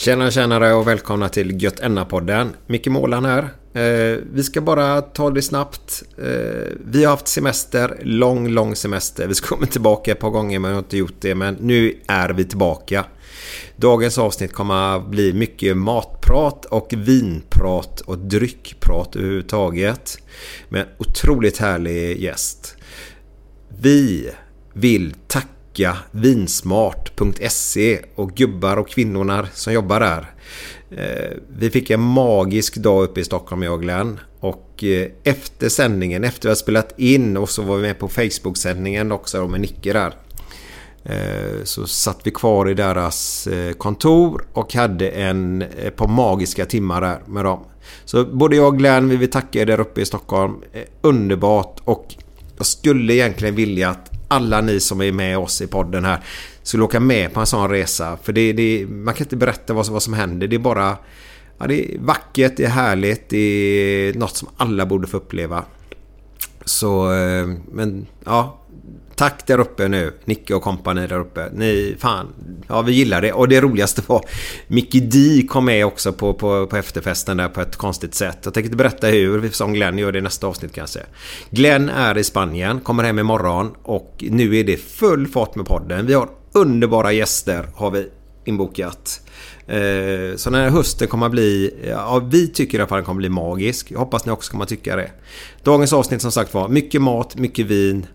Tjena tjenare och välkomna till Gött podden Micke Målan här. Eh, vi ska bara ta det snabbt. Eh, vi har haft semester, lång, lång semester. Vi ska komma tillbaka ett par gånger men jag har inte gjort det. Men nu är vi tillbaka. Dagens avsnitt kommer att bli mycket matprat och vinprat och dryckprat överhuvudtaget. Med en otroligt härlig gäst. Vi vill tacka vinsmart.se och gubbar och kvinnorna som jobbar där. Eh, vi fick en magisk dag uppe i Stockholm, jag och Glenn. Och eh, efter sändningen, efter vi har spelat in och så var vi med på Facebook-sändningen också med Nicke där. Eh, så satt vi kvar i deras kontor och hade en, ett par magiska timmar där med dem. Så både jag och Glenn, vi vill tacka er där uppe i Stockholm. Underbart och jag skulle egentligen vilja att alla ni som är med oss i podden här skulle åka med på en sån resa. För det, det, man kan inte berätta vad, vad som händer. Det är bara ja, det är vackert, det är härligt, det är något som alla borde få uppleva. Så, eh, men ja, Tack där uppe nu, Nicke och kompani där uppe. Ni, fan, ja vi gillar det. Och det roligaste var Mickey D kom med också på, på, på efterfesten där på ett konstigt sätt. Jag tänkte berätta hur, som Glenn gör det i nästa avsnitt kanske. Glenn är i Spanien, kommer hem imorgon och nu är det full fart med podden. Vi har underbara gäster har vi inbokat. Eh, så den här hösten kommer att bli, ja vi tycker i alla fall den kommer att bli magisk. Jag hoppas ni också kommer att tycka det. Dagens avsnitt som sagt var mycket mat, mycket vin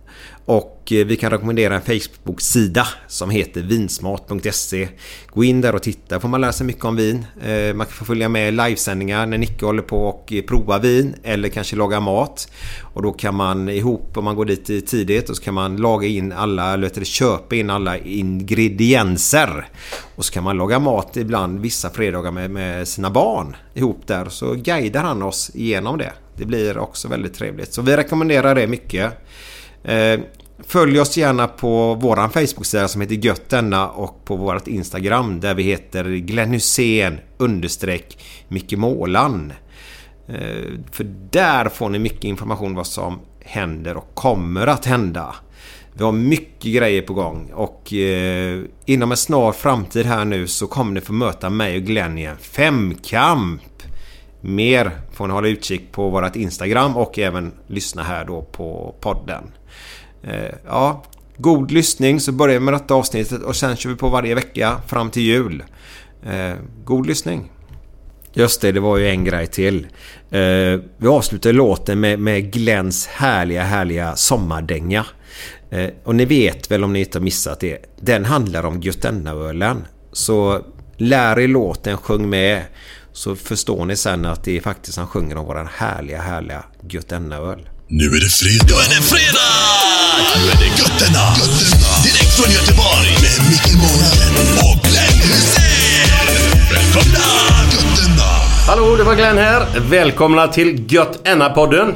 och eh, vi kan rekommendera en Facebook-sida som heter vinsmart.se. Gå in där och titta får man lära sig mycket om vin. Eh, man kan få följa med livesändningar när Nicke håller på och eh, prova vin eller kanske laga mat. Och då kan man ihop, om man går dit tidigt, och så kan man laga in alla, eller köpa in alla ingredienser. Och så kan man laga mat ibland vissa fredagar med, med sina barn ihop där. Så guidar han oss igenom det. Det blir också väldigt trevligt. Så vi rekommenderar det mycket. Eh, följ oss gärna på våran Facebook-sida som heter Gött denna och på vårt Instagram där vi heter Glenn Hussein understreck Micke Målan. Eh, för där får ni mycket information vad som händer och kommer att hända. Vi har mycket grejer på gång och eh, inom en snar framtid här nu så kommer ni få möta mig och Glenn i en femkamp. Mer får ni hålla utkik på vårt Instagram och även lyssna här då på podden. Eh, ja, god lyssning så börjar vi med detta avsnittet och sen kör vi på varje vecka fram till jul. Eh, god lyssning! Just det, det var ju en grej till. Eh, vi avslutar låten med, med Glens härliga, härliga sommardänga. och ni vet väl om ni inte har missat det. Den handlar om Götennaölen. Så lär er låten, sjung med. Så förstår ni sen att det är faktiskt han sjunger om våran härliga, härliga Götennaöl. Nu är det fredag! Nu är det fredag! Nu är det Götterna! Direkt från Göteborg med Micke Månaden och Glenn Hysén! Välkomna! Götterna! Hallå, det var Glenn här. Välkomna till Gött podden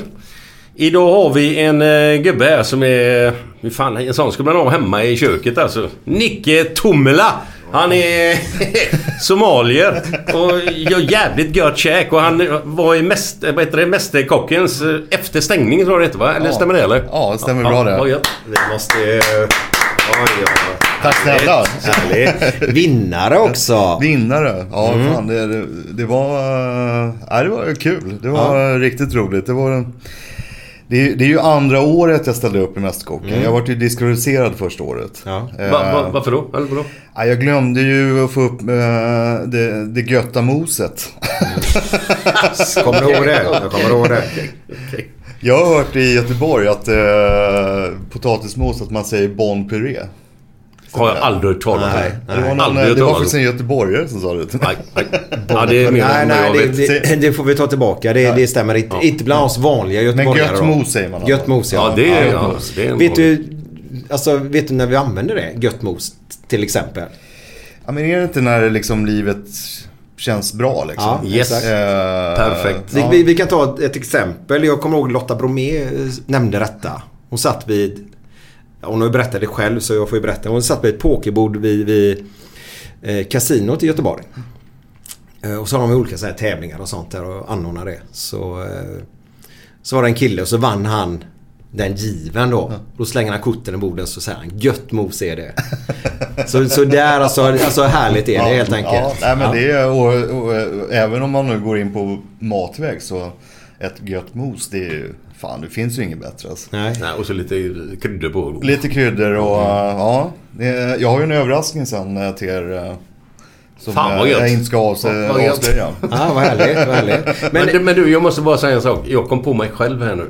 Idag har vi en eh, gubbe här som är... Hur fan, en sån skulle man ha hemma i köket alltså. Nicke Tomela. Han är somalier och gör jävligt gött käk och han var i mäst, vad heter det, Mästerkockens eh, efter stängning tror jag det heter va? Eller Ja. stämmer det eller? Ja, det stämmer bra det. gött. Vi måste... Oj, oj. Tack snälla. Vinnare också. Vinnare. Ja, Mm. fan det, det, var... eh, Ja, det var kul. Det var riktigt roligt. Det var... Det är, det är ju andra året jag ställde upp i Mästerkocken. Jag var ju diskvalificerad första året. Mm. Ja. Eh, Va, va, varför då? Eller vadå? ja, jag glömde ju att få upp eh, det, det götta moset. Kommer du ihåg det? Jag kommer ihåg det. Jag har hört i Göteborg att eh, potatismos, att man säger bon puré. Har jag aldrig hört talas om. Nej, Det var, någon, det var faktiskt en göteborgare som sa det till mig. Nej, nej. Ja, det är mer Nej, nej, jag det, vet. det, det får vi ta tillbaka. Det, det stämmer inte. Inte bland oss vanliga Men göteborgare. gött då. mos säger man. Gött mos, ja. Ja, det är, Ja, ja, det är en Vet du, alltså, vet du när vi använder det? Gött mos till exempel. Ja, men är det inte när liksom livet känns bra liksom? Ja, Yes. exakt. Eh, Perfekt. Vi, vi kan ta ett exempel. Jag kommer ihåg Lotta Bromé eh, nämnde detta. Hon satt vid, ja, hon har ju berättat det själv så jag får ju berätta. Hon satt vid ett pokerbord vid, vid eh, kasinot i Göteborg. Eh, och så har de olika så här tävlingar och sånt där och anordnar det. Så, eh, så var det en kille och så vann han den given då. Då slänger han korten i bordet så säger han gött mos är det. så, så där alltså, alltså härligt är det helt enkelt. Ja, nej, men det är, och, och, även om man nu går in på matväg så ett gött mos det är ju, fan det finns ju inget bättre alltså. Nej. Nej, och så lite kryddor på. Lite kryddor och Mm. ja. Jag har ju en överraskning sen eh, till er. eh, Som Fan, vad eh, gött. jag inte ska avslöja. Ja, vad härligt, vad härligt. Men, Men, men, men du, jag måste bara säga en sak. Jag kom på mig själv här nu.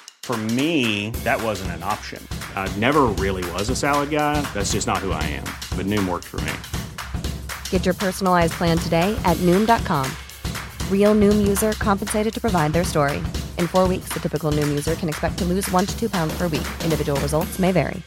For me, that wasn't an option. I never really was a salad guy. That's just not who I am. But Noom worked for me. Get your personalized plan today at Noom.com. Real Noom user compensated to provide their story. In four weeks, the typical Noom user can expect to lose one to two pounds per week. Individual results may vary.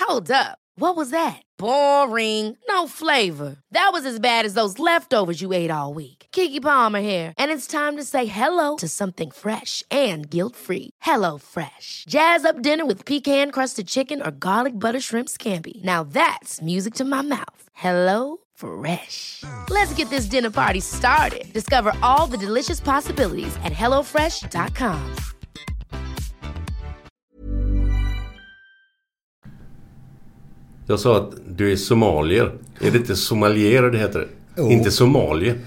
Hold up. What was that? Boring. No flavor. That was as bad as those leftovers you ate all week. Kiki Palmer here, and it's time to say hello to something fresh and guilt-free. Hello Fresh. Jazz up dinner with pecan-crusted chicken or garlic butter shrimp scampi. Now that's music to my mouth. Hello Fresh. Let's get this dinner party started. Discover all the delicious possibilities at hellofresh.com. Jag sa att du är somalier. Är det inte somalier det heter? Jo. Inte somalier.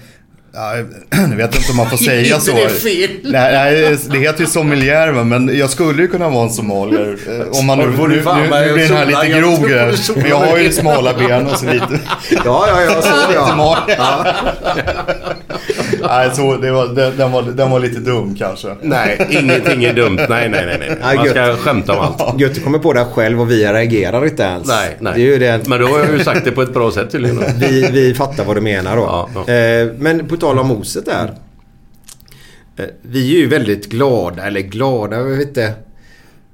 Ja, jag vet inte om man får säga så. det. Nej, nej, det heter ju sommelier men jag skulle ju kunna vara en somalier. eh, Om man nu, nu, får nu, nu blir den här lite grov. här. Men jag har ju smala ben och så lite. ja, ja, ja, så ja. Nej, så det var, den, den, var, den var lite dum kanske. Nej, ingenting är dumt. Nej, nej, nej. Man ska skämta om allt. Gött, du kommer på det själv och vi reagerar inte ens. Nej, nej. Det är ju det. Men då har jag ju sagt det på ett bra sätt tydligen. Vi, vi fattar vad du menar då. Ja, ja. Eh, men på tal om moset där. Eh, vi är ju väldigt glada, eller glada, jag vet inte.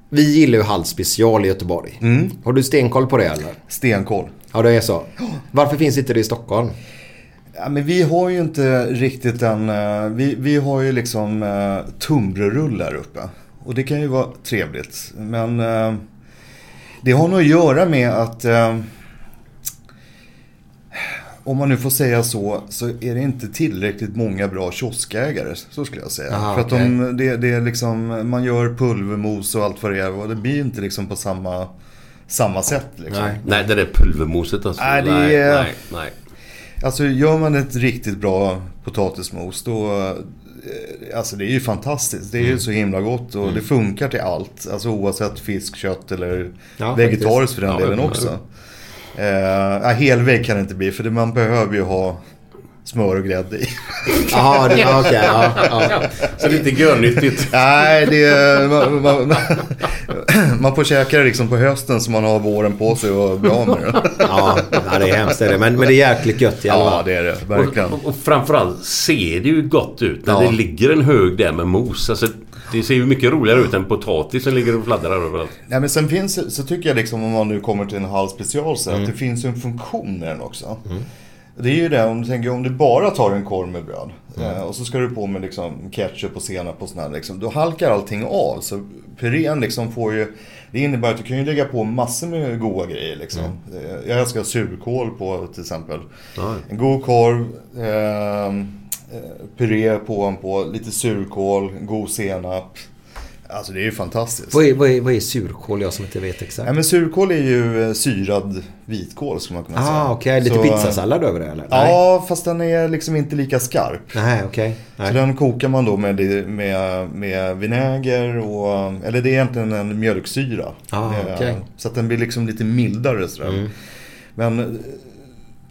Vi gillar ju Hall special i Göteborg. Mm. Har du stenkoll på det eller? Stenkoll. Ja, det är så. Varför finns inte det i Stockholm? Ja, men vi har ju inte riktigt den, eh, vi, vi har ju liksom uh, tunnbrödsrullar uppe. Och det kan ju vara trevligt. Men eh, det har nog att göra med att eh, om man nu får säga så, så är det inte tillräckligt många bra kioskägare. Så skulle jag säga. Aha, För att de, det, det är liksom, man gör pulvermos och allt vad det är. Och det blir inte liksom på samma, samma sätt. Liksom. Nej. Nej, det där pulvermoset alltså. Nej, det nej, är- nej, nej. Alltså gör man ett riktigt bra potatismos då... eh, alltså det är ju fantastiskt. Det är ju så himla gott och det funkar till allt. Alltså oavsett fisk, kött eller Ja, vegetariskt för den Ja, delen ja. också. Eh, ja, helvägg kan det inte bli för det, man behöver ju ha smör och grädde i. Jaha, ja, okej, ja, ja. Så det är inte görnyttigt. Nej, det är, man, man, man får käka det liksom på hösten så man har våren på sig och bra med det. Ja, ja, det är hemskt det är det. Men, men det är jäkligt gött i alla Ja, fall. det är det. Verkligen. Och, och framförallt ser det ju gott ut när Ja. det ligger en hög där med mos. Alltså, det ser ju mycket roligare ut än potatis som ligger och fladdrar överallt. Nej, men sen finns så tycker jag liksom om man nu kommer till en halv special så Mm. att det finns ju en funktion med den också. Det är ju det om du tänker om du bara tar en korv med bröd Mm. eh, och så ska du på med liksom ketchup och senap och sånt här, liksom, Då halkar allting av. Så purén liksom får ju Det innebär att du kan ju lägga på massor med goda grejer liksom. Mm. Jag älskar surkål på till exempel. En god korv, eh, eh, puré på på lite surkål, god senap. Alltså det är ju fantastiskt. Vad är, vad, är, vad är surkål jag som inte vet exakt? Ja, men surkål är ju eh, syrad vitkål skulle man kunna säga. Ah, okej. Lite Så, pizzasallad över det eller? Ja, fast den är liksom inte lika skarp. Nej, okej. Så Nej. den kokar man då med, med, med vinäger och, eller det är egentligen en mjölksyra. Ah, Eh, okej. Så att den blir liksom lite mildare sådär. Mm. Men eh,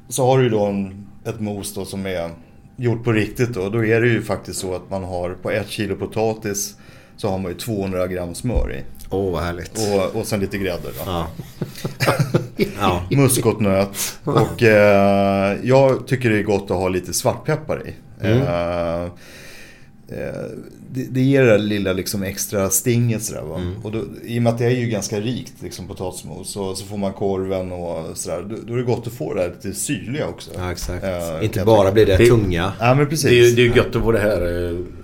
så har du ju då en, ett mos då som är gjort på riktigt då. Då är det ju faktiskt så att man har på ett kilo potatis så har man ju 200 gram smör i. Åh, oh, vad härligt. Och, och sen lite grädde då. Ja. ja. Muskotnöt. Och eh, jag tycker det är gott att ha lite svartpeppar i. Mm. Eh, eh, det, det ger det där lilla liksom extra stinget sådär va. Mm. Och då, I och med att det är ju ganska rikt liksom potatismos. Så, så får man korven och sådär. Då, då är det gott att få det här lite syrliga också. Ja, exakt. Eh, Inte bara blir det tunga. Ja men precis. Det är ju det är ju gött att få det här eh,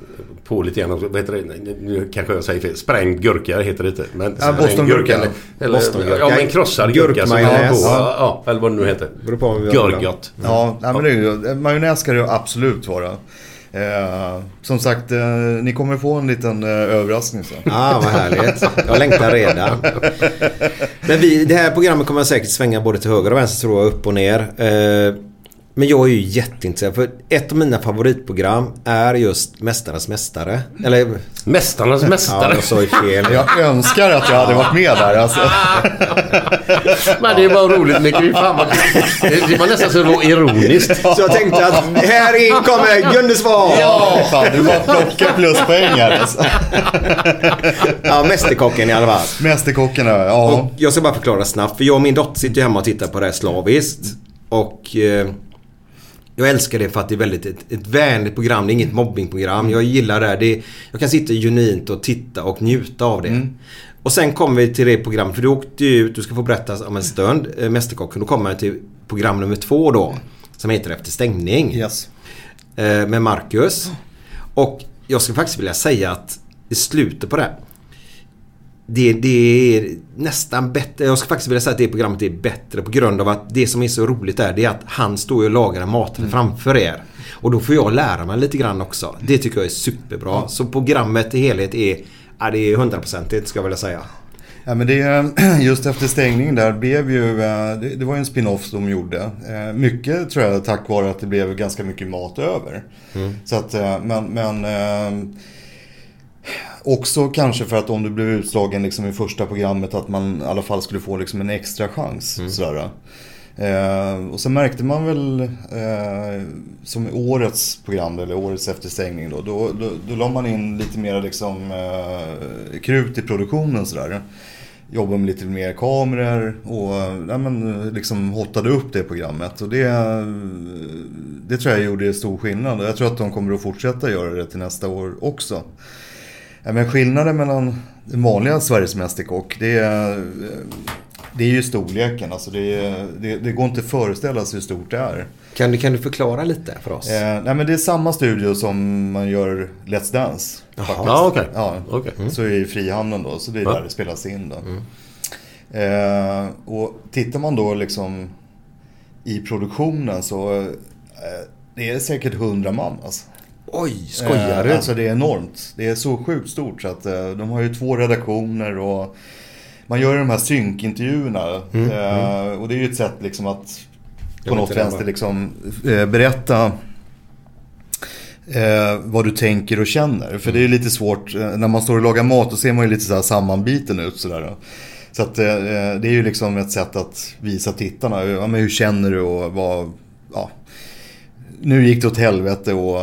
på lite grann också. Vad heter det? Nu kanske jag säger fel. Sprängd gurka heter det inte. Men Ja, bostongurka. Eller, eller, Bostongurka. Ja men krossad gurka. som man har Gurkmajonnäs. på. Ja, eller vad det nu heter. Beror på. Görgött. Ja, nej, men det är ju, majonnäs ska det ju absolut vara. Eh, som sagt, eh, ni kommer få en liten eh, överraskning sen. Ah, vad härligt. Jag längtar redan. Men vi, det här programmet kommer säkert svänga både till höger och vänster tror jag, upp och ner. Men jag är ju jätteintresserad för ett av mina favoritprogram är just Mästarnas Mästare. Eller... Mästarnas Ja, Mästare. jag sa ju fel. Jag önskar att jag hade varit med där alltså. Men det var roligt Micke. Fy Fan vad... Det var nästan så det var ironiskt. Så jag tänkte att här in kommer Gunnesvan! Ja, fan du bara plockar pluspoäng här alltså. Ja, Mästerkocken i alla fall. Mästerkockarna, ja. Och jag ska bara förklara snabbt. För jag och min dotter sitter hemma och tittar på det här slaviskt. Och eh, jag älskar det för att det är väldigt ett, ett vänligt program. Det är inget mobbingprogram. Jag gillar det. här. det. Jag kan sitta genuint och titta och njuta av det. Och sen kommer vi till det programmet. För du åkte ju ut, du ska få berätta om en stund, eh, Mästerkocken. Då kommer jag till program nummer två då. Som heter Efter stängning. Yes. Eh, med Marcus. Och jag skulle faktiskt vilja säga att i slutet på det. Det, det är nästan bättre. Jag skulle faktiskt vilja säga att det programmet är bättre på grund av att det som är så roligt där det är att han står och lagar maten framför er. Och då får jag lära mig lite grann också. Det tycker jag är superbra. Så programmet i helhet är, ja, det är hundraprocentigt ska jag vilja säga. Ja, men det, är- just efter stängningen där blev ju, eh, det, det var ju en spin-off de gjorde. Eh, Mycket tror jag tack vare att det blev ganska mycket mat över. Så att, eh, men, men också kanske för att om du blev utslagen liksom i första programmet att man i alla fall skulle få liksom en extra chans. Sådär. Eh, och så märkte man väl eh, som i årets program eller årets efterstängning då, då, då, då la man in lite mer liksom eh, krut i produktionen sådär. Jobbade med lite mer kameror och ja, men, liksom hottade upp det programmet. Och det, det tror jag gjorde stor skillnad. Jag tror att de kommer att fortsätta göra det till nästa år också. Ja, men skillnaden mellan den vanliga Sveriges Mästerkock, det är, det är ju storleken. Alltså det, är- det, det går inte att föreställa sig hur stort det är. Kan du, kan du förklara lite för oss? Eh, nej men det är samma studio som man gör Let's Dance. faktiskt. Ja, okej. Ja, Okej. Mm. Så är i Frihamnen då, så det är där det spelas in då. Eh, och tittar man då liksom i produktionen så eh, det är säkert 100 man alltså. Oj, skojar du? Eh, Alltså det är enormt. Det är så sjukt stort så att eh, de har ju två redaktioner och man gör ju de här synkintervjuerna. Eh, och det är ju ett sätt liksom att på något vänster liksom berätta eh, vad du tänker och känner. För det är lite svårt, eh, när man står och lagar mat då ser man ju lite så här sammanbiten ut sådär. Så att eh, det är ju liksom ett sätt att visa tittarna, ja, men hur känner du och vad, ja. Nu gick det åt helvete och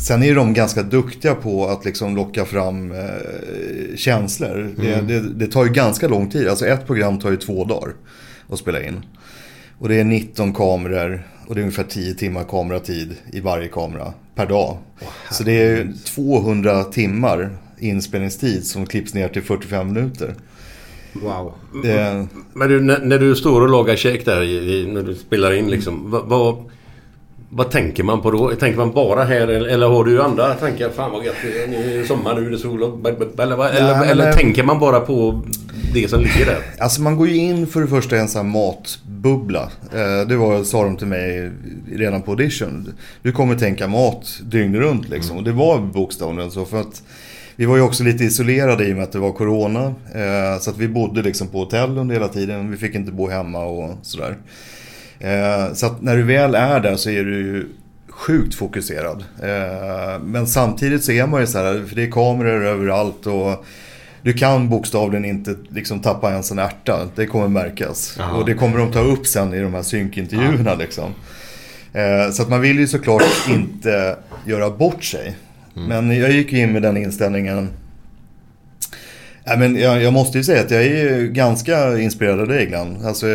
sen är de ganska duktiga på att liksom locka fram eh, känslor. Det, Mm. det, det tar ju ganska lång tid, alltså ett program tar ju två dagar att spela in. Och det är 19 kameror och det är ungefär 10 timmar kameratid i varje kamera per dag. Så det är 200 timmar inspelningstid som klipps ner till 45 minuter. Wow. Det, Men du, när, när du står och lagar käk där när du spelar in liksom. Vad, vad, tänker man på då? Tänker man bara här eller, har du andra tankar? Fan vad gött, det är- nu är det sommar, nu är det sol och... Eller, vad- eller, Nej, eller men- tänker man bara på det som ligger där? Alltså man går ju in för det första i en sån här matbubbla. Eh, Det var, sa de till mig redan på audition. Du kommer tänka mat dygnet runt liksom. Och det var bokstavligen så. För att vi var ju också lite isolerade i och med att det var corona. Eh, Så att vi bodde liksom på hotell under hela tiden. Vi fick inte bo hemma och sådär. Eh, Så att när du väl är där så är du ju sjukt fokuserad. Eh, Men samtidigt så är man ju så här, för det är kameror överallt och du kan bokstavligen inte liksom tappa ens en ärta. Det kommer märkas. Jaha. Och det kommer de ta upp sen i de här synkintervjuerna liksom. Eh, Så att man vill ju såklart inte göra bort sig. Men jag gick in med den inställningen. Ja, men jag, jag måste ju säga att jag är ganska inspirerad av dig Glenn. Alltså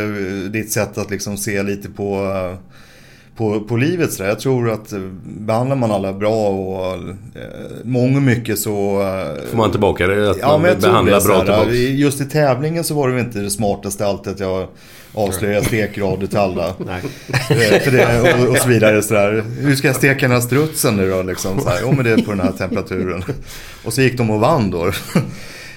ditt sätt att liksom se lite på, på, på livet. Så där. Jag tror att eh, behandlar man alla bra och eh, mångt och mycket så... eh, Får man tillbaka det? Att Ja, man behandlar det. bra tillbaka? just i tävlingen så var det väl inte det smartaste alltid att jag avslöjar stekgrader till alla. Eh, För det, och, och så vidare. Så där. Hur ska jag steka den här strutsen nu då? Liksom, så här. Jo, men det är på den här temperaturen. Och så gick de och vann då.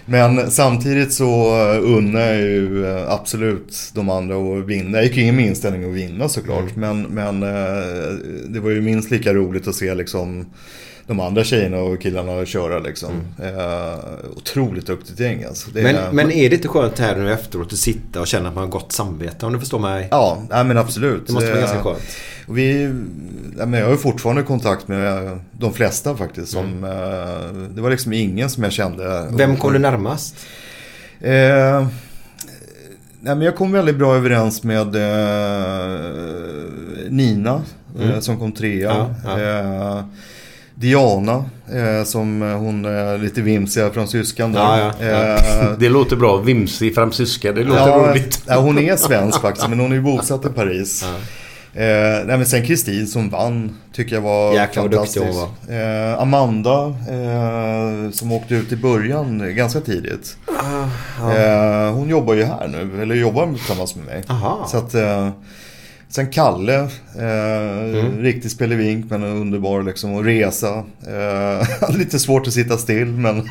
Men samtidigt så unnar jag ju eh, absolut de andra att vinna. Jag gick in med inställning att vinna såklart. Men, men eh, det var ju minst lika roligt att se liksom de andra tjejerna och killarna köra liksom. Eh, otroligt duktigt gäng alltså. Det är- Men, men är det inte skönt här nu efteråt att sitta och känna att man har gott samvete? Om du förstår mig? Ja, nej, men absolut. Det måste vara Eh, ganska skönt. Vi, nej, men jag har fortfarande kontakt med eh, de flesta faktiskt. Som, eh, det var liksom ingen som jag kände. Vem kom du närmast? Eh, nej, men jag kom väldigt bra överens med eh, Nina eh, Mm. som kom trea. Ja, Eh, Diana eh, som eh, hon är lite vimsiga fransyskan där. Ja, ja, ja. Eh, Det låter bra. Vimsig fransyska. Det låter ja, roligt. Ja, hon är svensk faktiskt, men hon är ju bosatt i Paris. Eh, nej, men sen Kristin som vann tycker jag var Jäklar duktig fantastisk. hon Eh, Amanda eh, som åkte ut i början ganska tidigt. ja. Eh, hon jobbar ju här nu, eller jobbar tillsammans med mig. Aha. Så att, eh, sen Kalle, eh, Mm. riktig spelevink men underbar liksom. Och Resa, eh, lite svårt att sitta still men...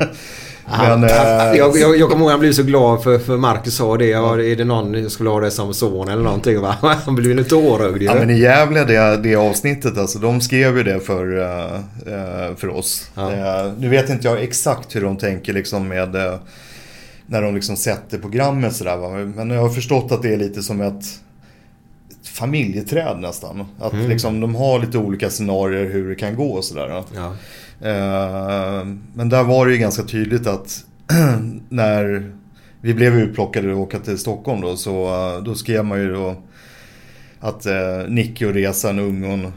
men eh, jag, jag, jag kommer ihåg han blev så glad för, för Marcus sa det. Ja, är det någon jag skulle ha det som son eller någonting? Va? Han blev lite tårögd ju. Ja men i Gävle det, det avsnittet alltså, de skrev ju det för, eh, eh, för oss. Ja. Eh, nu vet inte jag exakt hur de tänker liksom med eh, när de liksom sätter programmet sådär va. Men jag har förstått att det är lite som ett familjeträd nästan. Att Mm. liksom de har lite olika scenarier hur det kan gå och sådär. Ja. Eh, Men där var det ju ganska tydligt att när vi blev utplockade och åka till Stockholm då så eh, då skrev man ju då att eh, Nicky och Resa, en ung och en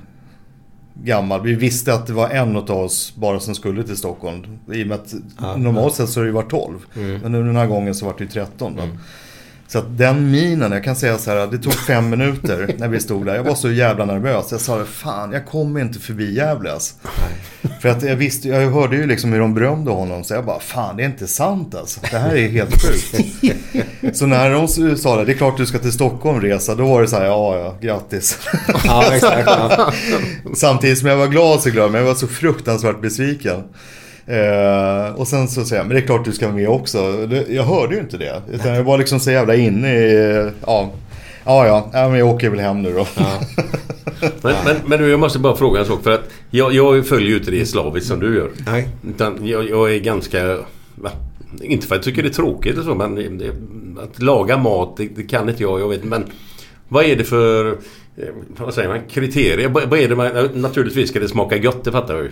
gammal. Vi visste att det var en av oss bara som skulle till Stockholm. I och med att Ja, normalt sett så har det ju varit 12. Mm. Men nu den här gången så var det ju 13 då. Så att den minen, jag kan säga så här, det tog fem minuter när vi stod där. Jag var så jävla nervös. Jag sa, fan jag kommer inte förbi Gävle. För att jag visste, jag hörde ju liksom hur de berömde honom. Så jag bara, fan det är inte sant alltså. Det här är helt sjukt. så när de sa det, det är klart du ska till Stockholm resa. Då var det så här, ja ja, grattis. Ja, exakt. Ja. Samtidigt som jag var glad så glad, men jag var så fruktansvärt besviken. Eh, och sen så säger jag, men det är klart du ska vara med också. Det, jag hörde ju inte det. Utan jag var liksom så jävla inne i, ja, ja, ja, ja men jag åker väl hem nu då. Men, men, men du, jag måste bara fråga en sak. För att jag, jag följer ju inte det slaviskt som du gör. Nej. Utan jag, jag är ganska... Va? Inte för att jag tycker det är tråkigt och så, men det, att laga mat, det, det kan inte jag. Jag vet Men vad är det för... eh, vad säger man, kriterier. Vad är det man, naturligtvis ska det smaka gott, det fattar jag ju.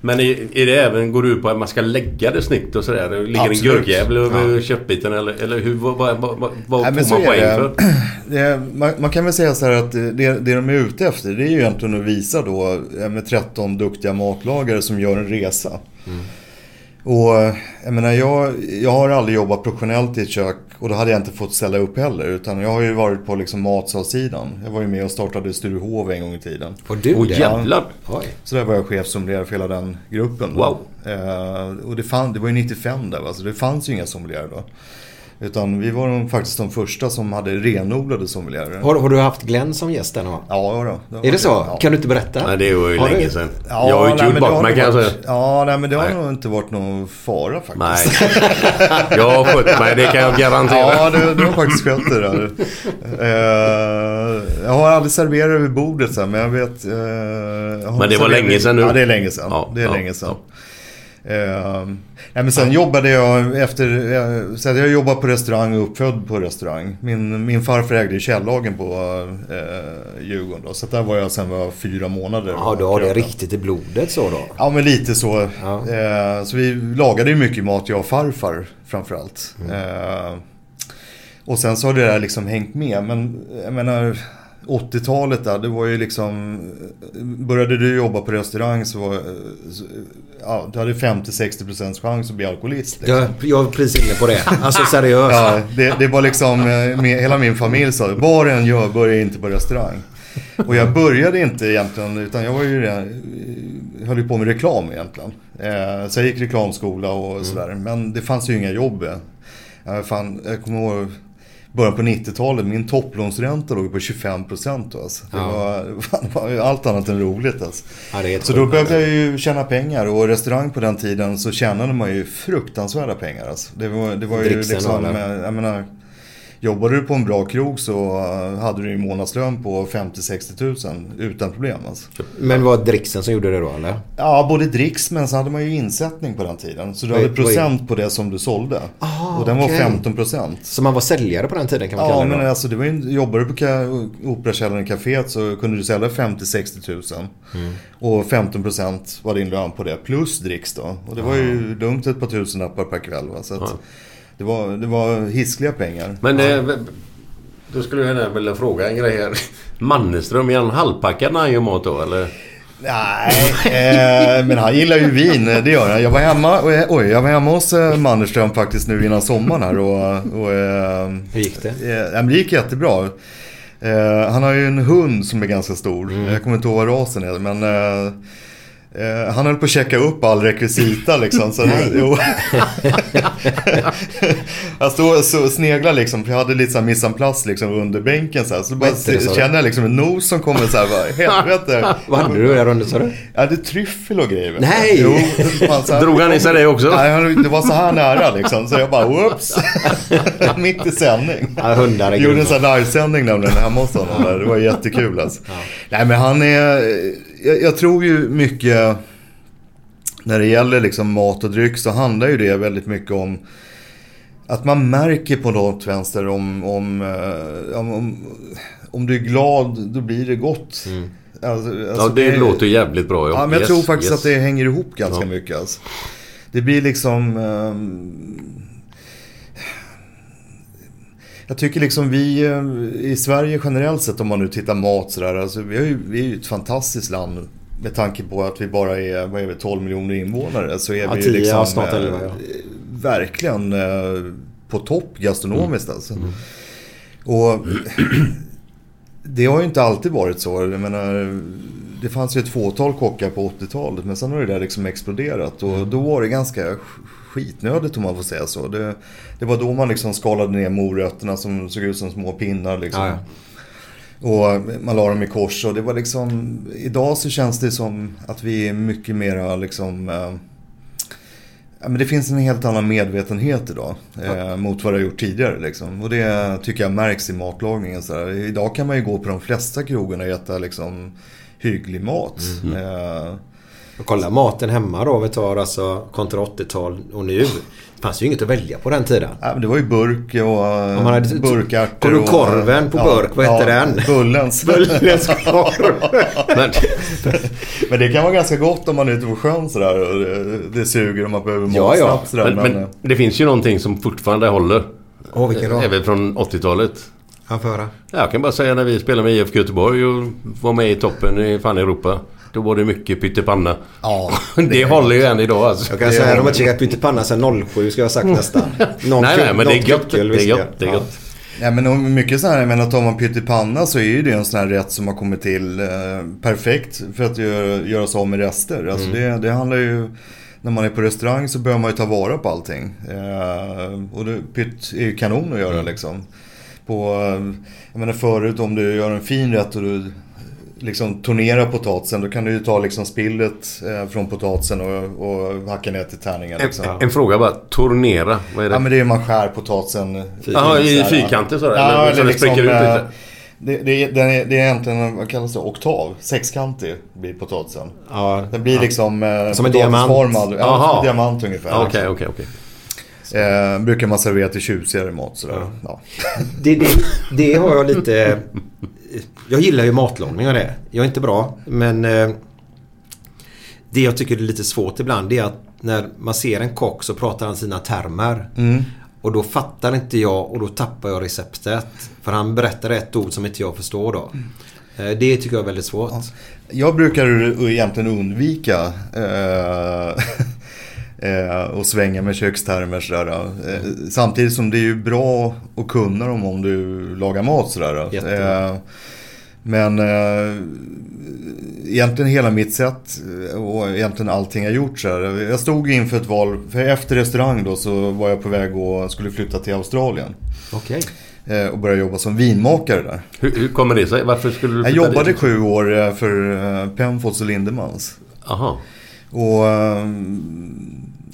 Men är, det även, går det ut på att man ska lägga det snyggt och sådär? Det Ligger en Absolut. gurkjävel över Ja. köttbiten eller, eller hur, vad, vad, vad, vad, Nej, får man poäng det. för? Det är, man, man kan väl säga så här att det, det de är ute efter det är ju egentligen att visa då eh, med 13 duktiga matlagare som gör en resa. Och jag menar jag, jag har aldrig jobbat professionellt i ett kök och då hade jag inte fått ställa upp heller. Utan jag har ju varit på liksom matsalssidan. Jag var ju med och startade Sturehov en gång i tiden. Och du det? jävlar! Oj. Så där var jag chefssommelier för hela den gruppen. Wow. Eh, och det, fann, det var ju 95 där va, så det fanns ju inga sommelierer då. Utan vi var de, faktiskt de första som hade renodlade sommelierer. Har, har du haft Glenn som gäst där någon gång? Ja, då, Är det så? Ja. Kan du inte berätta? Nej, det var ju Har länge du- sedan. Ja, jag har ju inte gjort bort har mig kan jag säga. Ja, nej men det har Nej. nog inte varit någon fara faktiskt. Nej. Jag har skött mig, det kan jag garantera. Ja, du, du har faktiskt skött det där. Eh, jag har aldrig serverat över bordet här, men jag vet... eh, jag har Men det var länge sedan nu. Ja, det är länge sedan. Ja, det är ja, länge sedan. Eh, nej, men sen jobbade jag efter, eh, så jag jobbade på restaurang och uppfödd på restaurang. Min, min farfar ägde Källagen på eh, Djurgården då, så där var jag sen var fyra månader. Ja, du har det riktigt i blodet så då? Ja, men lite så. Ja. Eh, så vi lagade ju mycket mat, jag och farfar framförallt. Eh, och sen så har det där liksom hängt med. Men jag menar, 80-talet där, det var ju liksom... Började du jobba på restaurang så var... Ja, du hade 50-60% chans att bli alkoholist. Liksom. Jag, jag är precis inne på det. Alltså seriöst. Ja, det, det var liksom, eh, med, hela min familj sa vad än gör, börja inte på restaurang. Och jag började inte egentligen, utan jag var ju redan, eh, höll ju på med reklam egentligen. Eh, så jag gick reklamskola och sådär, men det fanns ju inga jobb. Eh, fan, jag kommer ihåg början på 90-talet, min topplånsränta låg på 25% då, alltså. det, Ja. var, det var allt annat än roligt alltså. Ja, Så då behövde jag ju tjäna pengar och restaurang på den tiden så tjänade man ju fruktansvärda pengar. Alltså. Det var, det var ju Dricksen liksom, jag menar, jobbade du på en bra krog så eh, hade du ju månadslön på 50-60 tusen utan problem. Alltså. Men var det dricksen som gjorde det då eller? Ja, både dricks men så hade man ju insättning på den tiden. Så du hade vad procent på det som du sålde. Ah, och den var okej. 15 procent. Så man var säljare på den tiden kan man Ja, kalla det men då? alltså det var ju, jobbade du på Operakällaren Caféet så kunde du sälja 50-60 tusen. Mm. Och 15 procent var din lön på det, plus dricks då. Och det var ju lugnt ett par tusenlappar per kväll. Va? Så att Ja. Det, var, det var hiskliga pengar. Men eh, då skulle jag vilja fråga en grej här. Mannerström, är han halvpackad när han gör mat då eller? Nej, eh, men han gillar ju vin, det gör han. Jag var hemma, och, oj, jag var hemma hos eh, Mannerström faktiskt nu innan sommaren här. Och, och, eh, Hur gick det? Eh, ja, det gick jättebra. Eh, han har ju en hund som är ganska stor. Jag kommer inte ihåg vad rasen är. Men eh, han höll på att checka upp all rekvisita liksom. Så, jo. jag stod och så sneglade liksom. För jag hade lite så en place liksom under bänken så här. Så bara det, du? kände jag liksom en nos som kommer så här. Bara, helvete. Vad hade du där under sa du? Jag hade tryffel och grejer. Nej! Jo, fan, så här- Drog han i sig det också? Nej, det var så här nära liksom. Så jag bara, whoops. Mitt i sändning. Ja, hundar är Gjorde en sån här livesändning nämligen hemma hos honom. Det var jättekul alltså. Nej men han är, jag, jag tror ju mycket, när det gäller liksom mat och dryck så handlar ju det väldigt mycket om att man märker på något vänster om, om, eh, om, om, du är glad, då blir det gott. Alltså, Ja, alltså det, låter jävligt bra. Ja, men jag Yes, tror faktiskt yes. att det hänger ihop ganska Ja. mycket. Alltså. Det blir liksom... ehm, jag tycker liksom vi eh, i Sverige generellt sett om man nu tittar mat sådär. Alltså, vi, har ju, vi är ju ett fantastiskt land med tanke på att vi bara är, vad är vi, 12 miljoner invånare. Så är Ja, vi ju 10, liksom, snart eh, 11, ja. Verkligen eh, på topp gastronomiskt Mm. alltså. Och det har ju inte alltid varit så. Jag menar, det fanns ju ett fåtal kockar på 80-talet men sen har det där liksom exploderat. Mm. Och då var det ganska sk- skitnödigt om man får säga så. Det, det var då man liksom skalade ner morötterna som såg ut som små pinnar liksom. Ja, Och man la dem i kors och det var liksom... Idag så känns det som att vi är mycket mera liksom... Eh, men det finns en helt annan medvetenhet idag eh, mot vad det har gjort tidigare. Liksom. Och det tycker jag märks i matlagningen. Så. Idag kan man ju gå på de flesta krogarna och äta liksom, hygglig mat. Eh, Och kolla maten hemma då. Vi tar alltså kontra 80-tal och nu. Det fanns ju inget att välja på den tiden. Ja, men det var ju burk och Om man hade- burkärtor. Kommer du och- korven på burk? Vad hette den? Bullens. Bullens korv. Men, Men det kan vara ganska gott om man är ute på sjön sådär. Och det, det suger om man behöver Ja, mat ja. snabbt sådär. men, men det finns ju någonting som fortfarande håller. Åh, vilken då? Även från 80-talet. Han får höra. Jag kan bara säga när vi spelade med IFK Göteborg och var med i toppen i fan Europa. Då var det mycket pyttipanna. Ja, Det, håller ju än idag alltså. Jag kan säga att de har käkat pyttipanna sedan 07 ska jag ha sagt nästan. Någon nej, nej, men det är gött. Det är gött. Det är gött. Ja, men om mycket så här, jag menar tar man pyttipanna så är ju det en sån här rätt som har kommit till eh, perfekt för att göra, göra sig av med rester. Alltså Mm. det, det handlar ju, när man är på restaurang så behöver man ju ta vara på allting. Eh, och det, pytt är ju kanon att göra Mm. liksom. På, eh, jag menar förut om du gör en fin rätt och du liksom tornerar potatisen då kan du ju ta liksom spillet eh, från potatisen och, och hacka ner till tärningar liksom. En, en fråga bara. Tornera. Vad är det? Ja men det är man skär potatisen. Jaha, i fyrkanter sådär? Ja, Eller eller så det liksom, spricker ut eh, lite? det, det, är- den är, det är egentligen, vad kallas det, oktav? Sexkantig blir potatisen. Ja. Den blir liksom eh, Som en diamant. Ja, som en diamant ungefär. Ja, Okej, okej, okej. Eh, brukar man servera till tjusigare mat sådär. Ja. Det, det, det har jag lite... Jag gillar ju matlagning och det. Jag är inte bra men eh, det jag tycker är lite svårt ibland det är att när man ser en kock så pratar han sina termer. Mm. Och då fattar inte jag och då tappar jag receptet. För han berättar ett ord som inte jag förstår då. Eh, Det tycker jag är väldigt svårt. Jag brukar egentligen undvika eh, eh, och svänga med kökstermer sådär. Eh, samtidigt som det är ju bra att kunna dem om du lagar mat sådär. Eh, men eh, egentligen hela mitt sätt eh, och egentligen allting jag gjort så här. Jag stod inför ett val, för efter restaurang då så var jag på väg och skulle flytta till Australien. Okej. Eh, och börja jobba som vinmakare där. Hur, hur kommer det sig? Varför skulle du Jag flytta jobbade dit? sju år för Penfolds och Lindemans. Aha. Och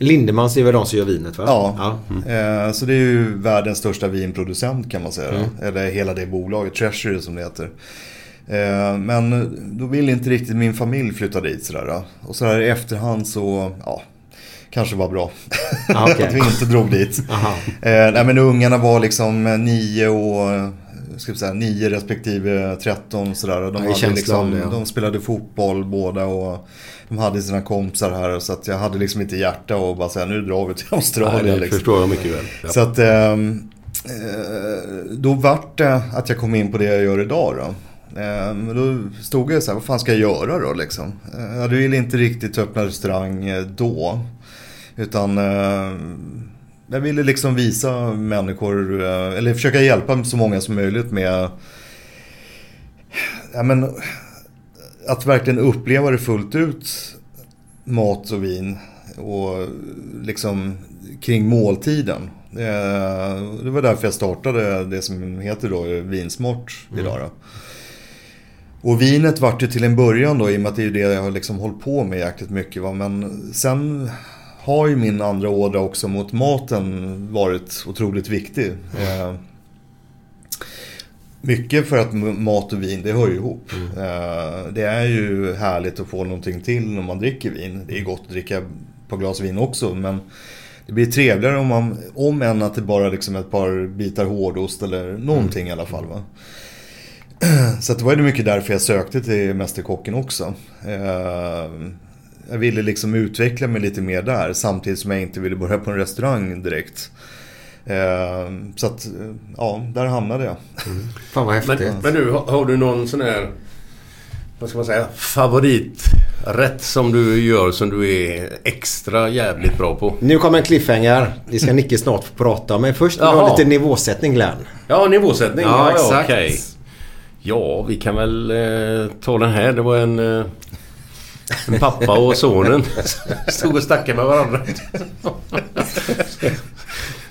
Lindemans är väl de som gör vinet va? Ja, ja. eh, så det är ju världens största vinproducent kan man säga. Mm. Eller hela det bolaget, Treasury som det heter. Eh, men då ville inte riktigt min familj flytta dit sådär. då. Och så här i efterhand så, ja, kanske var bra. Ah, okej. att vi inte drog dit. Eh, nej men ungarna var liksom nio och ska vi säga, 9 respektive 13 sådär. De, Ja, hade liksom, det, ja. de spelade fotboll båda och de hade sina kompisar här. Så att jag hade liksom inte hjärta och bara säga nu drar vi till Australien. Nej, det liksom. förstår jag mycket väl. Ja. Så att ehm, eh, då vart det att jag kom in på det jag gör idag då. Eh, Men då stod jag så här, vad fan ska jag göra då liksom? Eh, Jag ville inte riktigt öppna restaurang eh, då. Utan eh, jag ville liksom visa människor, eh, eller försöka hjälpa så många som möjligt med ja, men, att verkligen uppleva det fullt ut, mat och vin. Och liksom kring måltiden. Eh, Det var därför jag startade det som heter då Vinsmart idag då. Och vinet vart ju till en början då, i och med att det är det jag har liksom hållit på med jäkligt mycket. Va? Men sen har ju min andra ådra också mot maten varit otroligt viktig. Eh, mycket för att mat och vin, det hör ju ihop. Eh, det är ju härligt att få någonting till när man dricker vin. Det är gott att dricka par glas vin också, men det blir trevligare om man, om än att det bara liksom ett par bitar hårdost eller någonting i alla fall. Va? Så det var ju mycket därför jag sökte till Mästerkocken också. Jag ville liksom utveckla mig lite mer där samtidigt som jag inte ville börja på en restaurang direkt. Eh, så att, eh, ja, där hamnade jag. Fan vad häftigt. Men, men nu, har, har du någon sån här... Vad ska man säga? Favoriträtt som du gör som du är extra jävligt bra på? Nu kommer en cliffhanger. Det ska Nicke snart få prata om. Men först vill jag ha lite nivåsättning Glenn. Ja, nivåsättning. Ja, Ja, ja, exakt. okej. Ja, vi kan väl eh, ta den här. Det var en, eh, pappa och sonen stod och snackade med varandra.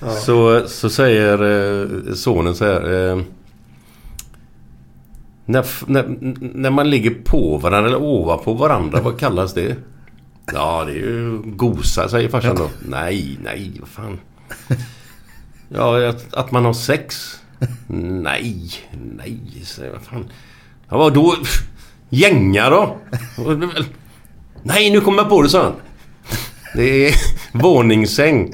så, så säger eh, sonen så här. Eh, när, när, när man ligger på varandra eller ovanpå varandra, vad kallas det? Ja, det är ju gosa, säger farsan då. Nej, nej, vad fan. Ja, att, att man har sex. Nej, nej, säger jag. Vad fan. Ja, då? Gänga då? Och det är väl- Nej, nu kommer jag på det, sa han. Det är våningssäng.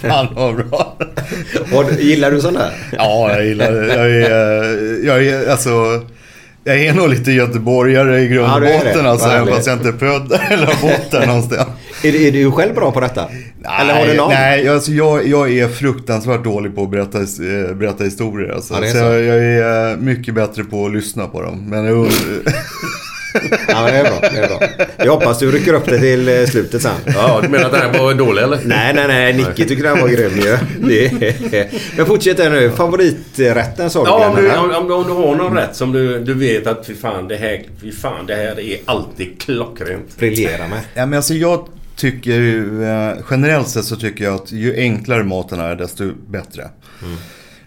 Fan vad bra. Och, gillar du där? Ja, jag gillar det. Jag är, jag är alltså... Jag är nog lite göteborgare i grund Ja, och det. botten alltså. Även fast jag inte är född eller har bott där någonstans. Är, är du själv bra på detta? Eller har du någon? Nej, alltså jag, jag är fruktansvärt dålig på att berätta, eh, berätta historier. Alltså. Ja, det är så så. jag, jag är eh, mycket bättre på att lyssna på dem. Men jag, Ja, men det är bra. Det är bra. Jag hoppas du rycker upp det till eh, slutet sen. Ja, du menar att den här var dålig eller? Nej, nej, nej. Nicke tycker den var grym ju. Det. Men fortsätt här nu. Favoriträtten sa du Ja, om du, om, om du har någon rätt som du, du vet att fy fan, det här, fy fan, det här är alltid klockrent. Briljera med. ja, men alltså jag tycker ju, eh, generellt sett så tycker jag att ju enklare maten är desto bättre.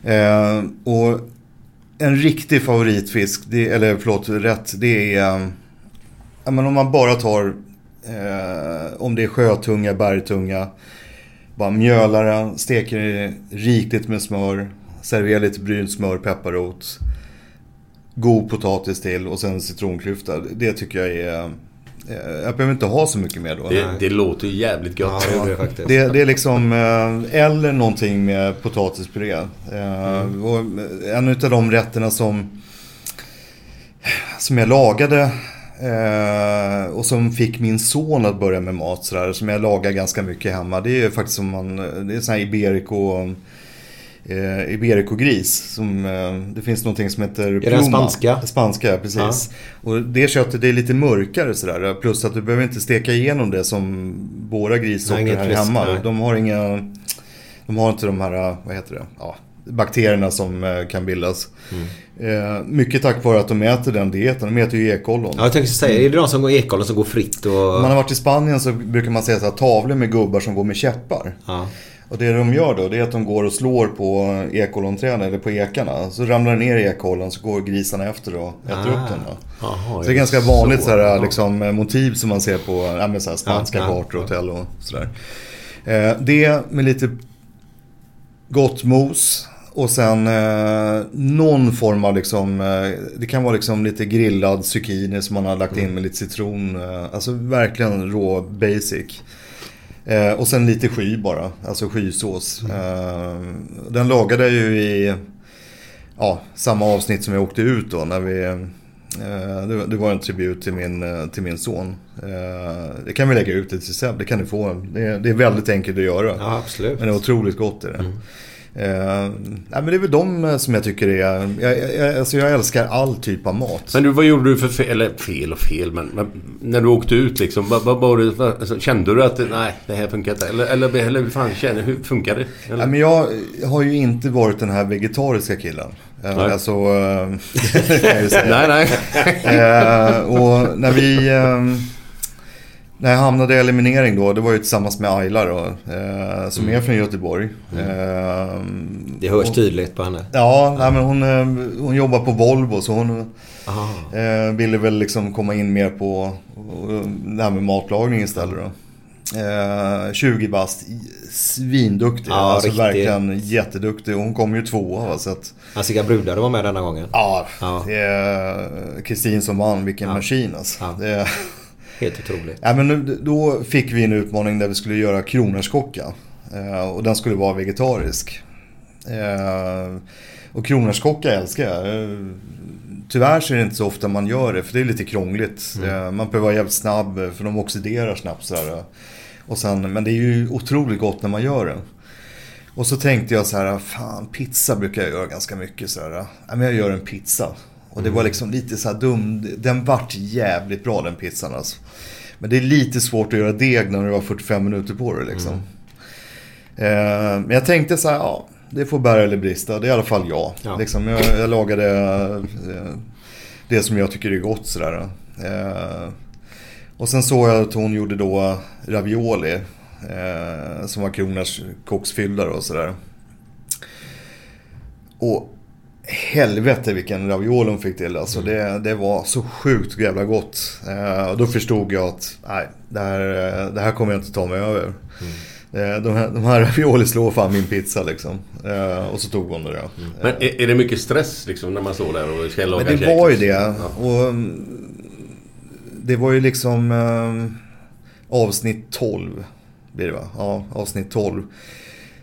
Eh, och en riktig favoritfisk, det, eller förlåt, rätt, det är... Eh, ja, men om man bara tar, eh, om det är sjötunga, bergtunga. Bara mjölar den, steker det rikligt med smör. Serverar lite brynt smör, pepparrot. God potatis till och sen citronklyfta. Det tycker jag är... Eh, eh, Jag behöver inte ha så mycket mer då. Det, det låter ju jävligt gott. Ja, det är det faktiskt. Det, det är liksom, eh, eller någonting med potatispuré. Eh, och en av de rätterna som, som jag lagade eh, och som fick min son att börja med mat sådär, som jag lagar ganska mycket hemma. Det är faktiskt som man, det är sån här iberico, eh, iberico-gris. Som, eh, det finns någonting som heter Är det pluma. spanska? Spanska, precis. Och det köttet det är lite mörkare sådär. Plus att du behöver inte steka igenom det som våra grissorter här hemma. nej. De har inga, de har inte de här, vad heter det, ja, bakterierna som eh, kan bildas. Eh, mycket tack vare att de äter den dieten. De äter ju ekollon. Ja, jag tänkte säga, är det de som går ekollon som går fritt och... Om man har varit i Spanien så brukar man säga så här, tavlor med gubbar som går med käppar. Ja. Och det de gör då, det är att de går och slår på ekolonträden eller på ekarna. Så ramlar det ner i ekollon så går grisarna efter och äter Ah. upp dem. Då. Jaha, så det är ganska vanligt så? så här, Ja. liksom, motiv som man ser på ja, så här, spanska Ja, ja, kartor och hotell och sådär. Eh, det med lite gott mos. Och sen eh, någon form av liksom, eh, det kan vara liksom lite grillad zucchini som man har lagt in med lite citron. Eh, alltså verkligen rå basic. Eh, och sen lite sky bara, alltså skysås. Eh, den lagade jag ju i ja, samma avsnitt som jag åkte ut då. När vi, eh, det, det var en tribut till min, eh, till min son. Eh, det kan vi lägga ut det till Seb, det kan du få. Det, det är väldigt enkelt att göra. Ja, absolut. Men det är otroligt gott är det. Eh, nej, men det är väl de eh, som jag tycker är... Jag, jag, alltså jag älskar all typ av mat. Men du, vad gjorde du för fel? Eller fel och fel, men, men när du åkte ut liksom. Vad, vad, vad, alltså, kände du att nej, det här funkar inte? Eller, eller, eller hur fan känner hur funkar det? Eller? Nej, men jag har ju inte varit den här vegetariska killen. Eh, Nej. Alltså, eh, kan jag ju säga. nej, nej. Eh, och när vi... Eh, när jag hamnade i eliminering då, det var ju tillsammans med Ayla då. Eh, som är från Göteborg. Eh, Det hörs och- tydligt på henne. Ja, nej, men hon, eh, hon jobbar på Volvo så hon eh, ville väl liksom komma in mer på eh, det här med matlagning istället då. Eh, 20 bast, svinduktig. Ja, alltså riktigt. verkligen jätteduktig. Hon kom ju tvåa va, så att... Alltså, vilka brudar du var med denna gången. Ja, Ja. Kristin som vann, vilken maskin alltså. Ja. Helt otroligt. ja, men då fick vi en utmaning där vi skulle göra kronärtskocka. Eh, och den skulle vara vegetarisk. Eh, och kronärtskocka älskar jag. Eh, Tyvärr så är det inte så ofta man gör det för det är lite krångligt. Eh, man behöver vara jävligt snabb för de oxiderar snabbt sådär. Och sen, men det är ju otroligt gott när man gör det. Och så tänkte jag så här, fan pizza brukar jag göra ganska mycket så här. Ja, men jag gör en pizza. Och det var liksom lite så här dum, den vart jävligt bra den pizzan alltså. Men det är lite svårt att göra deg när du har 45 minuter på dig liksom. Eh, men jag tänkte så här, ja det får bära eller brista. Det är i alla fall jag. Ja. Liksom, jag, jag lagade eh, det som jag tycker är gott sådär. Eh, och sen såg jag att hon gjorde då ravioli. Eh, som var Kronors koksfyllda och sådär. Och helvete vilken ravioli hon fick till. Alltså det, det var så sjukt jävla gott. Eh, och då förstod jag att nej, det här, eh, det här kommer jag inte ta mig över. Eh, De här, de här ravioli slår fan min pizza liksom. Eh, Och så tog hon det då. Men är, är det mycket stress liksom när man står där och ska laga Men det käk? var ju det. Och mm, det var ju liksom eh, avsnitt 12. Blir det va? Ja, avsnitt 12.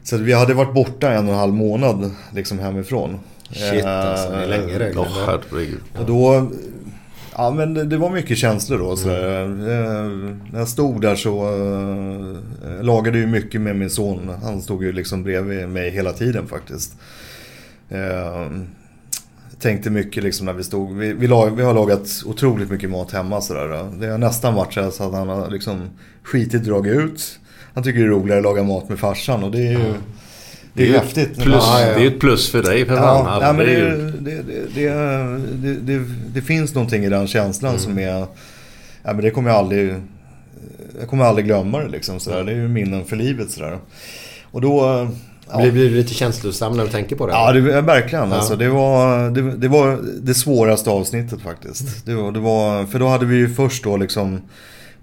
Så vi hade varit borta en och en halv månad liksom hemifrån. Shit, alltså, det är länge det. Herregud. Och då... Ja men det, var mycket känslor då. Så där. Eh, När jag stod där så eh, lagade ju mycket med min son. Han stod ju liksom bredvid mig hela tiden faktiskt. Eh, tänkte mycket liksom när vi stod. Vi, vi, lag, vi har lagat otroligt mycket mat hemma sådär. Det har nästan varit så att han har liksom skitit dragit ut. Han tycker det är roligare att laga mat med farsan och det är ju... Det är, ju häftigt. Plus, Det är ju ett plus för dig för. Ja, ja, men det, det, det, det, det, det, det finns någonting i den känslan som är... Ja, men det kommer jag aldrig... Jag kommer aldrig glömma det liksom. Sådär. Det är ju minnen för livet sådär. Och då... Ja, Blir, blir du lite känslosam när du tänker på det? Ja, det, verkligen. Ja. Alltså, det, var, det, det var det svåraste avsnittet faktiskt. Det var, det var, för då hade vi ju först då liksom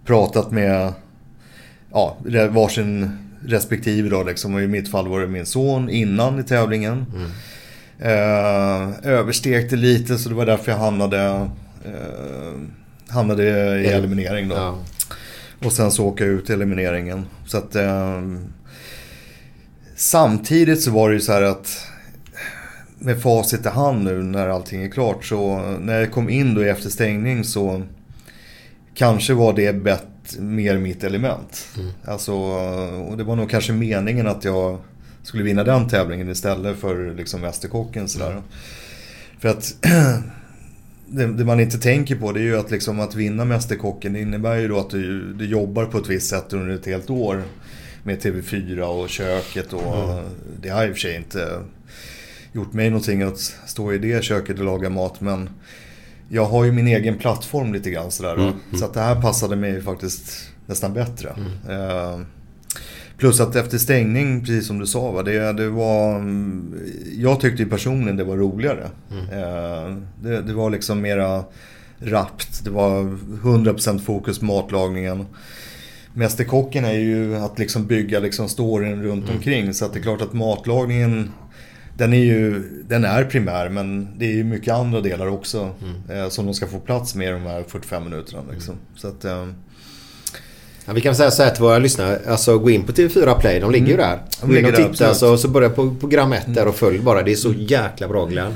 pratat med ja, varsin respektive då liksom. Och i mitt fall var det min son innan i tävlingen. Eh, överstekte lite så det var därför jag hamnade, eh, hamnade i El- eliminering då. Ja. Och sen så åka ut i elimineringen. Så att... Eh, samtidigt så var det ju så här att... Med facit i hand nu när allting är klart så när jag kom in då i efterstängning så kanske var det mer mitt element. Alltså, och det var nog kanske meningen att jag skulle vinna den tävlingen istället för liksom Mästerkocken sådär. För att det, det man inte tänker på det är ju att, liksom att vinna Mästerkocken innebär ju då att du, du jobbar på ett visst sätt under ett helt år. Med TV4 och köket och det har i och för sig inte gjort mig någonting att stå i det köket och laga mat men jag har ju min egen plattform lite grann sådär. Mm, Så att det här passade mig faktiskt nästan bättre. Eh, plus att efter stängning, precis som du sa, va, det, det var... mm, Jag tyckte ju personligen det var roligare. Eh, det, det var liksom mera rappt. Det var 100% fokus på matlagningen. Mästerkocken är ju att liksom bygga liksom storyn runt omkring. Så att det är klart att matlagningen den är ju den är primär men det är ju mycket andra delar också eh, som de ska få plats med i de här 45 minuterna. Liksom. Så att, eh, Ja, vi kan säga så här till våra lyssnare. Alltså gå in på TV4 Play. De ligger ju där. De Gå in och där, titta så, så börja på program 1 där och följ bara. Det är så jäkla bra Glenn.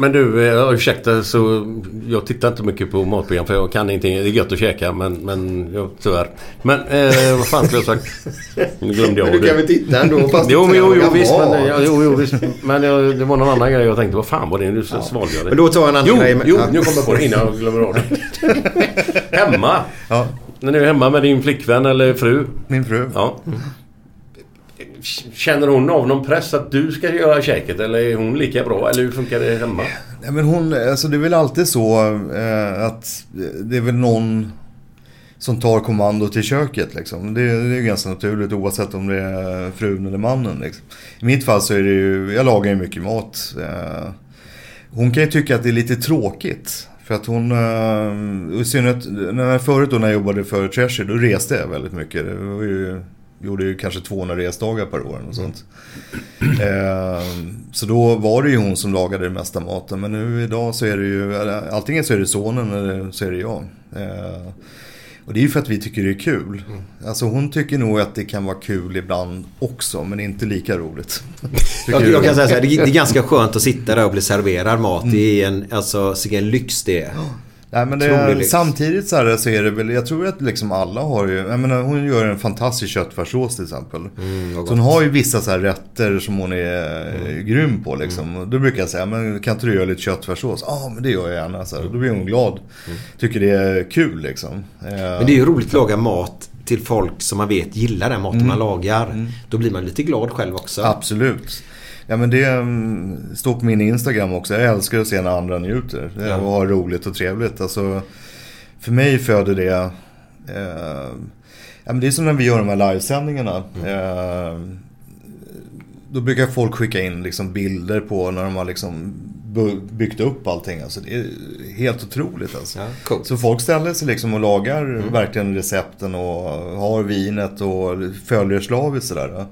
Men, du, eh, ursäkta så jag tittar inte mycket på matprogram för jag kan ingenting. Det är gött att käka men, men ja, tyvärr. Men eh, vad fan skulle jag sagt? Nu glömde jag Men du kan väl titta ändå fast Jo, men, jo, jo, visst, men, ja, jo, jo, visst. Men jag, det var någon annan grej jag tänkte. Vad fan var det nu så svalde jag det. Men då tar jag en annan jo, grej med- Jo, ja. nu kommer jag på det innan jag glömmer av det. hemma. Ja. När du är hemma med din flickvän eller fru. Min fru. Ja. Känner hon av någon press att du ska göra käket eller är hon lika bra? Eller hur funkar det hemma? Nej men hon, alltså det är väl alltid så eh, att det är väl någon som tar kommandot i köket. Liksom. Det, det är ganska naturligt oavsett om det är frun eller mannen. Liksom. I mitt fall så är det ju, jag lagar ju mycket mat. Eh, hon kan ju tycka att det är lite tråkigt. För att hon, eh, i synnerhet när, förut då när jag jobbade för Treasure, då reste jag väldigt mycket. Det var ju, gjorde ju kanske 200 resdagar per år och sånt. Eh, så då var det ju hon som lagade det mesta maten. Men nu idag så är det ju, antingen så är det sonen eller så är det jag. Eh, och det är ju för att vi tycker det är kul. Mm. Alltså hon tycker nog att det kan vara kul ibland också, men inte lika roligt. Jag, jag kan säga så här, det det är ganska skönt att sitta där och bli serverad mat. Det är en, alltså, vilken lyx det är. Nej, men är, samtidigt så, här, så är det väl, jag tror att liksom alla har ju, jag menar, hon gör en fantastisk köttfärssås till exempel. Mm, så hon har ju vissa så här rätter som hon är mm. grym på liksom. Och Då brukar jag säga, men kan inte du göra lite köttfärssås? Ja, men det gör jag gärna. Så här. Då blir hon glad. Tycker det är kul liksom. Mm. Men det är ju roligt att laga mat till folk som man vet gillar den maten Mm. man lagar. Då blir man lite glad själv också. Absolut. Ja men det mm, står på min Instagram också. Jag älskar att se när andra njuter. Det är Ja. att ha roligt och trevligt. Alltså, för mig föder det... Eh, ja, men det är som när vi gör de här livesändningarna. Eh, då brukar folk skicka in liksom bilder på när de har liksom byggt upp allting. Alltså, det är helt otroligt alltså. Så folk ställer sig liksom och lagar verkligen recepten och har vinet och följer slaviskt sådär.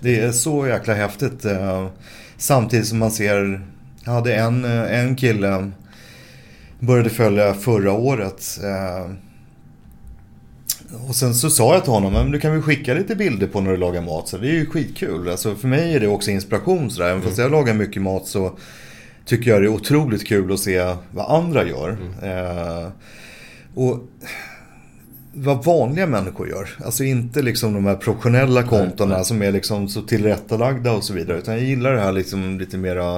Det är så jäkla häftigt. eh, Samtidigt som man ser, jag hade en, eh, en kille, började följa förra året. eh, Och sen så sa jag till honom, men du kan väl skicka lite bilder på när du lagar mat. Så det är ju skitkul. Alltså för mig är det också inspiration sådär. Även fast jag lagar mycket mat så tycker jag det är otroligt kul att se vad andra gör. Eh, och vad vanliga människor gör. Alltså inte liksom de här professionella kontona som är liksom så tillrättalagda och så vidare. Utan jag gillar det här liksom lite mera,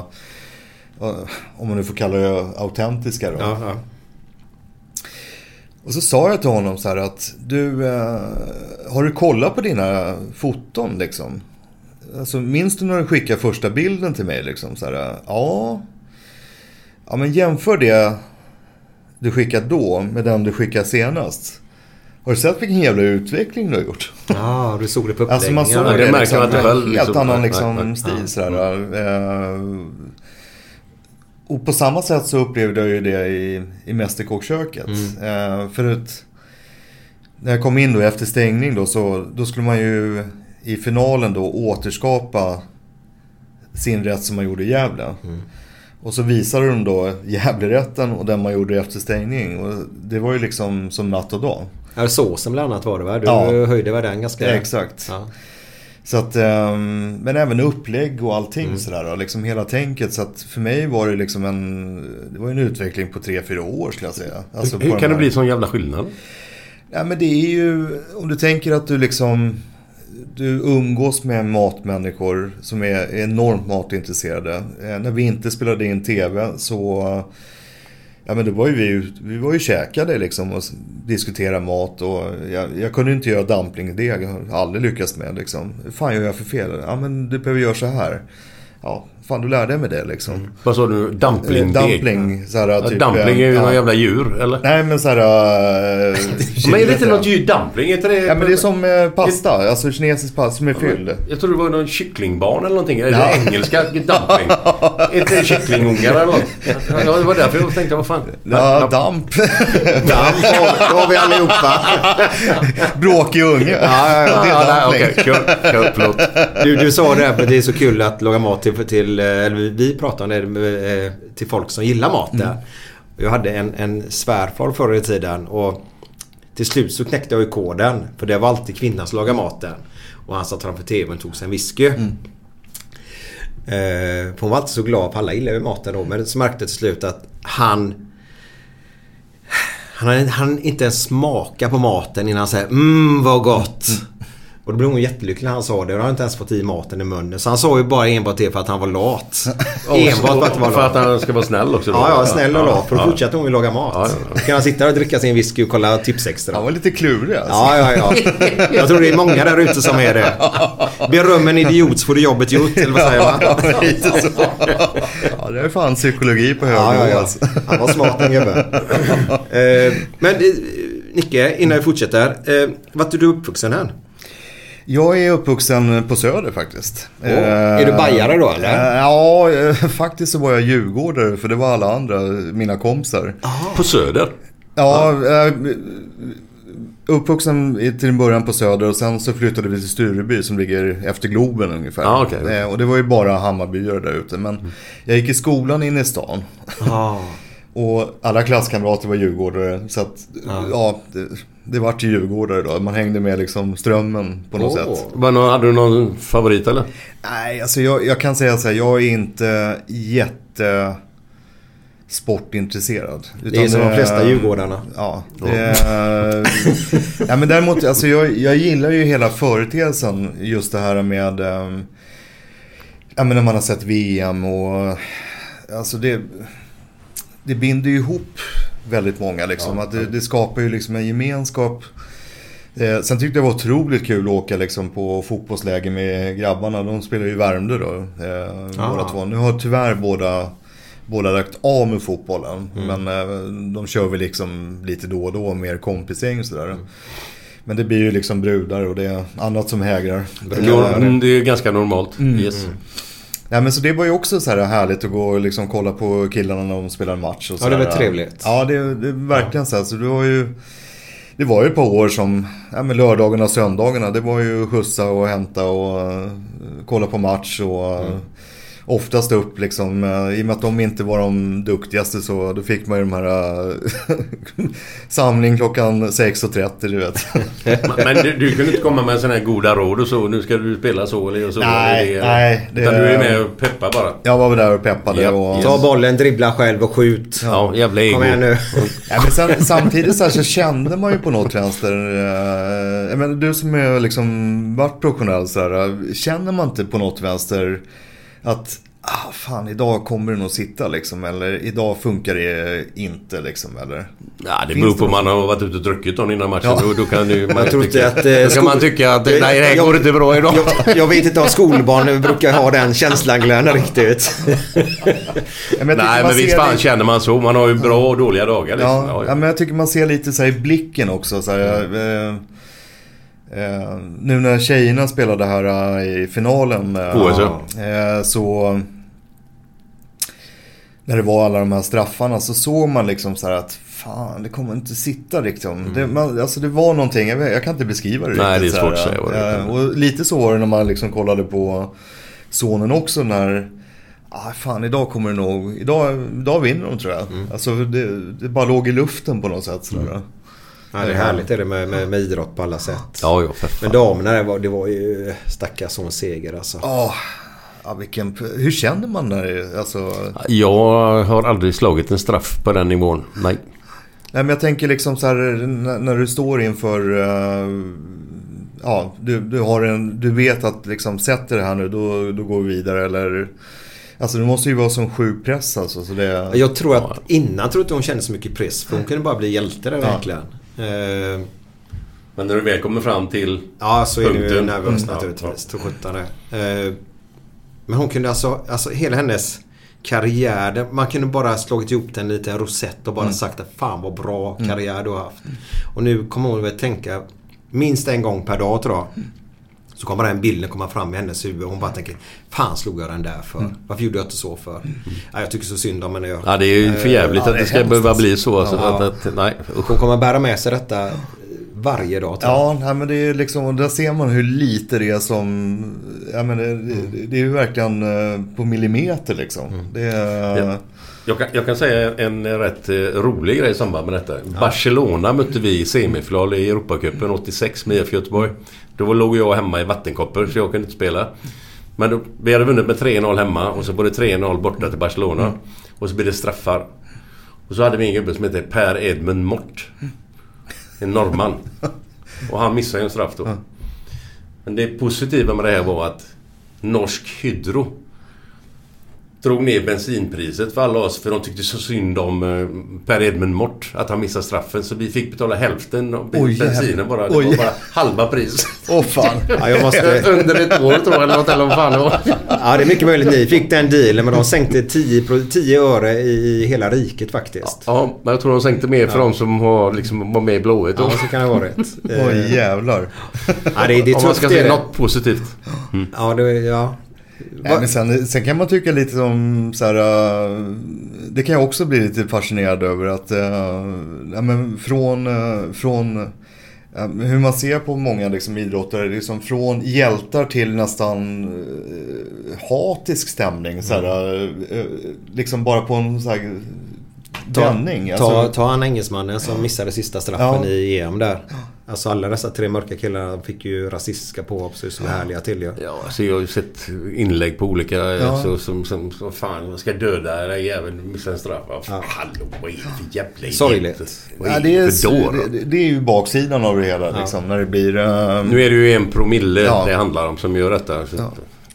eh, om man nu får kalla det autentiska då. Ja, ja. Och så sa jag till honom så här att du, eh, har du kollat på dina foton liksom? Alltså minns du när du skickade första bilden till mig liksom? Så här, ja. Ja men jämför det du skickade då med den du skickade senast. Har du sett vilken jävla utveckling du har gjort? Ja, du såg det på Alltså man såg det, Det märker liksom, inte en själv, helt liksom. annan Nej, liksom, nej, nej. stil. Ja. Sådär. Eh, och på samma sätt så upplevde jag ju det i, i Mästerkockköket. Mm. Eh, förut, när jag kom in då efter stängning då, så då skulle man ju i finalen då återskapa sin rätt som man gjorde i Gävle. Mm. Och så visade de då Gävlerätten och den man gjorde efter stängning. Och det var ju liksom som natt och dag. Ja, såsen bland annat var det va? Du Ja. höjde väl den ganska... Ja, exakt. Ja. Så att, ehm, men även upplägg och allting Mm. sådär. och Liksom hela tänket. Så att för mig var det liksom en, det var en utveckling på 3-4 år skulle jag säga. Alltså Hur kan det bli sån jävla skillnad? Ja men det är ju, om du tänker att du liksom du umgås med matmänniskor som är enormt matintresserade. Eh, när vi inte spelade in TV så Ja men då var ju vi, vi var ju käkade liksom och diskuterade mat och jag, jag kunde inte göra dumplingdeg, jag har aldrig lyckats med liksom. Vad fan gör jag för fel? Ja men du behöver göra så här. Ja, fan du lärde mig det liksom. Vad sa du? Eh, Dumpling, så här, Ja, typ, dumpling är ju ja. någon jävla djur, eller? Nej men såhär... Uh, Men är det inte något djur? Dumpling? Är inte det... Ja men det är som eh, pasta, alltså kinesisk pasta som är fylld. Jag tror det var någon kycklingbarn eller någonting. Eller Ja. engelska dumpling. Är inte det kycklingungar eller något? Ja, det var därför jag tänkte, vad fan. Ja, damp. Damp har- har vi allihopa. Bråkig unge. Ja, ja, ja. Det är ja dumpling. okej, kör, kör, förlåt. Du, du sa det här, för det är så kul att laga mat till, till eh, eller vi- pratar om det eh, till folk som gillar mat där. Jag hade en, en svärfar förr i tiden och till slut så knäckte jag ju koden. För det var alltid kvinnan som lagade maten. Och han satt framför tvn och tog sig en whisky. Eh, för hon var alltid så glad, för alla gillar ju maten då. Men så märkte jag till slut att han han hann han inte ens smaka på maten innan han säger mm vad gott. Och då blev hon jättelycklig när han sa det. Och då har han inte ens fått i maten i munnen. Så han sa ju bara enbart det för att han var lat. enbart för att han var lat. För att han ska vara snäll också då? Ja, ja, snäll och lat. För då Ja. fortsätter hon ju laga mat. Ja, ja, Då kan han sitta och dricka sin whisky och kolla Tipsextra. Han var lite klurig alltså. Ja, ja, ja. Jag tror det är många där ute som är det. Beröm en idiot så får du jobbet gjort, eller vad säger man? Ja, lite så. Ja, det är fan psykologi på hög Ja, ja, ja. alltså. Han var smart den gubben. Eh, Men eh, Nicke, innan vi fortsätter. Eh, vart är du uppvuxen här? Jag är uppvuxen på Söder faktiskt. Åh, är du bajare då, eller? Eh, Ja, eh, faktiskt så var jag djurgårdare för det var alla andra, mina kompisar. På Söder? Ja, eh, uppvuxen till en början på Söder och sen så flyttade vi till Stureby som ligger efter Globen ungefär. Ja, okej. Eh, Och det var ju bara Hammarbyare där ute. Men jag gick i skolan inne i stan. Och alla klasskamrater var djurgårdare. Så att, ja, det, det vart ju djurgårdare då. Man hängde med liksom strömmen på något sätt. Var någon, hade du någon favorit eller? Nej, alltså jag, jag kan säga så här. Jag är inte jätte sportintresserad. Det är som de flesta djurgårdarna. Ja. Det, ja men däremot, alltså jag, jag gillar ju hela företeelsen. Just det här med... ehm, Ja men när man har sett VM och... Alltså det... Det binder ju ihop väldigt många liksom. Att det, det skapar ju liksom en gemenskap. Eh, sen tyckte jag det var otroligt kul att åka liksom på fotbollsläger med grabbarna. De spelar ju i Värmdö då. Eh, Ah. båda två. Nu har tyvärr båda, båda lagt av med fotbollen. Men eh, de kör väl liksom lite då och då mer kompisgäng och sådär. Men det blir ju liksom brudar och det är annat som hägrar. Mm, det är ganska normalt. Mm. Yes. Ja men så det var ju också så här härligt att gå och liksom kolla på killarna när de spelar match. Och Ja, det var trevligt. Ja, det, det verkligen så här. Så det var ju... Det var ju ett par år som, ja men lördagarna och söndagarna, det var ju skjutsa och hämta och eh, kolla på match och Mm. Oftast upp liksom, eh, i och med att de inte var de duktigaste så då fick man ju de här eh, samling klockan 6.30 du vet. Men du, du kunde inte komma med sådana här goda råd och så. Nu ska du spela så eller så. Nej, eller det, nej, det- Utan du är med och peppar bara. Jag var väl där och peppade Ja, och... Ta bollen, dribbla själv och skjut. Ja, jävla ego. Kom igen nu. Ja, men sen, samtidigt så, här, så kände man ju på något vänster, eh, menar, du som är liksom varit professionell så här, eh, känner man inte på något vänster att ah, fan idag kommer det nog sitta liksom eller idag funkar det inte liksom eller? Ja, det Finns beror på om man har varit ute och druckit någon innan matchen. Ja. Då, då kan du, man tror tycka, att... eh, då kan man tycka att nej, det här Jag- går inte bra idag. Jag, jag vet inte om skolbarn brukar ha den känslan Glenn riktigt. Ja, men Nej, men visst fan känner man så. Man har ju bra och dåliga dagar liksom. Ja, Ja, men jag tycker man ser lite så här i blicken också. Så här, eh, eh, nu när tjejerna spelade här eh, i finalen. eh, eh, så när det var alla de här straffarna så såg man liksom så här att fan det kommer inte sitta liksom. Det, man, alltså det var någonting, jag, vet, jag kan inte beskriva det Mm. Nej, riktigt. det är svårt att säga. Eh, Och lite så var det när man liksom kollade på sonen också när Ah, fan, idag kommer det nog... Idag, idag vinner de tror jag. Mm. Alltså det, det bara låg i luften på något sätt. Sådär. Ja, det är härligt är det med, med, med idrott på alla sätt. Ja, ja, för fan. Men damerna det var, det var ju stackars sån seger alltså. Ja, ja, vilken... Hur känner man när. Alltså... Jag har aldrig slagit en straff på den nivån. Nej. Nej, men jag tänker liksom så här när, du står inför... eh, ja, du, du, har en, du vet att liksom sätter det här nu, då, då går vi vidare. Eller... Alltså det måste ju vara som sjuk press alltså. Så det, Jag tror att innan tror inte hon kände så mycket press. För hon kunde bara bli hjälte där Ja. verkligen. Eh, Men när du väl kommer fram till Ja, så är det ju punkten. nervöst Mm. naturligtvis. Sjutton det. Eh, Men hon kunde alltså, alltså hela hennes karriär. Man kunde bara slagit ihop den lite en rosett och bara Mm. sagt att fan vad bra karriär du har haft. Och nu kommer hon väl tänka minst en gång per dag tror jag. Så kommer den bilden komma fram i hennes huvud och hon bara tänker Fan slog jag den där för? Mm. Varför gjorde jag inte så för? Ja, jag tycker så synd om henne. Jag- Ja, det är ju för jävligt Eh, att det ska behöva bli så. Alltså, Ja. att, att, nej. Hon kommer bära med sig detta varje dag. Ja, nej, men det är liksom, och där ser man hur lite det är som, ja men det, det, det är ju verkligen eh, på millimeter liksom. Det är, Ja. Jag kan, jag kan säga en rätt eh, rolig grej i samband med detta. Barcelona mötte vi i semifinal i Europacupen 86 med IFK Göteborg. Då låg jag hemma i vattenkoppor så jag kunde inte spela. Men då, vi hade vunnit med 3-0 hemma och så var det 3-0 borta till Barcelona. Och så blev det straffar. Och så hade vi en gubbe som hette Per Edmund Mort. En norrman. Och han missade ju en straff då. Men det positiva med det här var att Norsk Hydro drog ner bensinpriset för alla oss för de tyckte så synd om eh, Per Edmund Mort att han missade straffen så vi fick betala hälften av Oj, bensinen bara. Det Oj. var bara halva pris. Åh fan. Ja, jag måste... Under ett år tror jag eller något eller vad fan det var. Ja, det är mycket möjligt ni fick den dealen men de sänkte 10, pro- 10 öre i hela riket faktiskt. Ja, men jag tror de sänkte mer för Ja. de som har, liksom, var med i Blåvitt. Ja, så kan det vara rätt. Oj jävlar. Ja, det, det är Om man ska det är säga det. något positivt. Ja, det, ja. Nej, men sen, sen kan man tycka lite som så här, äh, Det kan jag också bli lite fascinerad över att äh, ja, men från, äh, från hur man ser på många liksom, idrottare, liksom från hjältar till nästan äh, hatisk stämning. Så här, äh, liksom bara på en så här, Ta, vändning. ta, Alltså, ta han engelsmannen som missade sista straffen Ja. i EM där. Alltså alla dessa tre mörka killar fick ju rasistiska påhopp så som är härliga till ju. Ja, alltså jag har ju sett inlägg på olika Ja. så, som, som, som fan, man ska döda den jäveln, missa en straff. Ja. Hallå, vad är det för jävla Sorgligt. Vad ja, är det, det för är, det, det är ju baksidan av det hela. Liksom, när det blir... äh, Nu är det ju en promille Ja. det handlar om som gör detta. Så,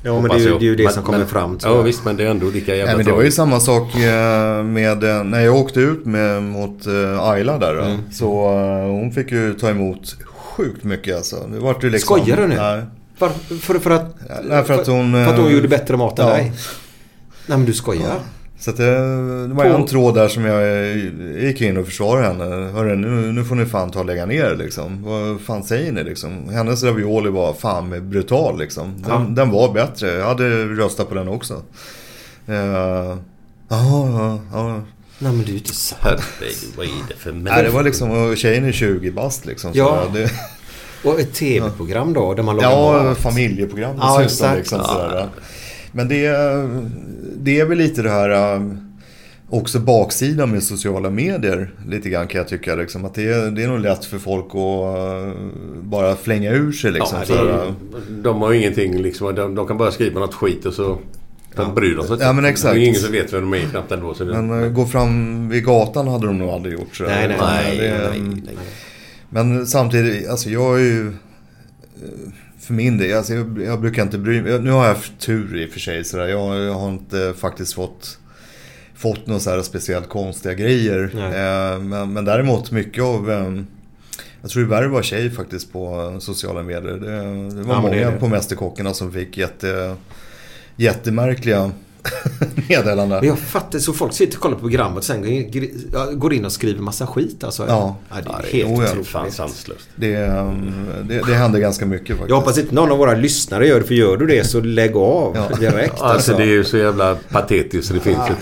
Ja, men det är ju- det är ju det Men- som kommer men- fram, Ja jag. visst, men det är ändå lika jävla Nej, men det var ju samma sak eh, med eh, när jag åkte ut med, mot eh, Ayla där. Mm. Så hon fick ju ta emot sjukt mycket alltså. Det var ju liksom, Skojar du nu? Nej. Var, för, för att... Nej, för att hon... För att hon gjorde bättre mat än ja. dig? Nej men du skojar? Så att det, det var På- en tråd där som jag eh, gick in och försvarade henne. Hörru, nu, nu får ni fan ta och lägga ner liksom. Vad fan säger ni liksom? Hennes ravioli var fan brutal liksom. Den, Ja. den var bättre. Jag hade röstat på den också. Eh, Ja, ja, ja. Nej men du är ju inte sant. Herregud, vad är det för Nej, det var liksom, och tjejen är 20 bast liksom. Så Ja. det, Och ett tv-program då där man ja, familjeprogram Ja, dessutom. exakt. Liksom, Ja. Men det, det är väl lite det här äh, också baksidan med sociala medier. Lite grann kan jag tycka. Liksom, att det, är, det är nog lätt för folk att äh, bara flänga ur sig. Liksom, Ja, äh, de har ju ingenting liksom. De, de kan bara skriva något skit och så... De bryr de sig. Ja, men exakt. Det är ingen som vet vem de är knappt ändå. Så det, Men äh, gå fram vid gatan hade de nog aldrig gjort. Så Nej, nej, nej, det, nej, nej. Men samtidigt, alltså jag är ju... För min del, alltså jag, jag brukar inte bry mig. Nu har jag haft tur i och för sig. Så där. Jag, jag har inte faktiskt fått, fått några så här speciellt konstiga grejer. Eh, men, men däremot mycket av... Eh, jag tror det värre var tjej faktiskt på sociala medier. Det, det var Ja, många det det. på Mästerkockarna som fick jätte, jättemärkliga meddelanden. Men jag fattar, så folk sitter och kollar på programmet och sen går- ja, in och skriver massa skit alltså? Ja. det är Ja, helt otroligt. fan sanslöst. Det, eh, det, det händer ganska mycket faktiskt. Jag hoppas inte någon av våra lyssnare gör det, för gör du det så lägg av Ja. direkt. Alltså det är ju så jävla patetiskt så det finns inte.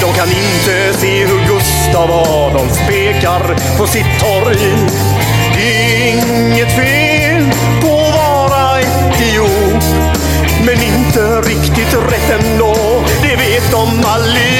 De kan inte se hur Gustav Adolf pekar på sitt torg. Inget fel på att vara idiot. Men inte riktigt rätt ändå, det vet de allihop.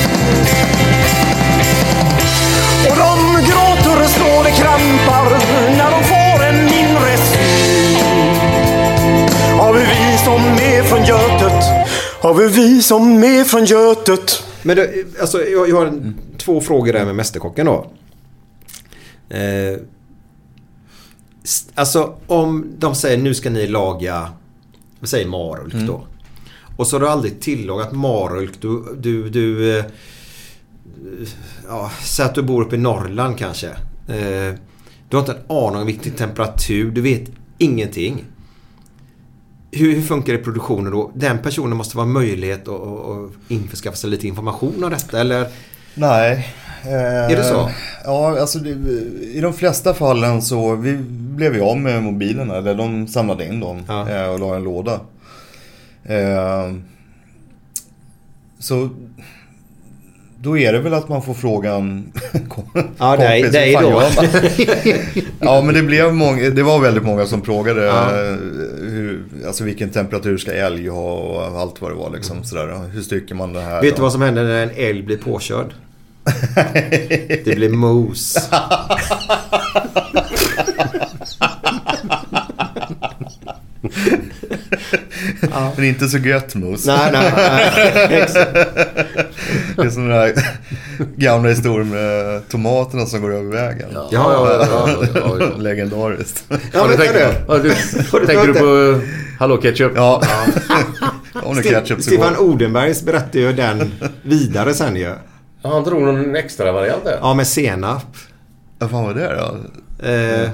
Har vi vi som är från Götet? Har vi vi som är från Götet? Men det, alltså, jag, jag har en, två frågor där med Mästerkocken då. Eh, alltså om de säger nu ska ni laga, vi säger marulk Mm. då. Och så har du aldrig tillagat marulk. Du, du, du eh, ja, säg att du bor uppe i Norrland kanske. Eh, du har inte en aning om vilken temperatur. Du vet ingenting. Hur, hur funkar det i produktionen då? Den personen måste vara möjlighet att, att, införskaffa sig lite information om detta eller? Nej. Eh, Är det så? Ja, alltså det, i de flesta fallen så vi blev ju av med mobilerna. Eller de samlade in dem eh, och la i en låda. Eh, så då är det väl att man får frågan Ja, vad fan då. ja, men det, blev många, det var väldigt många som frågade Ja. Alltså vilken temperatur ska älg ha och allt vad det var. Liksom, sådär. Hur stycker man det här? Mm. Vet du då? vad som händer när en älg blir påkörd? Det blir mos. Men inte så gött mos. Nej, nej, nej. Det är gamla historien med tomaterna som går över vägen. Ja, ja, ja, ja, ja, ja. Legendariskt. Ja, du tänker, ja, du, tänker du på uh, Hallå Ketchup? Ja. Om det ketchup Stefan Odenbergs berättade ju den vidare sen ju. Ja, han drog någon extra variant där. Ja, med senap. Vad fan var det då? Eh,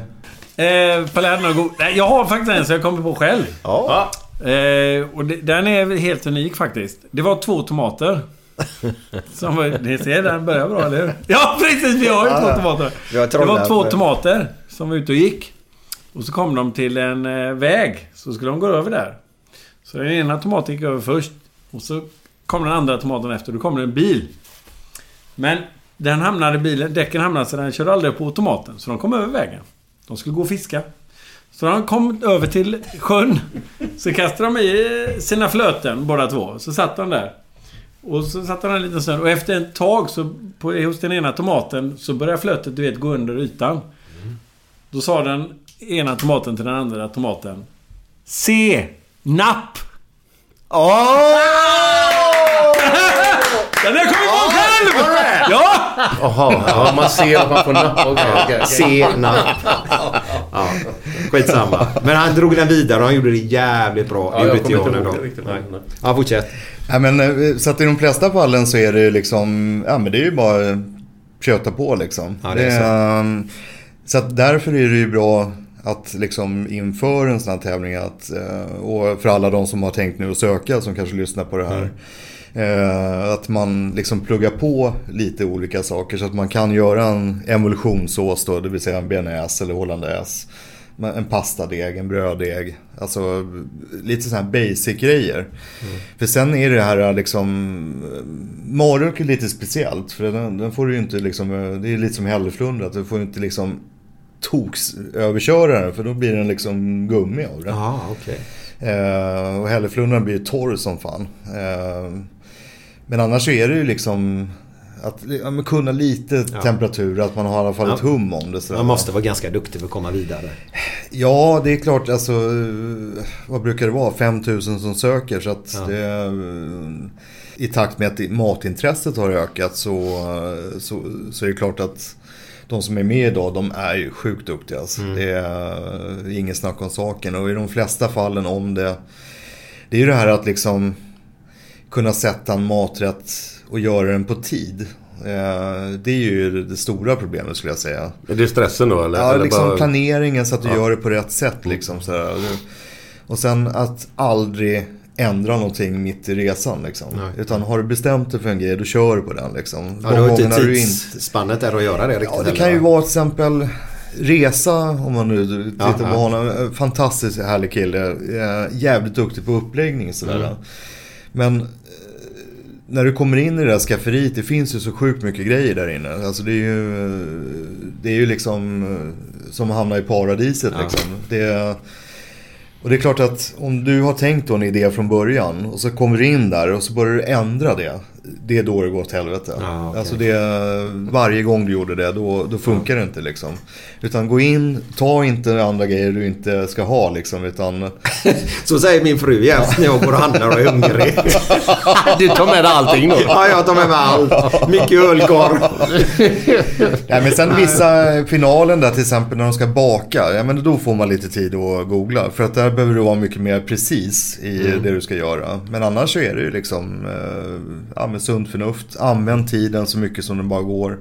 Eh, Palermo god. Nej, Jag har faktiskt en som jag kommer på själv. Ja. Eh, och det, den är helt unik faktiskt. Det var två tomater. Som ni ser, den börjar bra, eller hur? Ja, precis! Vi har ju Ja, två tomater. Det var två tomater som var ute och gick. Och så kom de till en eh, väg. Så skulle de gå över där. Så den ena tomaten gick över först. Och så kom den andra tomaten efter. Då kom det en bil. Men den hamnade bilen, däcken hamnade så den körde aldrig på tomaten. Så de kom över vägen. De skulle gå och fiska. Så de kom över till sjön. Så kastade de i sina flöten båda två. Så satt de där. Och så satt han en liten stund. Och efter ett tag så på, hos den ena tomaten så började flötet du vet gå under ytan. Då sa den ena tomaten till den andra tomaten. Se! Napp! Den där kom på själv! Ja! Jaha, ja, man ser att man får napp. Okej, okej, okej. senap. Ja, skitsamma. Men han drog den vidare och han gjorde det jävligt bra. Ja, Det gjorde jag kommer inte ihåg då. riktigt. Nej. Nej. Ja, fortsätt. Ja, men, eh, så att i de flesta fallen så är det ju liksom, ja men det är ju bara att köta på liksom. Ja, det är så. ehm, så att därför är det ju bra att liksom inför en sån här tävling att, eh, och för alla de som har tänkt nu att söka som kanske lyssnar på det här. eh, Att man liksom pluggar på lite olika saker så att man kan göra en emulsionssås då, det vill säga en bearnaise eller hollandaise. En pastadeg, en bröddeg. Alltså lite sådana här basic-grejer. För sen är det här liksom... Marulk är lite speciellt. För den, den får du ju inte liksom... Det är lite som hälleflundra. Du får ju inte liksom toks överköra den. För då blir den liksom gummi av den. Ja, okej. Eh, och hälleflundran blir ju torr som fan. Eh, men annars så är det ju liksom... Att ja, kunna lite Ja. temperatur, att man har i alla fall ett Ja. hum om det. sådär. Man måste vara ganska duktig för att komma vidare. Ja, det är klart. Alltså, eh, vad brukar det vara? 5000 som söker. Så att det, eh, I takt med att matintresset har ökat så, så, så är det klart att de som är med idag, de är ju sjukt duktiga. Alltså. Mm. Det är inget snack om saken. Och i de flesta fallen om det, det är ju det här att liksom kunna sätta en maträtt och göra den på tid. Eh, Det är ju det stora problemet skulle jag säga. Är det stressen då eller? Ja, eller liksom bara- planeringen så att du Ja. gör det på rätt sätt. Liksom, sådär. Och sen att aldrig ändra någonting mitt i resan. Liksom. Nej. Utan har du bestämt dig för en grej, då kör du på den. Liksom. Ja, du har inte tidsspannet där att göra det riktigt Ja, det kan ju va? vara till exempel Resa, om man nu tittar Ja, på ja. honom. Eh, Fantastiskt härlig kille. Eh, Jävligt duktig på uppläggning sådär. Mm. Men när du kommer in i det här skafferiet, det finns ju så sjukt mycket grejer där inne. Alltså det är ju, det är ju liksom eh, som att hamna i paradiset Ja. liksom. Det är, och det är klart att om du har tänkt då en idé från början och så kommer du in där och så börjar du ändra det. Det är då det går åt helvete. Ja, okej. Alltså det, varje gång du gjorde det, då, då funkar det inte liksom. Utan gå in, ta inte andra grejer du inte ska ha liksom. Utan... Så säger min fru jämt när jag går och handlar och är hungrig. Du tar med dig allting då? Ja, jag tar med mig allt. Mycket ölkorv. Nej, men sen vissa finalen där till exempel när de ska baka. Ja, men då får man lite tid att googla. För att där behöver du vara mycket mer precis i Mm. det du ska göra. Men annars så är det ju liksom eh, ja, med sunt förnuft. Använd tiden så mycket som det bara går.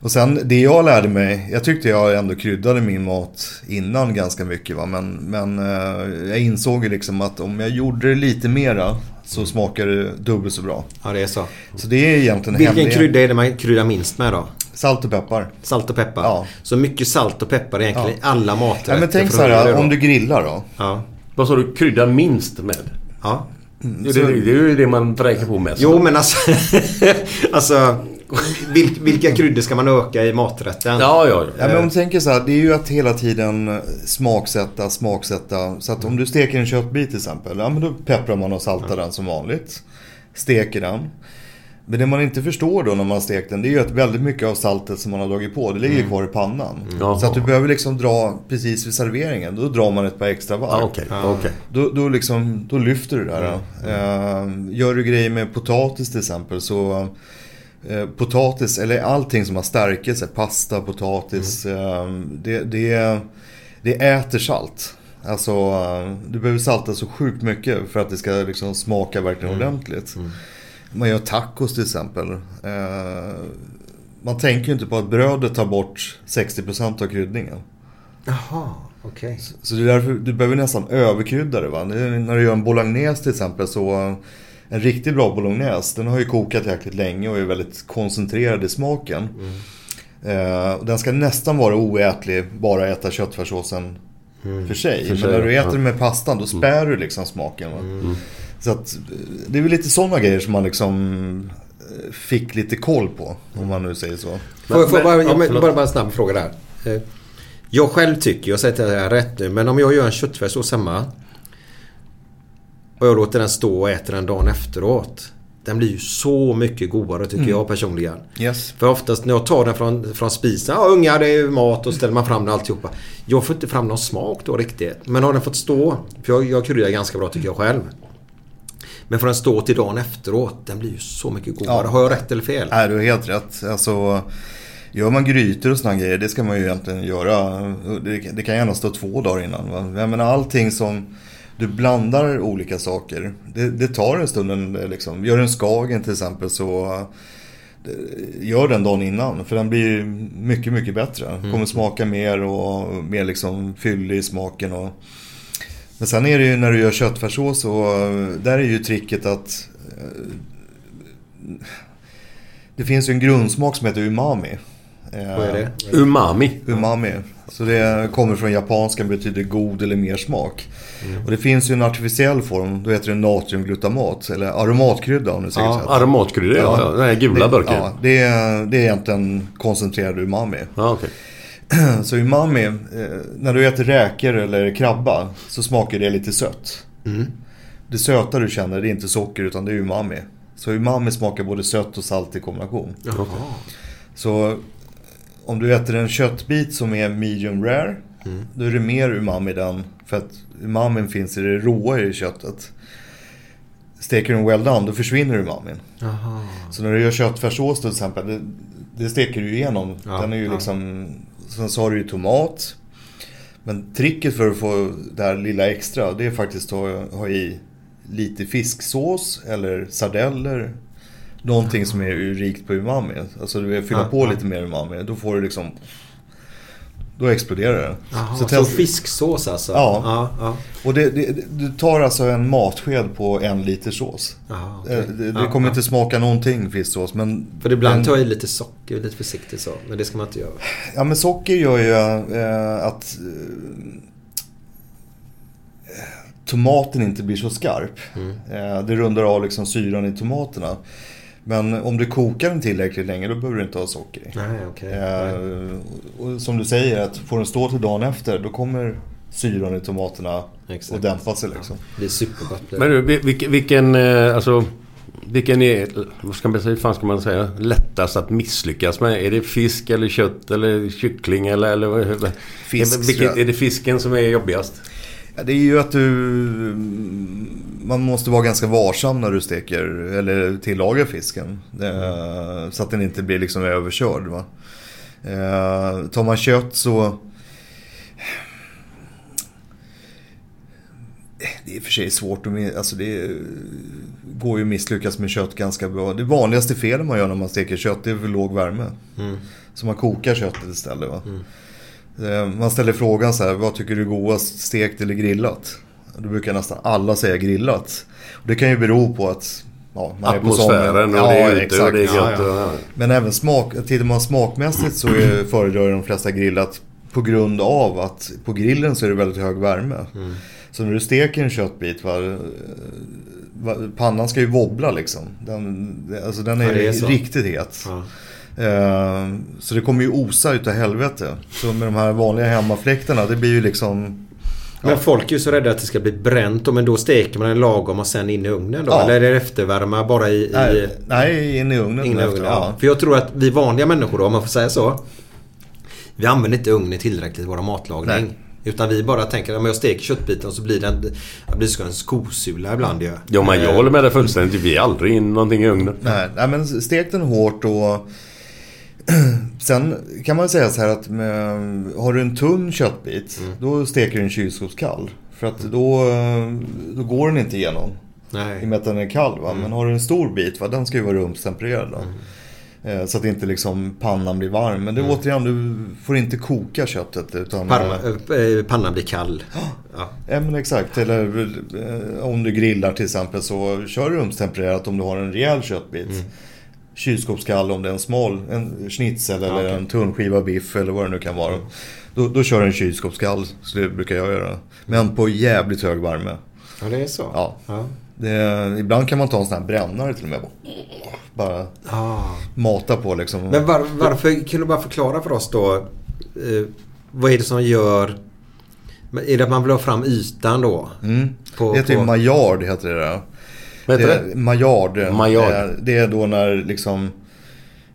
Och sen det jag lärde mig. Jag tyckte jag ändå kryddade min mat innan ganska mycket. Va? Men, men eh, jag insåg ju liksom att om jag gjorde det lite mera så smakar det dubbelt så bra. Ja, det är så. Så det är egentligen Vilken hemliga- krydda är det man kryddar minst med då? Salt och peppar. Salt och peppar? Ja. Så mycket salt och peppar egentligen i Ja. alla maträtter? Ja, men tänk så här, om du grillar då. Ja. Vad sa du? Krydda minst med? Ja. Det, det, det är ju det man vräker på mest. Jo, men alltså... alltså vil, vilka kryddor ska man öka i maträtten? Ja, ja. Ja, men om du tänker så här, det är ju att hela tiden smaksätta, smaksätta. Så att om du steker en köttbit till exempel, ja men då pepprar man och saltar den som vanligt. Steker den. Men det man inte förstår då när man stekt den, det är ju att väldigt mycket av saltet som man har dragit på, det ligger Mm. kvar i pannan. Jaha. Så att du behöver liksom dra precis vid serveringen, då drar man ett par extra varv. Ja, okej, okej. Då, då, liksom, då lyfter du det där. Mm. Eh, gör du grejer med potatis till exempel så eh, Potatis eller allting som har stärkelse, pasta, potatis. eh, det, det, det äter salt. Alltså eh, du behöver salta så sjukt mycket för att det ska liksom smaka verkligen ordentligt. Man gör tacos till exempel. Eh, man tänker ju inte på att brödet tar bort 60% av kryddningen. Jaha, okej. Så det är därför du behöver nästan överkrydda det. Va? Det när du gör en bolognese till exempel så en riktigt bra bolognese den har ju kokat jäkligt länge och är väldigt koncentrerad i smaken. Eh, och den ska nästan vara oätlig, bara äta köttfärssåsen för sig. För Men sig, när du ja. äter den med pastan då spär du liksom smaken. Va? Så att eh, det är väl lite sådana grejer som man liksom eh, fick lite koll på. Om man nu säger så. Får jag får jag bara, ja, jag, men- bara, bara en snabb fråga där. Eh, Jag själv tycker, jag säger att jag är rätt nu, men om jag gör en köttfärssås hemma och jag låter den stå och äter den dagen efteråt. Den blir ju så mycket godare tycker Mm. jag personligen. Yes. För oftast när jag tar den från, från spisen, ja ungar det är ju mat och ställer man fram den alltihopa. Jag får inte fram någon smak då riktigt. Men har den fått stå, för jag, jag kryddar ganska bra tycker jag själv. Men får den stå till dagen efteråt, den blir ju så mycket godare. Ja. Har jag rätt eller fel? Nej, du har helt rätt. Alltså, gör man grytor och sådana grejer, det ska man ju egentligen göra. Det, det kan gärna stå två dagar innan. Va? Jag menar allting som du blandar olika saker. Det, det tar en stund. Liksom. Gör en skagen till exempel så gör den dagen innan. För den blir mycket, mycket bättre. Mm. Kommer smaka mer och mer liksom fyllig i smaken. Och... Men sen är det ju när du gör köttfärssås och eh, där är ju tricket att eh, det finns ju en grundsmak som heter umami. Eh, Vad är det? Umami. Umami. Så det kommer från japanskan betyder god eller mer smak. Mm. Och det finns ju en artificiell form, då heter det natriumglutamat. Eller aromatkrydda om du säkert Ja, sett. aromatkrydda, ja. ja. Den här gula burken. Ja, det är, det är egentligen koncentrerad umami. Ja, okej. Så umami, eh, när du äter räkor eller krabba så smakar det lite sött. Mm. Det söta du känner det är inte socker utan det är umami. Så umami smakar både sött och salt i kombination. Jaha. Så om du äter en köttbit som är medium rare, då är det mer umami i den. För att umamin finns i det råa i köttet. Steker du den well done, då försvinner umamin. Jaha. Så när du gör köttfärssås till exempel, det, det steker du igenom. Ja, Den är ju ja. liksom... Sen så har du ju tomat. Men tricket för att få det här lilla extra, det är faktiskt att ha i lite fisksås eller sardeller. Någonting som är rikt på umami. Alltså du vill fylla på lite mer umami. Då får du liksom... Då exploderar det. Jaha, så, test- fisksås alltså? Ja. ja, ja. Och det, det, du tar alltså en matsked på en liter sås. Okej. Eh, Det, det Ja, kommer inte smaka någonting fisksås men... För ibland tar jag i lite socker, lite försiktigt så. Men det ska man inte göra. Ja men socker gör ju eh, att eh, tomaten inte blir så skarp. Mm. Eh, det rundar av liksom syran i tomaterna. Men om du kokar den tillräckligt länge då behöver du inte ha socker i. Nej, okej. Eh, och som du säger, att får den stå till dagen efter då kommer syran i tomaterna Exakt. att dämpa sig liksom. Det blir supergott. Men du, vil- vilken, vilken, eh, alltså, vilken är, vad ska man säga, fan ska man säga, lättast att misslyckas med? Är det fisk eller kött eller kyckling eller... eller Fisk, jag. är det fisken som är jobbigast? Ja, det är ju att du... Man måste vara ganska varsam när du steker eller tillagar fisken. Eh, Så att den inte blir liksom överkörd. Va? Eh, Tar man kött så... Det är i och för sig svårt att... Alltså det går ju att misslyckas med kött ganska bra. Det vanligaste felet man gör när man steker kött är för låg värme. Mm. Så man kokar köttet istället. Va? Eh, Man ställer frågan så här, vad tycker du är godast, stekt eller grillat? Då brukar nästan alla säga grillat. Och det kan ju bero på att ja, man är på Atmosfären sommaren. och det är ute exakt. och det är gött. ja. ja. Men även smak, tittar man smakmässigt så är, föredrar de flesta grillat på grund av att på grillen så är det väldigt hög värme. Mm. Så när du steker en köttbit, va, eh, va, pannan ska ju wobbla liksom. Den, alltså den är, är riktigt het. Ja. Eh, Så det kommer ju osa utav helvete. Så med de här vanliga hemmafläktarna, det blir ju liksom... Men folk är ju så rädda att det ska bli bränt. Men då steker man en lagom och sen in i ugnen då? Ja. Eller är det eftervärma bara i... Nej, i nej in i ugnen. in i ugnen? ja. Ja. För jag tror att vi vanliga människor då, om man får säga så. Vi använder inte ugnen tillräckligt i vår matlagning. Nej. Utan vi bara tänker att om jag steker köttbiten så blir den... Det blir som en skosula ibland ju. Ja men jag Eh, håller med dig fullständigt. Vi är aldrig in någonting i ugnen. Nej, nej, men stek den hårt och... Sen kan man säga så här att med, har du en tunn köttbit, Mm. då steker du en kylskåpskall. För att då, då går den inte igenom. Nej. I och med att den är kall. Va? Mm. Men har du en stor bit, va? den ska ju vara rumstempererad. Då. Eh, Så att inte liksom pannan blir varm. Men det Mm. återigen, du får inte koka köttet. Utan, Panna, eh, pannan blir kall. Ja. Ja men exakt. Eller eh, om du grillar till exempel så kör rumstempererat om du har en rejäl köttbit. Mm. Kylskåpskall om det är en smal, en schnitzel eller okej. en tunn skiva biff eller vad det nu kan vara. Då, då kör en kylskåpskall, så det brukar jag göra. Men på jävligt hög värme. Ja, det är så? Ja. Ja. Det, ibland kan man ta en sån här brännare till och med. Bara Ah. mata på liksom. Men var, varför, kan du bara förklara för oss då. Eh, vad är det som gör... Är det att man vill ha fram ytan då? Mm. På- det heter ju på- maillard heter det där. Vad heter det? Maillard. Maillard. Eh, Det är då när liksom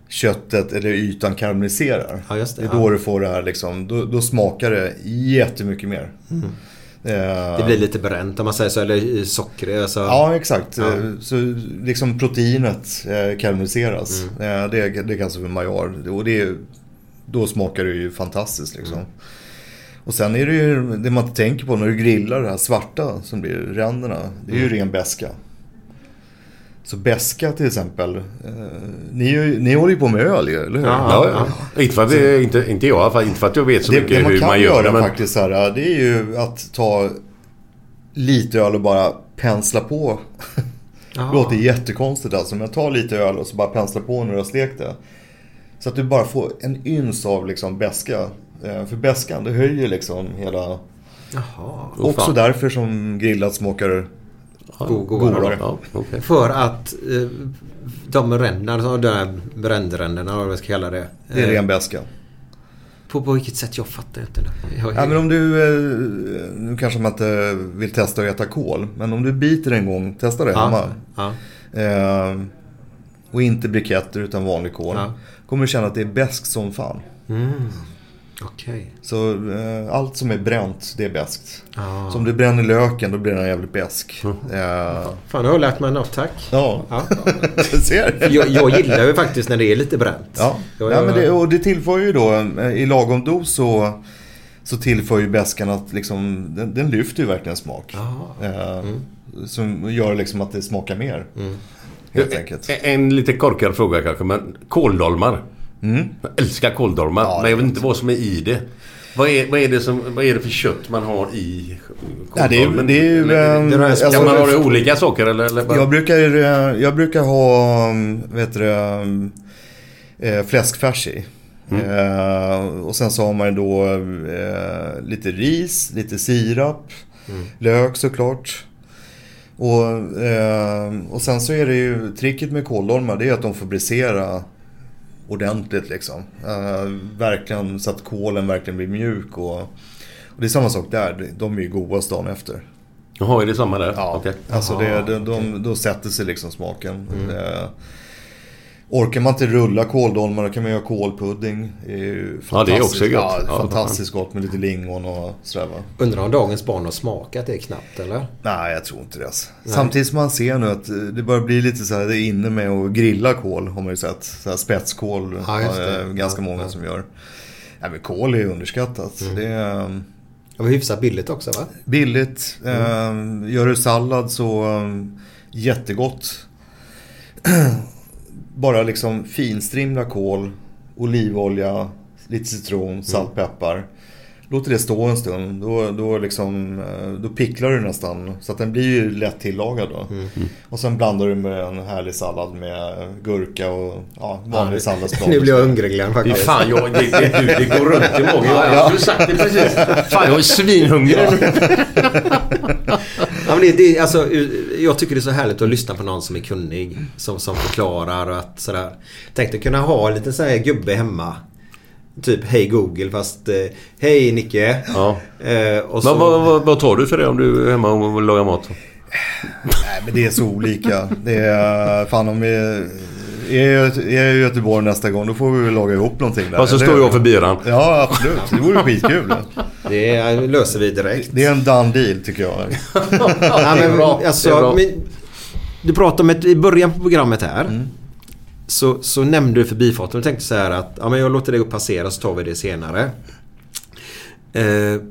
köttet eller ytan karamelliserar. Ja, just det. är Ja. då du får det här liksom, då, då smakar det jättemycket mer. Mm. Eh, Det blir lite bränt om man säger så. Eller socker. Alltså. Ja, exakt. Ja. Så liksom proteinet eh, karamelliseras. Mm. Eh, det, det kallas för maillard. Och det, är- då smakar det ju fantastiskt liksom. Mm. Och sen är det ju det man inte tänker på när du grillar det här svarta som blir ränderna. Det är ju Mm. ren beska. Så beska till exempel. Eh, ni, ni håller ju på med öl ju, eller hur? Ja, ja. Inte, för att, det- inte, inte jag, för- inte för att jag vet så det, mycket det man hur kan man gör göra det. Men faktiskt så här, det är ju att ta lite öl och bara pensla på. Det låter jättekonstigt alltså, men ta lite öl och så bara pensla på när du har stekt det. Så att du bara får en yns av liksom beska. Eh, För beskan, det höjer liksom hela... Jaha. Också därför som grillat smakar Godare. Ja, okej. För att eh, de ränderna, de där brännränderna, vad man ska kalla det. Det är eh, ren beska. På, på vilket sätt? Jag fattar inte. Jag, Ja, men om du, eh, nu kanske man inte vill testa att äta kål, men om du biter en gång, testa det hemma. ja. Eh, och inte briketter utan vanlig kål. Ja. Kommer du känna att det är bäst som fan. Mm. Okej. Så eh, allt som är bränt, det är beskt. Ah. Så om du bränner löken, då blir den jävligt besk. Eh, Fan, nu har jag lärt mig något, tack. Ja, ser. För Jag, jag gillar ju faktiskt när det är lite bränt. Ja, Jag- ja men det, och det tillför ju då, eh, i lagom dos så, så tillför ju beskan att liksom, den, den lyfter ju verkligen smak. Eh, Som gör liksom att det smakar mer. Helt enkelt. En, en lite korkad fråga kanske, men kåldolmar. Mm. Jag älskar kåldolmar, men jag vet inte vad som är i det. Vad är, vad, är det som, vad är det för kött man har i Ja, det är- det är ju, Eller- ehm, kan alltså- man ha det i olika saker eller? eller bara- Jag brukar, eh, jag brukar ha, mm, vet du eh, fläskfärs i. Eh, och sen så har man då eh, lite ris, lite sirap, lök såklart. Och, eh, och sen så är det ju, tricket med kåldolmar det är att de får brisera ordentligt liksom. Eh, verkligen så att kålen verkligen blir mjuk och, och det är samma sak där, de är ju godast dagen efter. Jaha, är det samma där? Ja, Okej. alltså det, Jaha, de, de, då sätter sig liksom smaken. Eh, orkar man inte rulla kåldolmar kan man göra kålpudding. Det är ju Ja, det är också gott. Ja, Ja, fantastiskt gott med lite lingon och sådär va. Undrar om dagens barn har smakat det knappt, eller? Nej, jag tror inte det. Alltså. Samtidigt som man ser nu att eh, det börjar bli lite så här, det är inne med att grilla kål har man ju sett. Så här spetskål Ja, det. eh, ganska Ja, många ja. som gör. Ja, men kål är underskattat. Det är, eh, Det var hyfsat billigt också, va? Billigt. Eh, gör du sallad så jättegott. Bara liksom finstrimla kål, olivolja, lite citron, salt, peppar. Låter det stå en stund. Då, då, liksom, eh, då picklar du nästan. Så att den blir ju lätt tillagad då. Och sen blandar du med en härlig sallad med gurka och ja, vanlig Ja, salladsblad. nu blir jag hungrig Glenn faktiskt. fan, jag, det, det, du, det går runt i magen. Jag Ja. skulle sagt det precis. Fan, jag är svinhungrig. Ja, det, det, alltså, jag tycker det är så härligt att lyssna på någon som är kunnig. Som, som förklarar och att sådär. Tänkte kunna ha en liten sån här gubbe hemma. Typ Hej Google fast eh, Hej Nicke. Ja. Eh, och så, vad, vad, vad tar du för det om du är hemma och lagar mat? Nej men det är så olika. Det är, fan om vi är, är i Göteborg nästa gång då får vi väl laga ihop någonting där. Ja, så står jag för biran. Ja absolut, det vore skitkul. Det löser vi direkt. Det är en done deal tycker jag. ja, men, alltså, men, du pratade om ett, i början på programmet här. Mm. Så, så nämnde du förbifarten och tänkte så här att ja, men jag låter det passera så tar vi det senare. Eh,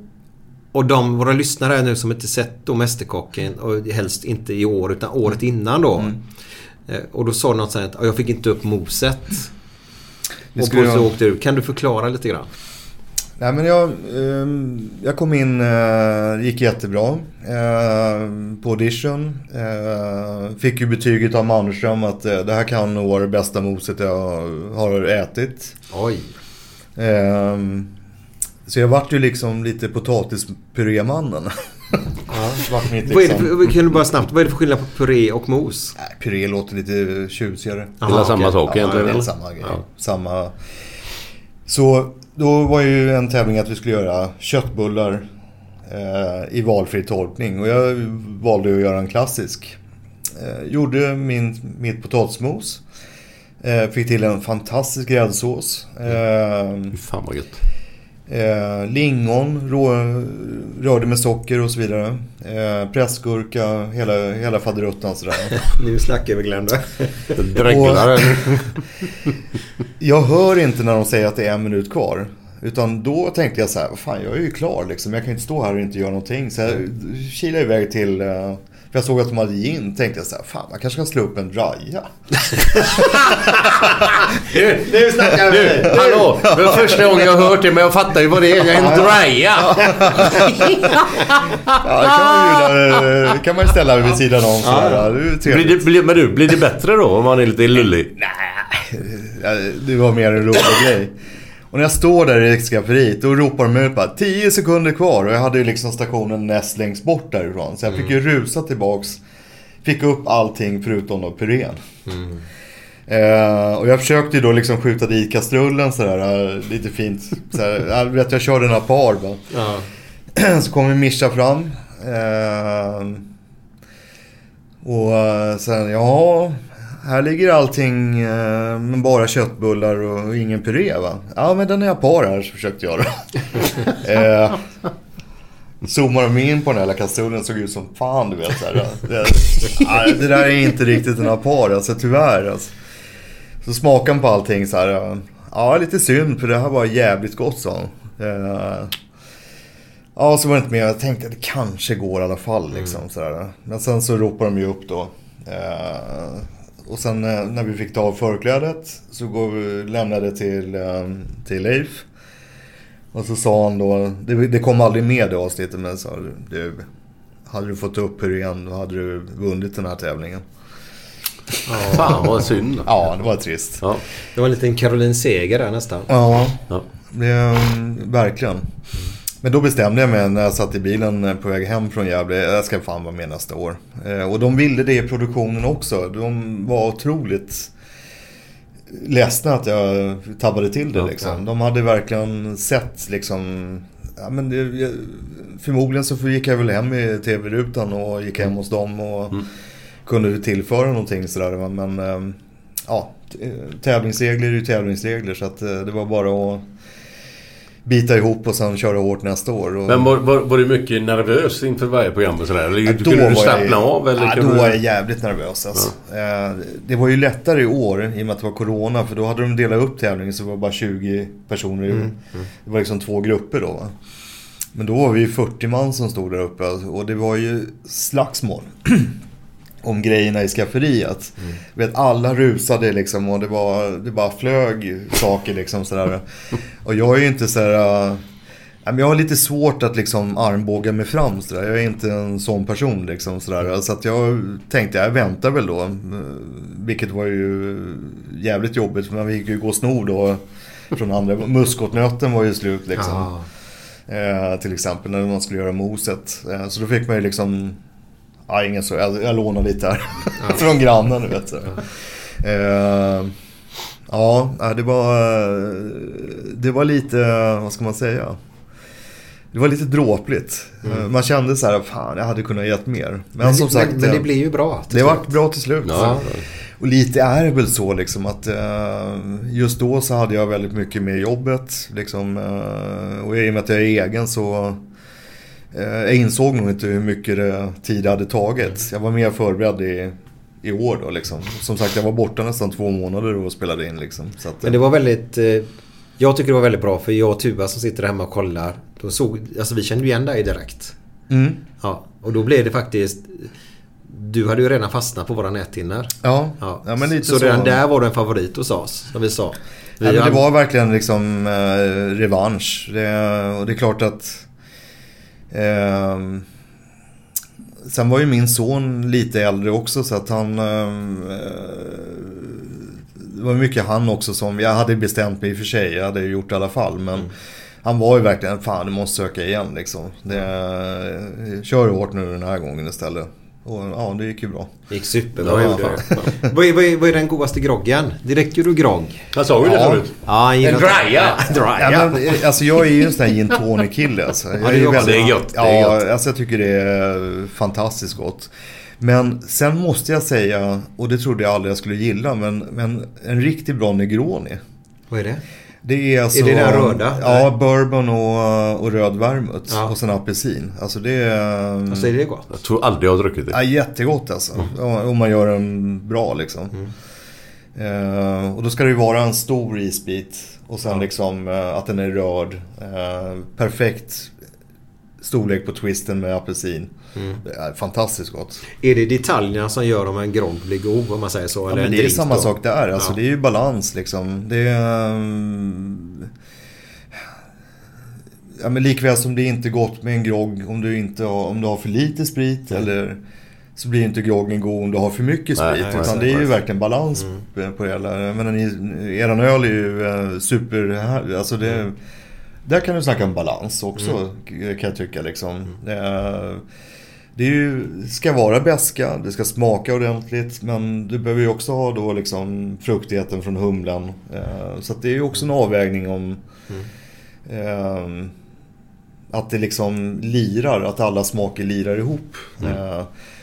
och de, våra lyssnare här nu som inte sett då Mästerkocken och helst inte i år utan året innan då. Mm. Eh, och då sa något så här att "Ja, jag fick inte upp moset. Det och så jag- åkte du. Kan du förklara lite grann? Nej men jag, ehm, jag kom in, uh, gick jättebra eh, på audition. Eh, fick ju betyget av Mannerström att eh, det här kan nog vara det bästa moset jag har ätit. Oj. Ehm, så jag vart ju liksom lite potatispuré-mannen. Mitt Vad är det liksom- kan du bara snabbt, vad är det för skillnad på puré och mos? Nej, puré låter lite tjusigare. Det är samma sak Ja, egentligen? det är samma grej. Ja. Samma... Så då var ju en tävling att vi skulle göra köttbullar eh, i valfri tolkning. Och jag valde att göra en klassisk. Eh, gjorde min, mitt potatismos. Eh, fick till en fantastisk gräddsås. Eh, fan vad gött. Eh, lingon, rå, rörde med socker och så vidare. Eh, pressgurka, hela, hela faderuttan sådär. Nu snackar vi Glenn. Dreglar. Jag hör inte när de säger att det är en minut kvar. Utan då tänkte jag så här, vad fan jag är ju klar liksom. Jag kan inte stå här och inte göra någonting. Så jag kilade iväg till, eh, för jag såg att de hade gin. Tänkte jag så här, fan man kanske ska slå upp en draja. Du, Nu snackar du, hallå! Det var första gången jag hört det men jag fattar ju vad det är. En draja. Ja, det kan man ju, eh, kan man ju ställa vid sidan om. Så här. Det. Blir det, blir, men du, blir det bättre då om man är lite lullig? Ja, Det var mer en rolig grej. Och när jag står där i skafferiet då ropar de ut bara 10 sekunder kvar. Och jag hade ju liksom stationen näst längst bort därifrån. Så jag fick ju rusa tillbaks. Fick upp allting förutom då purén. Eh, och jag försökte ju då liksom skjuta dit kastrullen sådär eh, lite fint. Sådär, jag vet jag körde några par bara. Ja. Så kommer Mischa fram. Eh, och eh, sen, ja, här ligger allting eh, med bara köttbullar och ingen puré va? Ja, men den är jag par här, så försökte jag då. eh, zoomar de in på den här jävla kastrullen såg ut som fan du vet. Så här, det, det där är inte riktigt en apar alltså, tyvärr. Alltså. Så smakade han på allting så här. Ja, lite synd för det här var jävligt gott sa han. Eh, Ja, så var det inte mer. Jag tänkte att det kanske går i alla fall. Liksom, sådär. Men sen så ropade de ju upp då. Eh, och sen eh, när vi fick ta av förklädet så går vi, lämnade till, eh, till Leif. Och så sa han då, det, det kom aldrig med i avsnittet men sa du, hade du fått upp purén då hade du vunnit den här tävlingen. Fan vad synd. Ja, det var trist. Ja. Det var en liten Caroline Seger där nästan. Ja, Ja. det, mm, verkligen. Men då bestämde jag mig när jag satt i bilen eh, på väg hem från Gävle. Jag ska fan vara med nästa år. Eh, Och de ville det i produktionen också. De var otroligt ledsna att jag tabbade till det liksom. De hade verkligen sett liksom... Ja, men det, förmodligen så gick jag väl hem i tv-rutan och gick hem hos dem och kunde tillföra någonting sådär. Men eh, ja, tävlingsregler är ju tävlingsregler så att eh, det var bara att bita ihop och sen köra hårt nästa år. Och, Men var, var, var du mycket nervös inför varje program och sådär? Eller Ja, kunde du slappna jag, av? Eller ja, då du... var jag jävligt nervös alltså. Eh, Det var ju lättare i år i och med att det var Corona. För då hade de delat upp tävlingen så det var bara 20 personer. i- Mm, Det var liksom två grupper då. Va? Men då var vi 40 man som stod där uppe alltså. och det var ju slagsmål. om grejerna i skafferiet. Mm. Vet, alla rusade liksom och det, var, det bara flög saker liksom sådär. Och jag är ju inte sådär... äh, Jag har lite svårt att liksom armbåga mig fram sådär. Jag är inte en sån person liksom sådär. Så att jag tänkte jag väntar väl då. Vilket var ju jävligt jobbigt för man fick ju gå snor då. Från andra. Muskotnöten var ju slut liksom. Ja. Eh, till exempel när man skulle göra moset. Eh, så då fick man ju liksom... Ja, ingen så. Jag, jag lånade lite här. Från grannen, du vet. Så. Eh, ja, det var... Det var lite... Vad ska man säga? Det var lite dråpligt. Eh, Man kände så här, fan jag hade kunnat gett mer. Men, Men, som sagt... men, men det eh, blir ju bra. det vart bra till slut. Ja. Och lite är det väl så liksom att eh, just då så hade jag väldigt mycket med jobbet. Liksom, eh, och i och med att jag är egen så eh, jag insåg nog inte hur mycket tid det hade tagit. Jag var mer förberedd i, i år då liksom. Som sagt jag var borta nästan två månader och spelade in liksom. Att, Men det var väldigt... eh, Jag tycker det var väldigt bra för jag och Tuva som sitter hemma och kollar. Då såg, alltså vi kände ju igen dig direkt. Mm. Ja, och då blev det faktiskt... Du hade ju redan fastnat på våra näthinnor. Ja, ja, men lite så. så. redan där var du en favorit hos oss, som vi sa. Vi Ja, men det var verkligen liksom eh, revansch. Det, och det är klart att... ehm, sen var ju min son lite äldre också så att han... ehm, eh, det var mycket han också som... Jag hade bestämt mig i och för sig. Jag hade gjort det i alla fall. Men Mm. han var ju verkligen... Fan du måste söka igen liksom. Det, kör hårt nu den här gången istället. Och ja, det gick ju bra. Det gick superbra Ja, vad, är, vad, är, vad är den godaste groggen? Direkt du grogg. Jag sa ju det förut. Ja, En draja. draja. Ja, men, eh, alltså jag är ju en sån här gin tonic kille alltså. Jag Ja, det är väldigt- det är gott, det Ja, är alltså jag tycker det är fantastiskt gott. Men sen måste jag säga, och det trodde jag aldrig jag skulle gilla, men, men en riktigt bra Negroni. Vad är det? Det är alltså... Är det den röda? Ja, bourbon och, och röd vermouth. Ja. Och sen apelsin. Alltså det är... Alltså är det gott? Jag tror aldrig jag har druckit det. Ja, jättegott alltså. Ja, Om man gör den bra liksom. Eh, och då ska det ju vara en stor isbit. Och sen liksom eh, att den är rörd. Eh, perfekt storlek på twisten med apelsin. Det är fantastiskt gott. Är det detaljerna som gör om en grogg blir god om man säger så? Ja, eller men en det är samma då? sak där. Alltså, Ja. Det är ju balans liksom. Det är... mm, Ja, men likväl som det är inte gott med en grogg om du, inte har, om du har för lite sprit. Eller så blir inte groggen god om du har för mycket Nej, sprit. nej, utan exakt, det är ju verkligen balans på det hela. Jag ni, eran öl är ju eh, super... Alltså det, Där kan du snacka om balans också kan jag tycka liksom. Det, är, det är ju, ska vara beska, det ska smaka ordentligt. Men du behöver ju också ha då liksom fruktigheten från humlan. Eh, Så det är ju också en avvägning om ehm, att det liksom lirar, att alla smaker lirar ihop. Eh,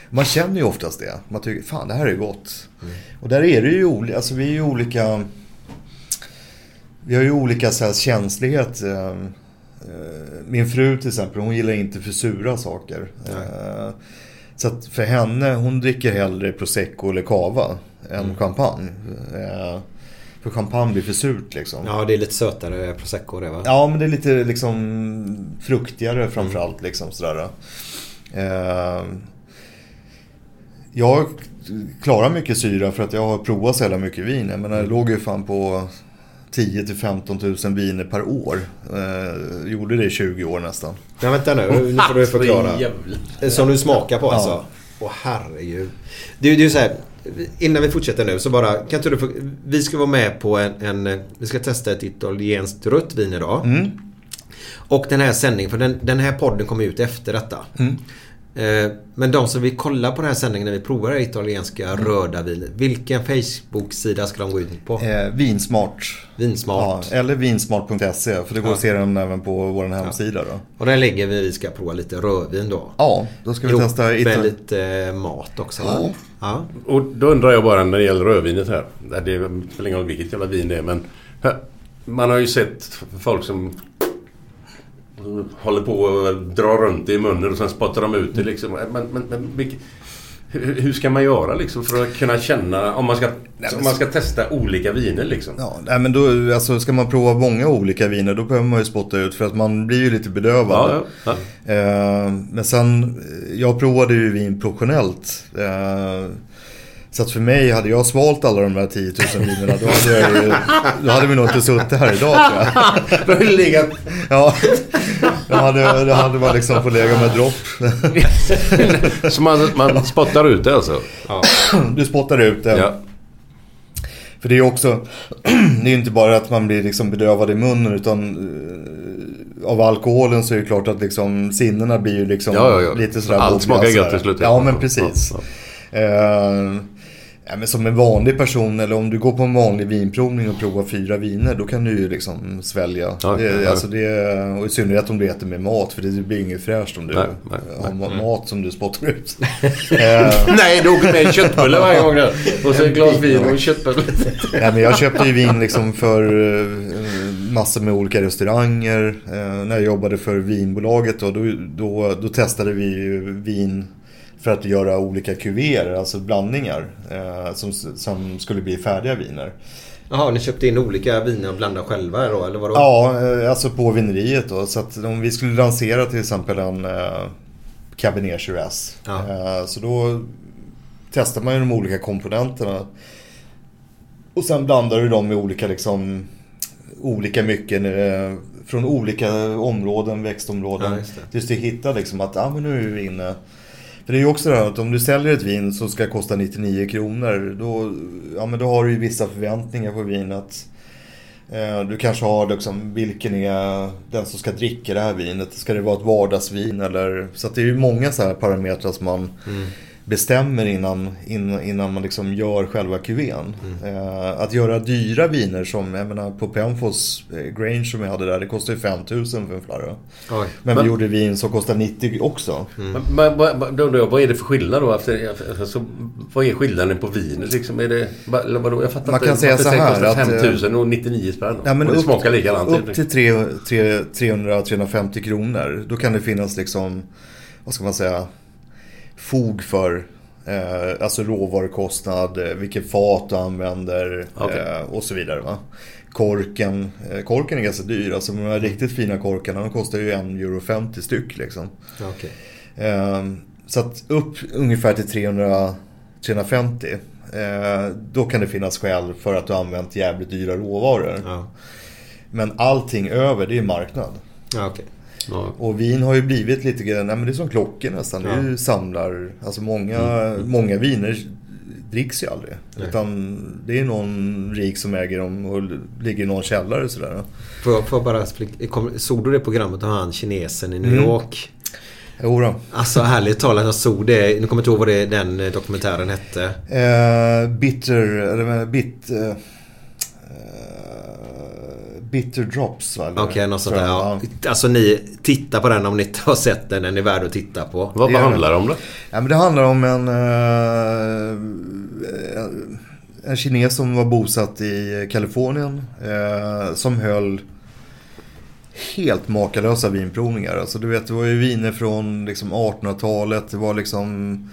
Man känner ju oftast det. Man tycker, fan det här är gott. Och där är det ju olika, alltså vi är ju olika... Vi har ju olika så här, känslighet. eh, eh, Min fru till exempel, hon gillar inte för sura saker. Eh, Så att för henne, hon dricker hellre prosecco eller cava än Mm. champagne. För champagne blir för surt liksom. Ja, det är lite sötare prosecco det va? Ja, men det är lite liksom fruktigare framförallt. Liksom, sådär. Jag klarar mycket syra för att jag har provat så jävla mycket vin. Jag menar, jag låg ju fan på 10 till 15 000 viner per år. Eh, gjorde det i 20 år nästan. Men vänta nu, nu får du förklara. Som du smakar på alltså? Åh herregud. Det, är ju- det är ju så här, innan vi fortsätter nu så bara, kan inte du få, Vi ska vara med på en, en vi ska testa ett italienskt rött vin idag. Mm. Och den här sändningen, för den, den här podden kommer ut efter detta. Mm. Eh, Men de som vill kolla på den här sändningen när vi provar det italienska Mm. röda vinet. Vilken Facebook-sida ska de gå in på? Eh, vinsmart. Vinsmart. Ja, eller vinsmart.se för det går Ja. att se den även på vår hemsida då. Och där lägger vi, vi ska prova lite rödvin då. Ja, då ska vi Ihop testa med lite eh, mat också. Ja. ja. Och då undrar jag bara när det gäller rödvinet här. Det spelar ingen roll vilket jävla vin det är men man har ju sett folk som håller på och drar runt det i munnen och sen spottar de ut det liksom. Men, men, men hur, ska man göra liksom för att kunna känna om man ska, om man ska testa olika viner liksom? Ja, nej, men då, alltså, ska man prova många olika viner då behöver man ju spotta ut för att man blir ju lite bedövad. Ja, ja, Eh, men sen, eh, jag provade ju vin professionellt. Eh, så att för mig, hade jag svalt alla de där 10 000 vinerna då hade, jag ju, då hade vi nog inte suttit här idag tror jag. Då hade legat... Ja, då hade, då hade man liksom fått lägga med dropp. Så man, man spottar ut det alltså? Ja. Du spottar ut det. Ja. För det är ju också, det är ju inte bara att man blir liksom bedövad i munnen utan eh, av alkoholen så är det klart att liksom sinnena blir ju liksom Ja, ja, ja. lite sådär Allt smakar gött sådär. till slut, ja. Men precis. ja, Eh, ja, men som en vanlig person eller om du går på en vanlig vinprovning och provar fyra viner då kan du ju liksom svälja. Ja, det, ja. Alltså det, och i synnerhet om du äter med mat för det blir inget fräscht om du Nej, nej, har nej. ma- mat som du spottar ut. Nej, du åker med en köttbulle varje gång. Och så ett glas vin och en köttbulle. Ja, men jag köpte ju vin liksom för eh, massor med olika restauranger. Eh, när jag jobbade för vinbolaget då, då, då, då testade vi vin för att göra olika kuvéer, alltså blandningar. Eh, som, som skulle bli färdiga viner. Jaha, ni köpte in olika viner och blandade själva då, eller vadå? Ja, eh, alltså på vineriet då. Så att om vi skulle lansera till exempel en eh, Cabernet Shiraz. Ja. Eh, så då testar man ju de olika komponenterna. Och sen blandar du dem med olika liksom olika mycket eh, från olika områden, växtområden. Ja, just det. tills du hittar liksom att ah, men nu är vi inne. För det är ju också det här att om du säljer ett vin som ska kosta 99 kronor. Då, ja, men då har du ju vissa förväntningar på vinet. Eh, du kanske har liksom, vilken är den som ska dricka det här vinet? Ska det vara ett vardagsvin eller? Så att det är ju många så här parametrar som man mm bestämmer innan, innan, innan man liksom gör själva kuvén. Eh, att göra dyra viner som, jag menar på Penfolds eh, Grange som jag hade där, det kostar ju 5000 för en flarra. Men, Men- vi gjorde vin som kostar 90 också. Men, men, men, då jag, vad är det för skillnad då? Efter, alltså, vad är skillnaden på vinet liksom? Är det, vadå? Jag fattar Man inte. kan säga varför så här att, eh, 5000 och 99 spänn. Ja, men och det upp, smakar likadant. Upp till tre- tre- 300-350 kronor. Då kan det finnas liksom, vad ska man säga, fog för eh, alltså råvarukostnad, eh, vilket fat du använder Okej. eh, och så vidare. Va? Korken, eh, korken är ganska dyr. Alltså de här riktigt fina korkarna de kostar ju 1,50 euro 50 styck liksom. Okej. Ehm, Så att upp ungefär till 300, 350. eh, Då kan det finnas skäl för att du har använt jävligt dyra råvaror. Ja. Men allting över det är marknad. Ja, okej. Ja. Och vin har ju blivit lite grann, nej men det är som klockor nästan. Är ju samlar, alltså många, många viner dricks ju aldrig. Nej. Utan det är någon rik som äger dem och ligger i någon källare sådär. Får jag, får jag bara Såg du det programmet om han kinesen i New Mm. York? Jo då. Alltså härligt talat, jag såg det. Nu kommer jag inte ihåg vad det, den eh, dokumentären hette. Eh, bitter, eller bit... Eh, Bitter Drops va? Okej, något sånt där. Ja. Alltså ni tittar på den om ni inte har sett den. Den är värd att titta på. Vad, vad handlar det om då? Ja, men det handlar om en, eh, en kines som var bosatt i Kalifornien. Eh, som höll helt makalösa vinprovningar. Alltså du vet, det var ju viner från liksom 1800-talet. Det var liksom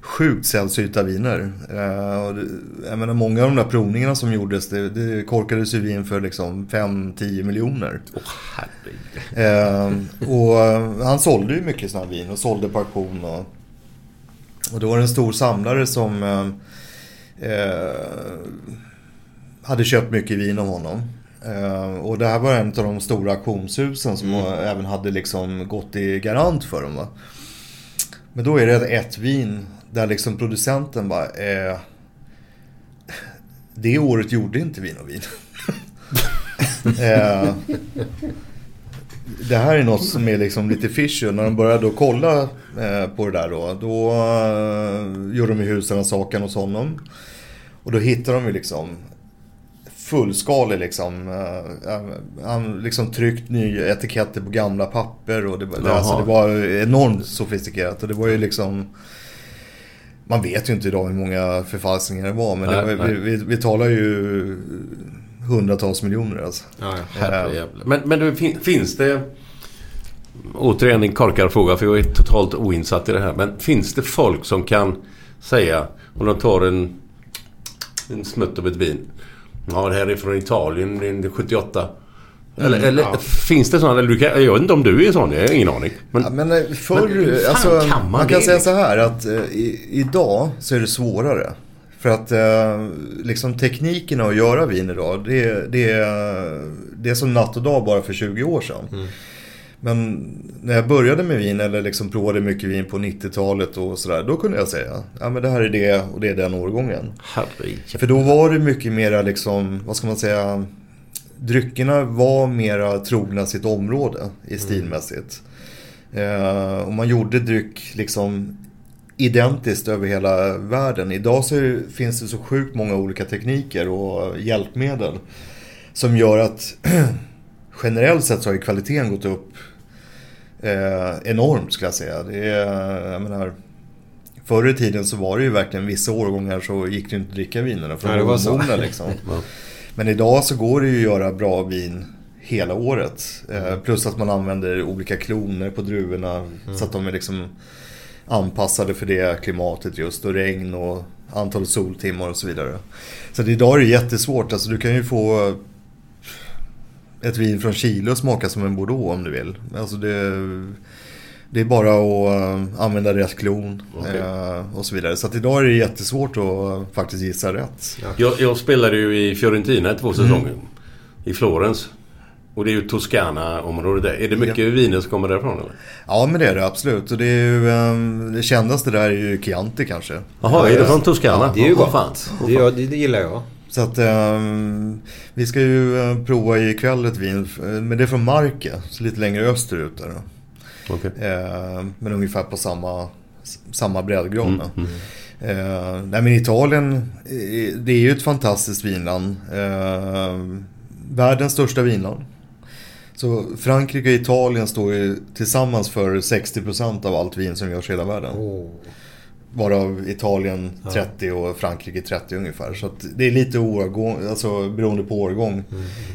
sjukt sällsynta viner. Eh, och det, jag menar, många av de där provningarna som gjordes, det, det korkades ju vin för liksom 5-10 miljoner. Åh, Eh, och eh, han sålde ju mycket sådana vin och sålde på auktion. Och, och då var det en stor samlare som eh, eh, hade köpt mycket vin av honom. Eh, och det här var en av de stora auktionshusen som även hade liksom gått i garant för dem. Va? Men då är det ett vin där liksom producenten bara eh, Det året gjorde inte vi något vin. eh, det här är något som är liksom lite fishy. När de började då kolla eh, på det där då. Då eh, gjorde de ju husrannsakan hos honom. Och då hittade de ju liksom fullskalig liksom. Eh, han liksom tryckt nya etiketter på gamla papper. Och det, var- alltså, det var enormt sofistikerat. Och det var ju liksom... Man vet ju inte idag hur många förfalskningar det var. Men det Nej, var, nej. vi, vi, vi talar ju hundratals miljoner alltså. Ja, Herrejävlar. Men, men det fin, finns det... Återigen en korkad fråga för jag är totalt oinsatt i det här. Men finns det folk som kan säga, om de tar en, en smutt av ett vin. Ja, det här är från Italien, det är 78. Eller, Mm, eller ja. finns det sådana? Eller du kan, jag vet inte om du är sån, jag har ingen aning. Men, Ja, men eh, förr, Men alltså, kan man man, kan det, säga så här att eh, i, idag så är det svårare. För att eh, liksom teknikerna att göra vin idag, det, det, är, det är som natt och dag bara för 20 år sedan. Mm. Men när jag började med vin eller liksom provade mycket vin på 90-talet och sådär, då kunde jag säga, ja men det här är det och det är den årgången. herrejävlar. För då var det mycket mera liksom, vad ska man säga, dryckerna var mera trogna sitt område i stilmässigt. Eh, och man gjorde dryck liksom identiskt över hela världen. Idag så finns det så sjukt många olika tekniker och hjälpmedel som gör att generellt sett så har ju kvaliteten gått upp eh, enormt skulle jag säga. Det är, jag menar, förr i tiden så var det ju verkligen vissa årgångar så gick det inte att dricka vinerna för Nej, de det var så. liksom. Men idag så går det ju att göra bra vin hela året. Eh, plus att man använder olika kloner på druvorna så att de är liksom anpassade för det klimatet just och regn och antal soltimmar och så vidare. Så idag är det jättesvårt. Alltså du kan ju få ett vin från Chile och smaka som en Bordeaux om du vill. Alltså det, det är bara att eh, använda rätt klon Okej. eh, och så vidare. Så att idag är det jättesvårt att eh, faktiskt gissa rätt. Jag, jag spelade ju i Fiorentina två säsonger. I Florens. Och det är ju Toscana-området där. Är det mycket viner som kommer därifrån eller? Ja men det är det absolut. Och det är ju ehm, det kändaste där är ju Chianti kanske. Jaha, är det från Toscana? Ja, Det är ju gott. fan. Det, gör- det, det gillar jag. Så att ehm, vi ska ju prova ikväll ett vin. Men det är från Marke, så lite längre österut där. då. Okej. Ehm, men ungefär på samma, samma breddgrad. Mm, då. Eh, nej men Italien, eh, det är ju ett fantastiskt vinland. Eh, världens största vinland. Så Frankrike och Italien står ju tillsammans för 60% av allt vin som görs i hela världen. Varav Italien 30 och Frankrike 30 ungefär. Så det är lite årgång, alltså beroende på årgång.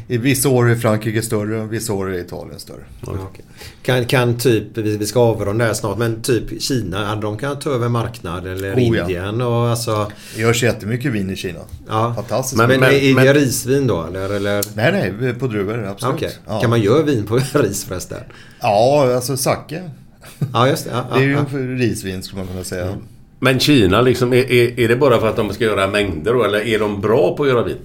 I vissa år är Frankrike större, vissa år är Italien större. Okej. Kan, kan typ, vi vi ska avrunda här snart, men typ Kina, de kan ta över marknad eller Oh, ja. Indien och alltså... Det görs jättemycket vin i Kina. Ja. Fantastiskt. Men, men, Men- är det men- risvin då eller? eller? Nej, nej, på druvor, absolut. Okej. Ja. Kan man göra vin på ris förresten? Ja, alltså sake. Ja, just det. Ja, Det är ju ja, risvin skulle man kunna säga. Men Kina liksom, är, är, är det bara för att de ska göra mängder då? Eller är de bra på att göra vin?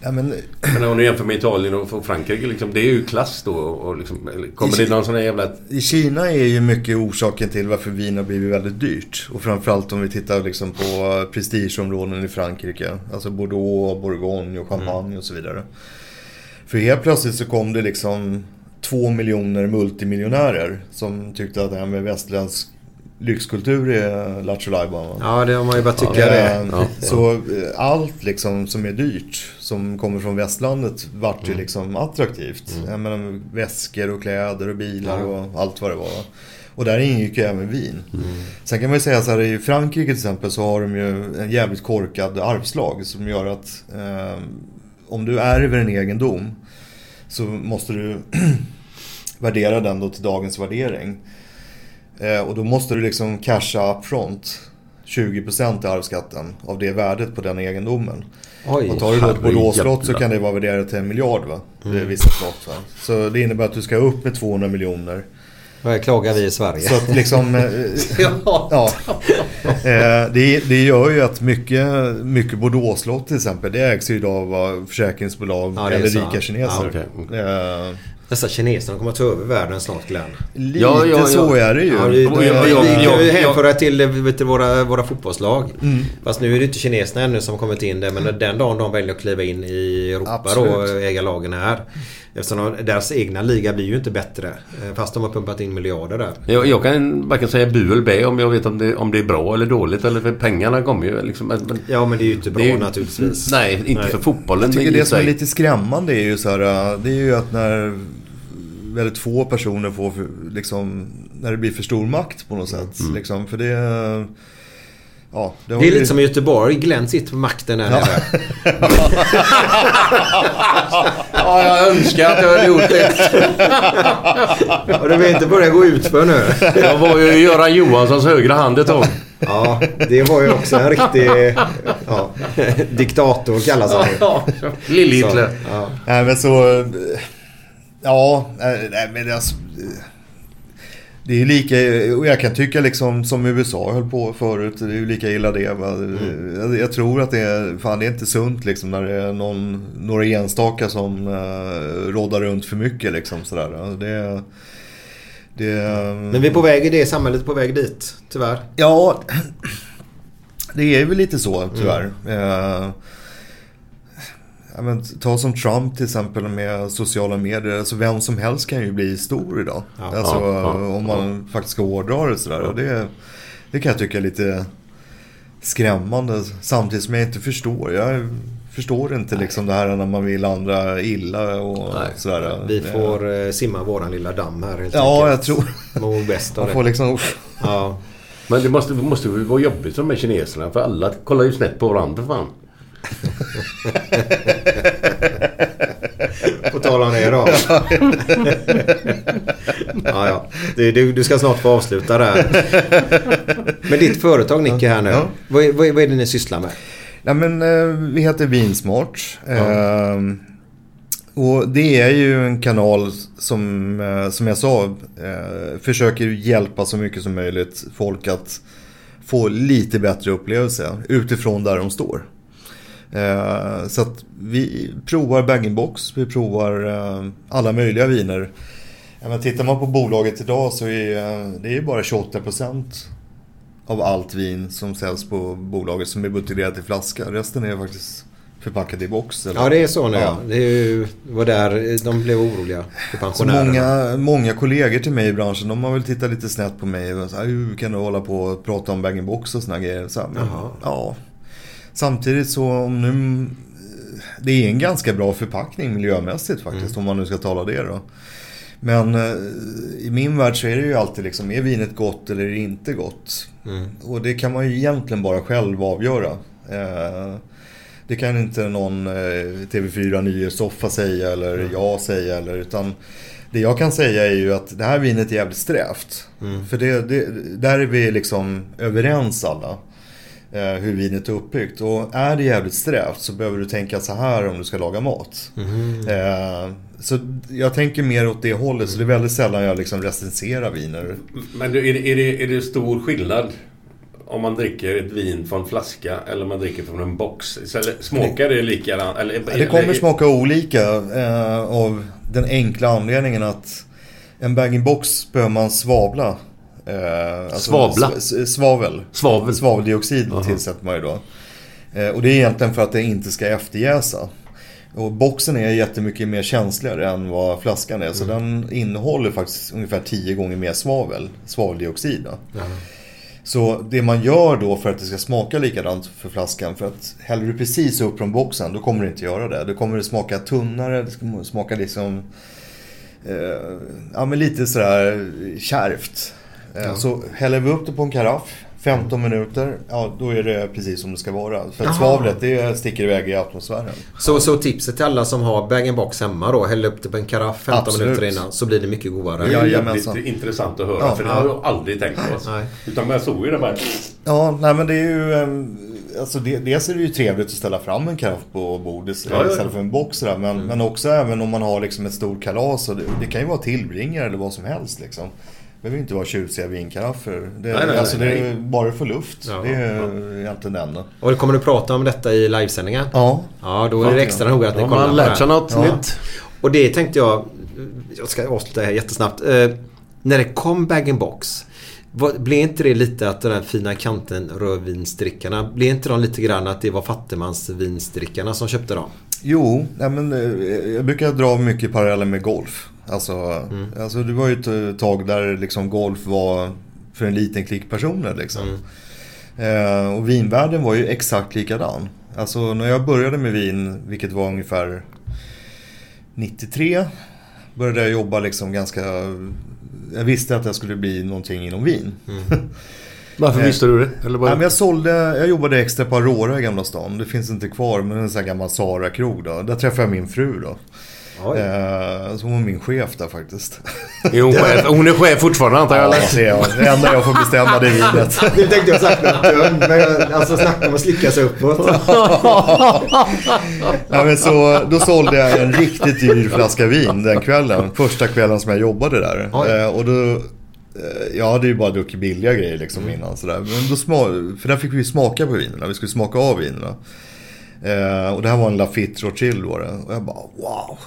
Ja, men, Men om du jämför med Italien och Frankrike liksom, det är ju klass då. Och liksom, kommer det någon sån här jävla... I Kina är ju mycket orsaken till varför vin har blivit väldigt dyrt. Och framförallt om vi tittar liksom på prestigeområden i Frankrike. Alltså Bordeaux, Bourgogne och Champagne och så vidare. För helt plötsligt så kom det liksom två miljoner multimiljonärer som tyckte att det här med västerländsk lyxkultur i Lattjo Lajban. va? Ja, det har man ju bara tycka Eh, det. Ja. Så eh, allt liksom som är dyrt, som kommer från västlandet, vart ju liksom attraktivt. Jag menar väskor och kläder och bilar Ja. och allt vad det var. Och där ingick ju även vin. Sen kan man ju säga så här, i Frankrike till exempel så har de ju en jävligt korkad arvslag som gör att eh, om du ärver en egendom så måste du värdera den då till dagens värdering. Eh, och då måste du liksom casha upfront 20% i arvsskatten av det värdet på den egendomen. Oj, och tar du då ett herre Bordeaux-slott så kan det vara värderat till en miljard va? Det är Mm. vissa slott va? Så det innebär att du ska upp med 200 miljoner. Vad klagar vi i Sverige? Så att liksom... eh, ja. Eh, det, det gör ju att mycket, mycket Bordeaux-slott till exempel, det ägs ju idag av försäkringsbolag Ja, det eller rika kineser. Ja, okej. Eh, Dessa kineserna kommer ta över världen snart Glenn. Lite Ja, ja, ja. så är det ju. Ja, det, det, vi kan ju hänföra till vet du, våra, våra fotbollslag. Mm. Fast nu är det inte kineserna ännu som kommit in där. Men den dagen de väljer att kliva in i Europa Absolut. då och äga lagen här. Eftersom de, deras egna liga blir ju inte bättre. eh, Fast de har pumpat in miljarder där. Jag, jag kan varken säga bu eller bä om jag vet om det, om det är bra eller dåligt. Eller för pengarna kommer ju liksom. Men, ja men det är ju inte bra ju- naturligtvis. Nej, inte Nej. för fotbollen Jag tycker det som är lite skrämmande är ju så här, det är ju att när väldigt få personer får, för, liksom, när det blir för stor makt på något sätt. Mm. Liksom, för det... Ja, det, Det är ju- lite som i Göteborg. Glenn sitter på makten där Ja. nere. Ja, jag önskar att jag hade gjort det. Och du vill inte börja gå ut för nu. Jag var ju Göran Johanssons högra hand ett tag. Ja, det var ju också en riktig ja, diktator kallas han ju. Ja, Lill-Hitler. Ja. Nej men så... Ja, nej nej, men det, är alltså, det är ju lika, och jag kan tycka liksom som USA höll på förut, det är ju lika illa det. Va? Jag, tror att det är, fan det är inte sunt liksom när det är någon, några enstaka som uh, råddar runt för mycket liksom sådär. Det, det, Men vi är på väg i det samhället, på väg dit, tyvärr. Ja, det är väl lite så tyvärr. Eh, ja, men, ta som Trump till exempel med sociala medier. Alltså vem som helst kan ju bli stor idag. Ja. alltså, Ja, ja, om man faktiskt ska hårdra det sådär. Och det, det kan jag tycka är lite skrämmande. Samtidigt som jag inte förstår. Jag förstår inte liksom det här när man vill andra illa och Nej. sådär. Vi får eh, simma våran lilla damm här helt Ja, enkelt. jag tror... Mår bäst av Man får liksom... Ja. Men det måste, måste vara jobbigt som med kineserna. För alla kollar ju snett på varandra fan. På tal om det då. ja, ja. Du, du, ska snart få avsluta där. Men ditt företag Nicke här nu. Ja. Vad, vad, vad är det ni sysslar med? Nej men eh, vi heter Vinsmart. Ehm, och det är ju en kanal som, eh, som jag sa, eh, försöker hjälpa så mycket som möjligt folk att få lite bättre upplevelse utifrån där de står. Eh, så att vi provar bag-in-box, vi provar eh, alla möjliga viner. Men tittar man på bolaget idag så är eh, det är bara 28% av allt vin som säljs på bolaget som är buteljerat i flaska. Resten är faktiskt förpackad i box. Eller? Ja, det är så nu ja. Det var där de blev oroliga för pensionärerna. många, många kollegor till mig i branschen, de har väl tittat lite snett på mig. Och så här, Hur kan du hålla på och prata om bag-in-box och såna grejer? Så här, men, ja. Samtidigt så om nu... Det är en ganska bra förpackning miljömässigt faktiskt, Mm. om man nu ska tala det då. Men eh, i min värld så är det ju alltid liksom, är vinet gott eller är det inte gott? Mm. Och det kan man ju egentligen bara själv avgöra. Eh, det kan inte någon eh, TV4 Nyhetssoffa säga eller jag säga. Eller, utan det jag kan säga är ju att det här vinet är jävligt strävt. Mm. För det, det, där är vi liksom överens alla. Eh, hur vinet är uppbyggt. Och är det jävligt strävt så behöver du tänka så här om du ska laga mat. Mhm. Eh, så jag tänker mer åt det hållet. Så det är väldigt sällan jag liksom recenserar viner. Men är det, är, det, är det stor skillnad om man dricker ett vin från flaska eller om man dricker från en box? Smakar det likadant? Eller, Det kommer smaka olika eh, av den enkla anledningen att en bag-in-box behöver man svavla. Eh, alltså Svavla? s- s- Svavel. Svavel. Svaveldioxid Aha. tillsätter man ju då. Eh, och det är egentligen för att det inte ska efterjäsa. Och boxen är jättemycket mer känsligare än vad flaskan är. Så Mm. den innehåller faktiskt ungefär 10 gånger mer svavel, svaveldioxid. Då. Så det man gör då för att det ska smaka likadant för flaskan. För att häller du precis upp från boxen då kommer det inte göra det. Då kommer det smaka tunnare, det ska smaka liksom... Eh, ja men lite sådär kärvt. Eh, Ja. Så häller vi upp det på en karaff. 15 minuter, ja då är det precis som det ska vara. För att Jaha. svavlet det sticker iväg i atmosfären. Så, så tipset till alla som har bag-in-box hemma då. Häll upp det på en karaff 15 Absolut. minuter innan så blir det mycket godare. Det är intressant att höra Ja. för det har jag aldrig tänkt på. Utan jag såg ju det bara... Ja, nej men det är ju... ehm, Alltså det, dels är det ju trevligt att ställa fram en karaff på bordet Ja, ja. istället för en box sådär. Men, men också även om man har liksom ett stort kalas. Och det, det kan ju vara tillbringare eller vad som helst liksom. Behöver inte vara tjusiga vinkaraffer. Det, Nej, nej, alltså nej, det är bara för luft. Ja, det är egentligen det enda. Och kommer du prata om detta i livesändningen? Ja. Ja, då är det extra noga att ni Har kollar man lärt det sig något Ja. nytt? Och det tänkte jag... Jag ska avsluta här jättesnabbt. Eh, när det kom bag-in-box. Blev inte det lite att den här fina kanten rödvinsdrickarna, blev inte de lite grann att det var fattigmansvinsdrickarna som köpte dem? Jo, nej men, eh, jag brukar dra mycket paralleller med golf. Alltså, Mm. alltså det var ju ett tag där liksom golf var för en liten klick personer. Liksom. Mm. Eh, och vinvärlden var ju exakt likadan. Alltså när jag började med vin, vilket var ungefär 93, började jag jobba liksom ganska... Jag visste att jag skulle bli någonting inom vin. Varför Eh, visste du det? Eller bara... Nej, men jag sålde, jag jobbade extra på Aurora i Gamla stan. Det finns inte kvar, men en sån här gammal Sara-krog. Där träffade jag min fru då. Eh, så hon var min chef där faktiskt. Är hon, chef? hon är chef fortfarande antar jag? Ja, det är jag. Det enda jag får bestämma det är vinet. Nu tänkte jag sagt något dumt, men jag- alltså snacka om att slicka sig uppåt. Ja, men så, då sålde jag en riktigt dyr flaska vin den kvällen. Första kvällen som jag jobbade där. Eh, och då, eh, jag hade ju bara druckit billiga grejer liksom innan. Sådär. Men då sma- för där fick vi smaka på vinerna. Vi skulle smaka av vinerna. Eh, och det här var en Lafitte Rothschild var det. Och jag bara wow.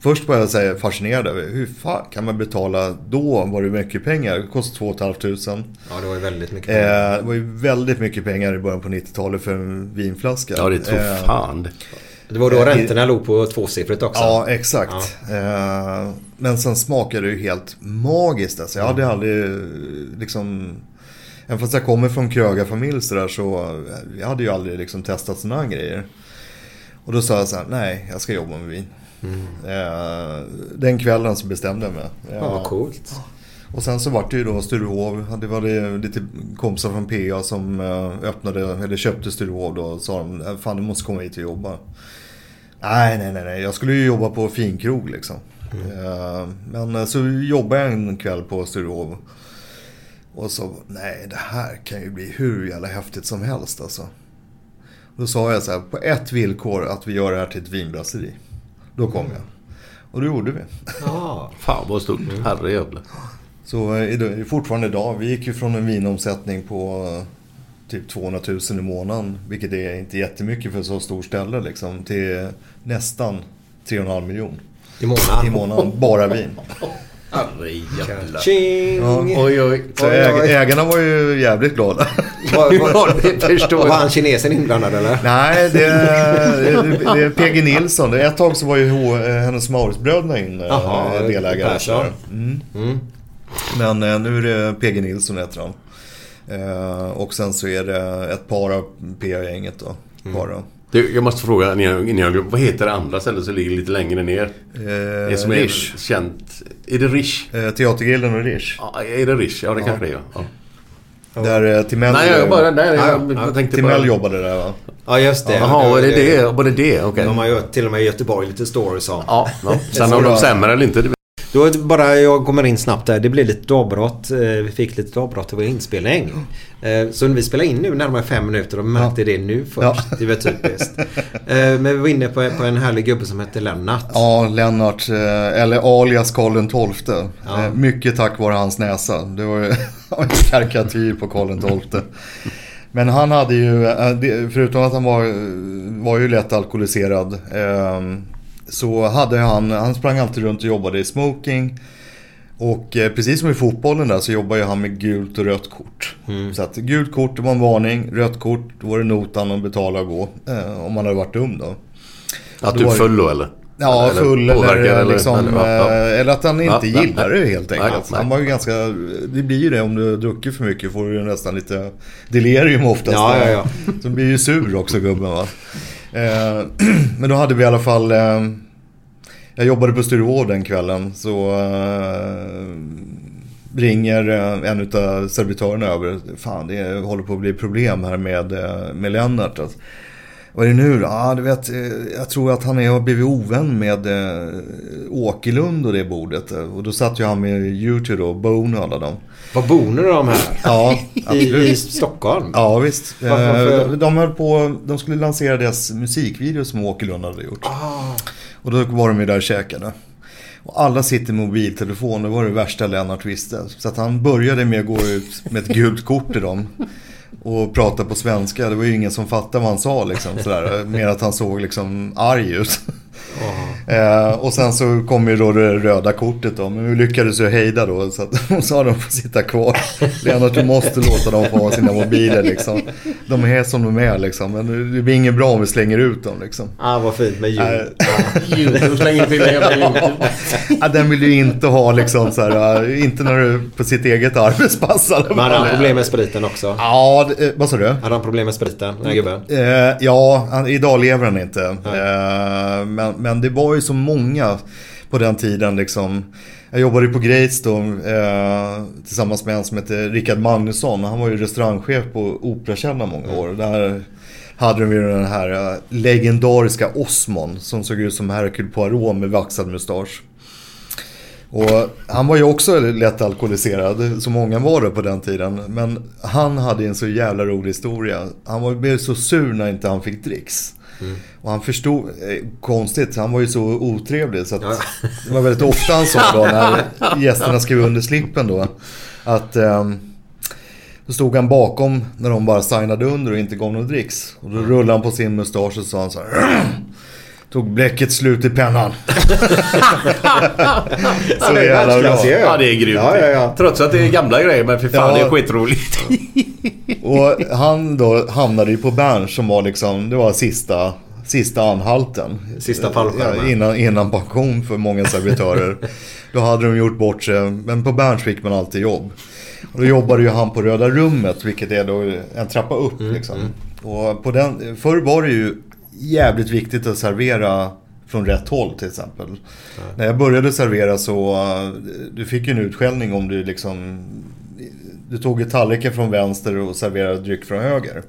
Först var jag så här fascinerad över hur fan kan man betala då var det mycket pengar. Det kostade 2 500. Ja, det var ju väldigt mycket. Eh, det var ju väldigt mycket pengar i början på 90-talet för en vinflaska. Ja, det tror Eh, fan det. Var då eh, räntorna låg på tvåsiffrigt också. Ja, exakt. Eh, men sen smakade det ju helt magiskt. Alltså. Jag hade aldrig eh, liksom... Även fast jag kommer från krögarfamilj så där så eh, jag hade ju aldrig liksom testat sådana grejer. Och då sa jag så här, nej, jag ska jobba med vin. Eh, den kvällen så bestämde jag mig. Ja, vad coolt. Och sen så vart det ju då Sturehov. Det var det lite kompisar från PA som eh, öppnade, eller köpte Sturehov då. Och sa de, "Äh, fan du måste komma hit och jobba. Nej, nej, nej, nej. Jag skulle ju jobba på finkrog liksom. Eh, Men så jobbade jag en kväll på Sturehov. Och så, nej det här kan ju bli hur jävla häftigt som helst alltså. Då sa jag så här, på ett villkor att vi gör det här till ett vinbrasseri. Då kom jag. Och det gjorde vi. Ja. Fan vad stort. Herrejävlar. Så eh, fortfarande idag, vi gick ju från en vinomsättning på eh, typ 200 000 i månaden, vilket är inte jättemycket för så stort ställe liksom, till nästan 3,5 miljoner. I månaden? I månaden, bara vin. Herrejävlar. Ja. Oj, oj. Så Oj, oj. ägarna var ju jävligt glada. Var, var, var han kinesen inblandad eller? Nej, det är, det är- det är PG Nilsson. Ett tag så var ju eh, hennes Mauritsbröderna in eh, Jaha, delägare. Mm. Mm. Men eh, nu är det PG Nilsson heter han. Och sen så är det ett par av PA-gänget då. Mm. Bara. Du, jag måste fråga innan jag, jag. Vad heter det andra stället som ligger lite längre ner? Eh, det som är Rish. känt. Är det Rish? Eh, Teatergillen och Rish. Ja, är det Rish? Ja, det kanske det är. Ja. Där eh, Timell, Nej, jag bara... Nej, jag, Ja, jag tänkte Timell bara... jobbade där va? Ja, just det. Jaha, var det det? Var det det? Okej. De har ju till och med i Göteborg lite stories om. Ja, ja. Sen om de stämmer eller inte, det Då bara jag kommer in snabbt där. Det blir lite avbrott. Eh, Vi fick lite avbrott i vår inspelning. Eh, Så vi spelar in nu närmare fem minuter och märkte det nu först. Det var typiskt. Eh, Men vi var inne på, en härlig gubbe som hette Lennart. Ja, Lennart, eller alias Karl XII. Ja. Mycket tack vare hans näsa. Det var ju en karikatyr på Karl XII. Men han hade ju, förutom att han var, var ju lätt alkoholiserad. Så hade han, han sprang alltid runt och jobbade i smoking. Och eh, precis som i fotbollen där så jobbar ju han med gult och rött kort. Så att gult kort det var en varning, rött kort då var det notan att betala och gå. eh, Om man hade varit dum då. Att du föll då eller? Ja, full eller, påverkad liksom, eller, ja, ja. eh, eller att han inte Ja, gillar nej. det helt Nej, enkelt. nej. Han var ju ganska, det blir ju det om du druckit för mycket får du nästan lite delirium oftast. Ja, ja, ja. Så blir ju sur också gubben va. Eh, men då hade vi i alla fall, eh, jag jobbade på Sturehof den kvällen så eh, ringer en av servitörerna över. Fan det håller på att bli problem här med, med Lennart. Alltså. Vad är det nu då? Ah, du vet, eh, jag tror att han har blivit ovän med eh, Åkerlund och det bordet. Och då satt ju han med YouTube då, Bone och alla dem. Vad bor ni de här? Ja, I. I Stockholm? Ja, visst. Varför? Eh, De, höll på, de skulle lansera deras musikvideo som Åkerlund hade gjort. Och då var de ju där och käkade. Och alla sitter med mobiltelefon, det var det värsta Lennart visste. Så att han började med att gå ut med ett gult kort till dem. Och prata på svenska, det var ju ingen som fattade vad han sa liksom. Sådär. Mer att han såg liksom arg ut. Eh, och sen så kom ju då det röda kortet då. Men vi lyckades ju hejda då. Så att hon sa att de får sitta kvar. Lennart du måste låta dem få ha sina mobiler liksom. De är som de är liksom. Men det blir inget bra om vi slänger ut dem liksom. Ah, vad fint med Eh, ljud. YouTube slänger till jävla YouTube. Ja, den vill du inte ha liksom så här, eh, Inte när du är på sitt eget arbetspass. Men han fall. problem med spriten också? Ja, det- eh, vad sa du? Han problem med spriten, den här gubben? Eh, ja, han, idag lever han inte. Eh, men, men det var ju så många på den tiden liksom. Jag jobbade på Greats då eh, tillsammans med en som heter Rickard Magnusson. Han var ju restaurangchef på Operakällaren många år. Där hade de ju den här eh, legendariska Osmond som såg ut som Hercule Poirot med vaxad mustasch. Och han var ju också lätt alkoholiserad, som många var det på den tiden. Men han hade en så jävla rolig historia. Han var, blev så sur när inte han fick dricks. Och han förstod, eh, konstigt, han var ju så otrevlig så att det var väldigt ofta han sa då när gästerna skrev under slippen då. Att ehm, då stod han bakom när de bara signade under och inte gav någon dricks. Och då rullade han på sin mustasch och sa han så här. Tog bläcket slut i pennan. så det är jävla bra. Ja, det är grymt. Ja, ja, ja. Trots att det är gamla grejer, men för fan Ja. det är skitroligt. Och han då hamnade ju på Berns som var liksom, det var sista, sista anhalten. Sista fallskärmen. Innan, innan pension för många servitörer. då hade de gjort bort sig, men på Berns fick man alltid jobb. Och då jobbade ju han på Röda Rummet, vilket är då en trappa upp liksom. Och på den, förr var det ju jävligt viktigt att servera från rätt håll till exempel. När jag började servera så, eh, du fick ju en utskällning om du liksom du tog ju tallriken från vänster och serverade dryck från höger.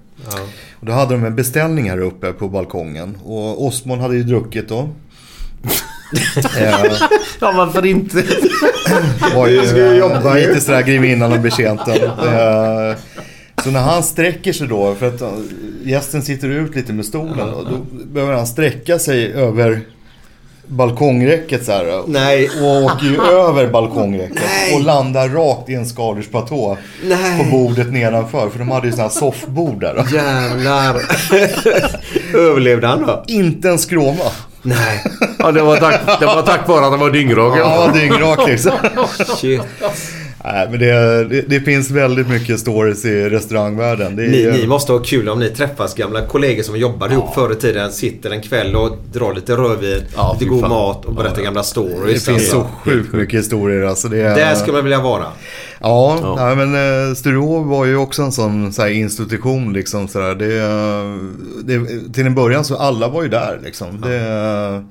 Och då hade de en beställning här uppe på balkongen. Och Osmond hade ju druckit då. eh, Ja, varför inte? var ju Jag ska ju jobba ju. lite sådär grevinnan och betjänten. Så när han sträcker sig då, för att eh, gästen sitter ut lite med stolen. Och då behöver han sträcka sig över balkongräcket så här. Nej. Och åker ju över balkongräcket. Nej. Och landar rakt i en skaldjursplatå. Nej. På bordet nedanför. För de hade ju sådana här soffbord där. Då. Jävlar. Överlevde han då? Inte en skråma. Nej. Ja, det var tack, det var tack vare att han var dyngrak. Ja, dyngrak liksom. Shit. Nej, men det, det, det finns väldigt mycket stories i restaurangvärlden. Det är, Ni, ni måste ha kul om ni träffas gamla kollegor som jobbade ihop förr i tiden. Sitter en kväll och drar lite rödvin, Ja, lite god fan. mat och berättar gamla det stories. finns Alltså. så sjukt mycket historier. Alltså det är, Där skulle man vilja vara. Ja, Ja. Nej, men uh, Sturehof var ju också en sån så här, institution liksom. Så där. Det, eh, det, till en början så alla var ju där liksom. Det, eh,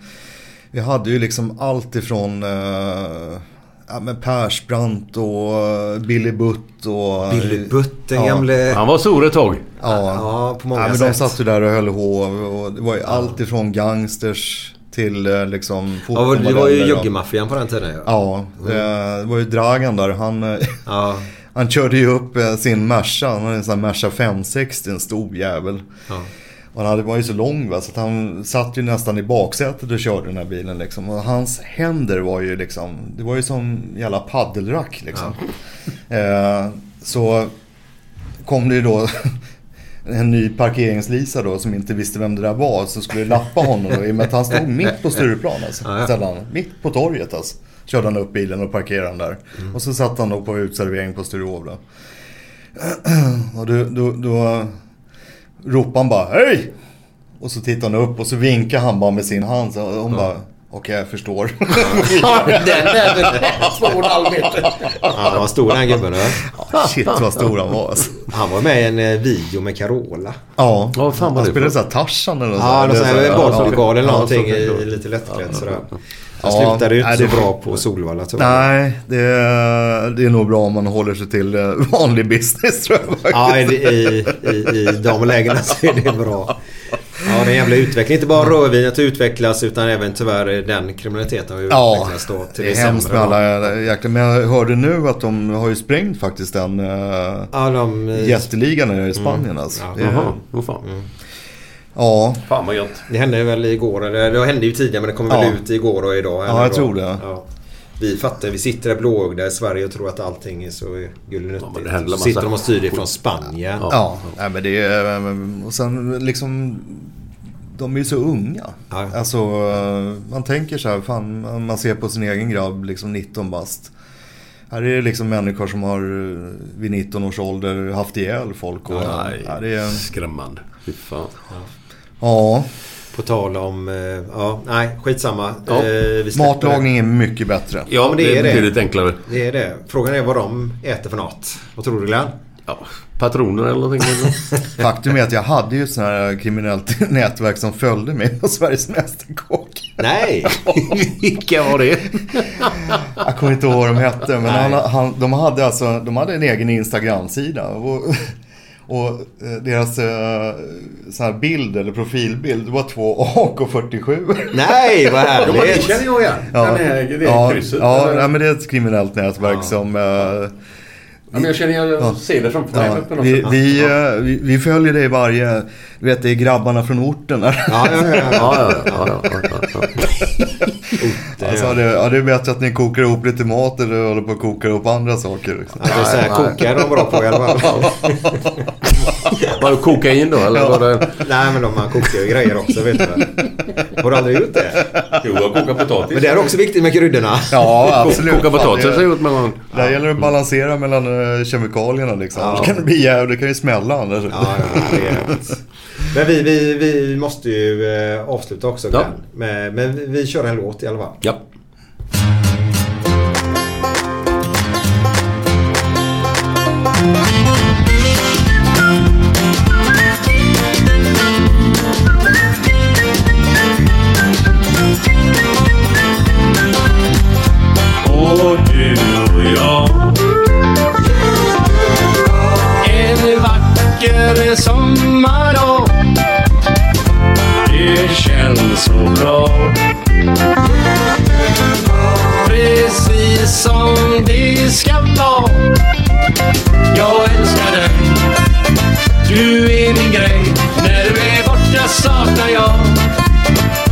vi hade ju liksom allt ifrån uh, ja, men Persbrandt och eh, Billy Butt och... Billy Butt, den Ja. gamle... Han var stor ett tag. Ja, Ja, på många ja, men sätt. de satt ju där och höll hov. Och det var ju allt ifrån gangsters till eh, liksom Ja, det var ju juggemaffian på den tiden ju. Ja, det, det var ju Dragan där. Han, eh, Ja. han körde ju upp eh, sin Merca. Han hade en sån här Merca 560, en stor jävel. Ja. Och han hade, var ju så lång va, så att han satt ju nästan i baksätet och körde den här bilen liksom. Och hans händer var ju liksom, det var ju som jävla paddelrack liksom. Eh, så kom det ju då en ny parkeringslisa då som inte visste vem det där var. Så skulle lappa honom då, i och med att han stod mitt på Stureplan alltså. Ja, ja. mitt på torget alltså. Körde han upp bilen och parkerade den där. Och så satt han då på utservering på Sturehof då. Och då, då, då ropade han bara Hej! Och så tittade han upp och så vinkade han bara med sin hand. Så hon bara Och jag förstår. den där två och en halv meter. Ja, han var stor den gubben. Ja, shit vad stor han var alltså. Han var med i en eh, video med Carola. Ja, Ja, fan han det spelade såhär Tarzan eller något Ja, någon sån här bollpokal eller Ja, någonting vara. lite lättklädd sådär. Han Ja, slutade ju inte nej, så det- bra på Solvalla tror jag. Nej, det är, det är nog bra om man håller sig till eh, vanlig business tror jag faktiskt. Ja, i, i, i, de lägena så är det bra. Ja, det är en jävla utveckling. Inte bara rödvinet utvecklas utan även tyvärr den kriminaliteten har ju Ja, utvecklats då till det är det hemskt med alla jäkla... Men jag hörde nu att de har ju sprängt faktiskt den uh, Ja, de... eh, jätteligan i Spanien alltså. Ja, Det är- Jaha, vad fan. Ja, Fan vad gött. Det hände väl igår, eller det hände ju tidigare men det kom väl Ja. ut igår och idag. Ja, jag tror det. Ja. Vi fattar, vi sitter där blåögda i Sverige och tror att allting är så gulligt Ja, Så sitter de och styr det från Spanien. Ja. ja. Men det är... Och sen liksom... De är ju så unga. Ja. Alltså, man tänker så här, fan, man ser på sin egen grabb, liksom 19 bast. Här är det liksom människor som har vid 19 års ålder haft ihjäl folk. Och, Nej, ja, det är, skrämmande. Fy fan. ja, På tal om... eh, Ja, nej, skitsamma. Ja. Eh, matlagning är mycket bättre. Ja, men det, är det. betydligt enklare. Det är det. Frågan är vad de äter för något. Vad tror du Glenn? Ja, patroner eller någonting. Faktum är att jag hade ju ett sånt här kriminellt nätverk som följde mig på Sveriges Mästerkock. Nej! Vilka var det? Jag kommer inte ihåg vad de hette, men han, han, de, hade alltså, de hade en egen Instagram-sida. Och, och eh, deras eh, så här bild, eller profilbild, var två AK47. Nej, vad Ja, men det härligt! känner jag igen. Ja, Den här, det ja, krysset. ja, eller? nej, men det är ett kriminellt nätverk som... Ja, men jag känner, jag Ja. ser det framför mig. Ja, vi, vi, eh, vi, vi följer dig varje... Du vet, det är grabbarna från orten där. Ja, ja, ja. ja. Ja, ja, ja, ja, ja, ja. Alltså, det, ja, det är bättre att ni kokar ihop lite mat eller håller på att koka ihop andra saker. Liksom. Ja, det är så här, koka är de bra på i alla fall. Var det kokain då? Eller var det... Nej men de, man kokar ju grejer också vet du väl. Har du aldrig gjort det? Jo, jag kokar potatis. Men det är också viktigt med kryddorna. Ja, absolut. Koka potatis har jag det, gjort många gånger. där gäller det att balansera mellan eh, kemikalierna liksom. Ja. Annars kan det bli jävligt, det kan ju smälla annars. Ja, ja, det. Men vi, vi, vi måste ju eh, avsluta också Ja. Men, men vi, vi kör en låt i alla fall. Ja. Vacker sommardag Det känns så bra. Precis som det ska vara. Jag älskar dig. Du är min grej. När du är borta saknar jag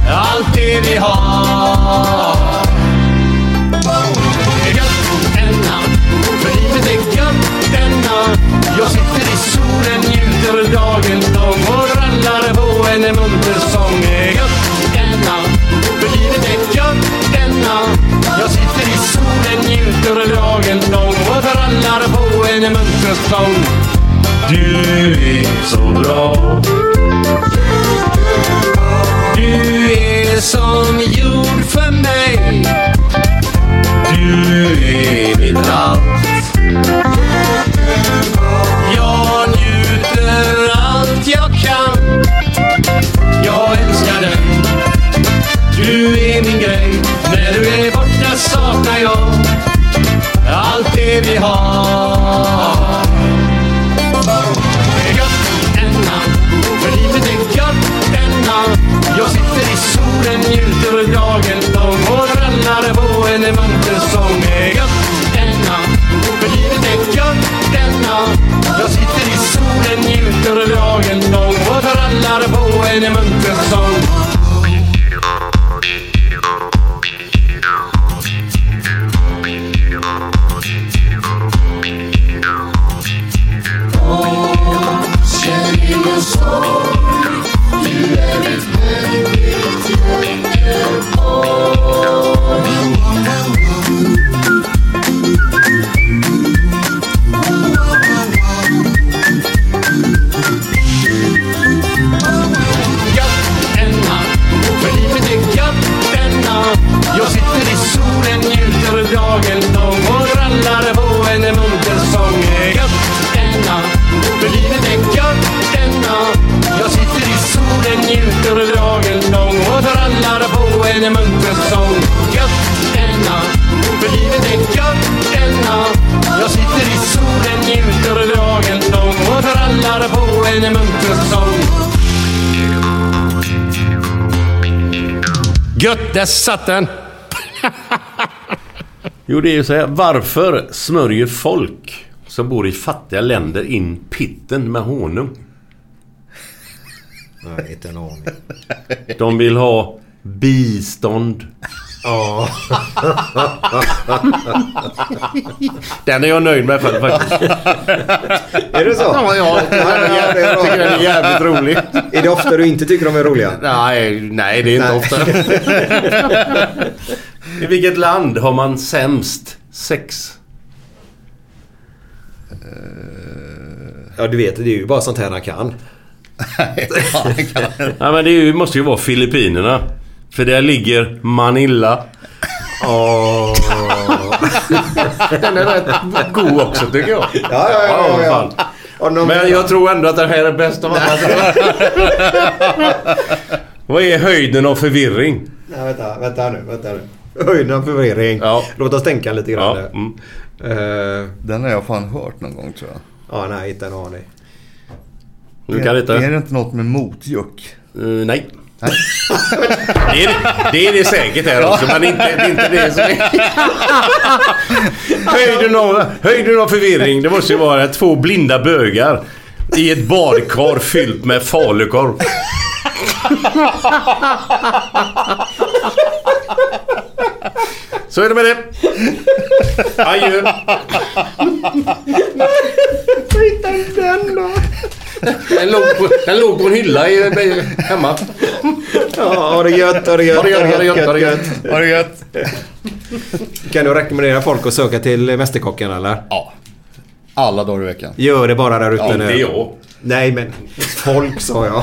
Allt det vi har. På en sång Du är så bra. Du är som jord för mig. Du är mitt allt Jag njuter allt jag kan. Jag älskar dig. Du är min grej. När du är borta saknar jag Allt det vi har. Rallar på Gött, där satt den! Jo, det är ju så här. Varför smörjer folk som bor i fattiga länder in pitten med honung? Nej, inte en aning. De vill ha bistånd. Ja. Den är jag nöjd med faktiskt. Är det så? Ja, ja. Jag tycker den är jävligt rolig. Är det ofta du inte tycker de är roliga? Nej, nej det är inte Nej. ofta. I vilket land har man sämst sex? Ja, du vet, det är ju bara sånt här han kan. Ja, men det måste ju vara Filippinerna. För där ligger Manila. Åh. Den är rätt god också tycker jag. Ja, ja, ja. ja, ja. Men jag tror ändå att den här är bäst av alla. Vad är höjden av förvirring? Nej, vänta, vänta nu, vänta nu. Höjden av förvirring. Ja. Låt oss tänka lite grann. Ja, mm. Eh, Den har jag fan hört någon gång tror jag. ja, nej, inte en aning. Du kan är, inte? är det inte något med motjuck? Uh, nej. Det är, det är det säkert här också, men inte, det är inte det som är... höjden, av, höjden av förvirring, det måste ju vara två blinda bögar i ett badkar fyllt med falukorv. Så är det med det. Adjö. Hitta den då! Den låg på, den låg på en hylla i, hemma. Ja, ha det gött, ha det gött, Ha det gött, ha det gött, ha det gött. Ha det gött! Kan du rekommendera folk att söka till Mästerkocken eller? Ja. Alla dagar i veckan. Gör det bara där ute Ja, nu. det är jag. Nej, men folk sa jag.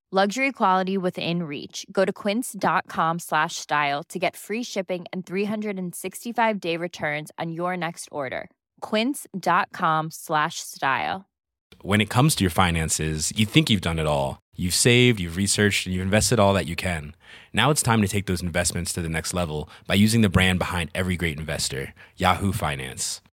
Luxury quality within reach. Go to quince.com slash style to get free shipping and 365 day returns on your next order. Quince.com slash style. When it comes to your finances, you think you've done it all. You've saved, you've researched, and you've invested all that you can. Now it's time to take those investments to the next level by using the brand behind every great investor, Yahoo Finance.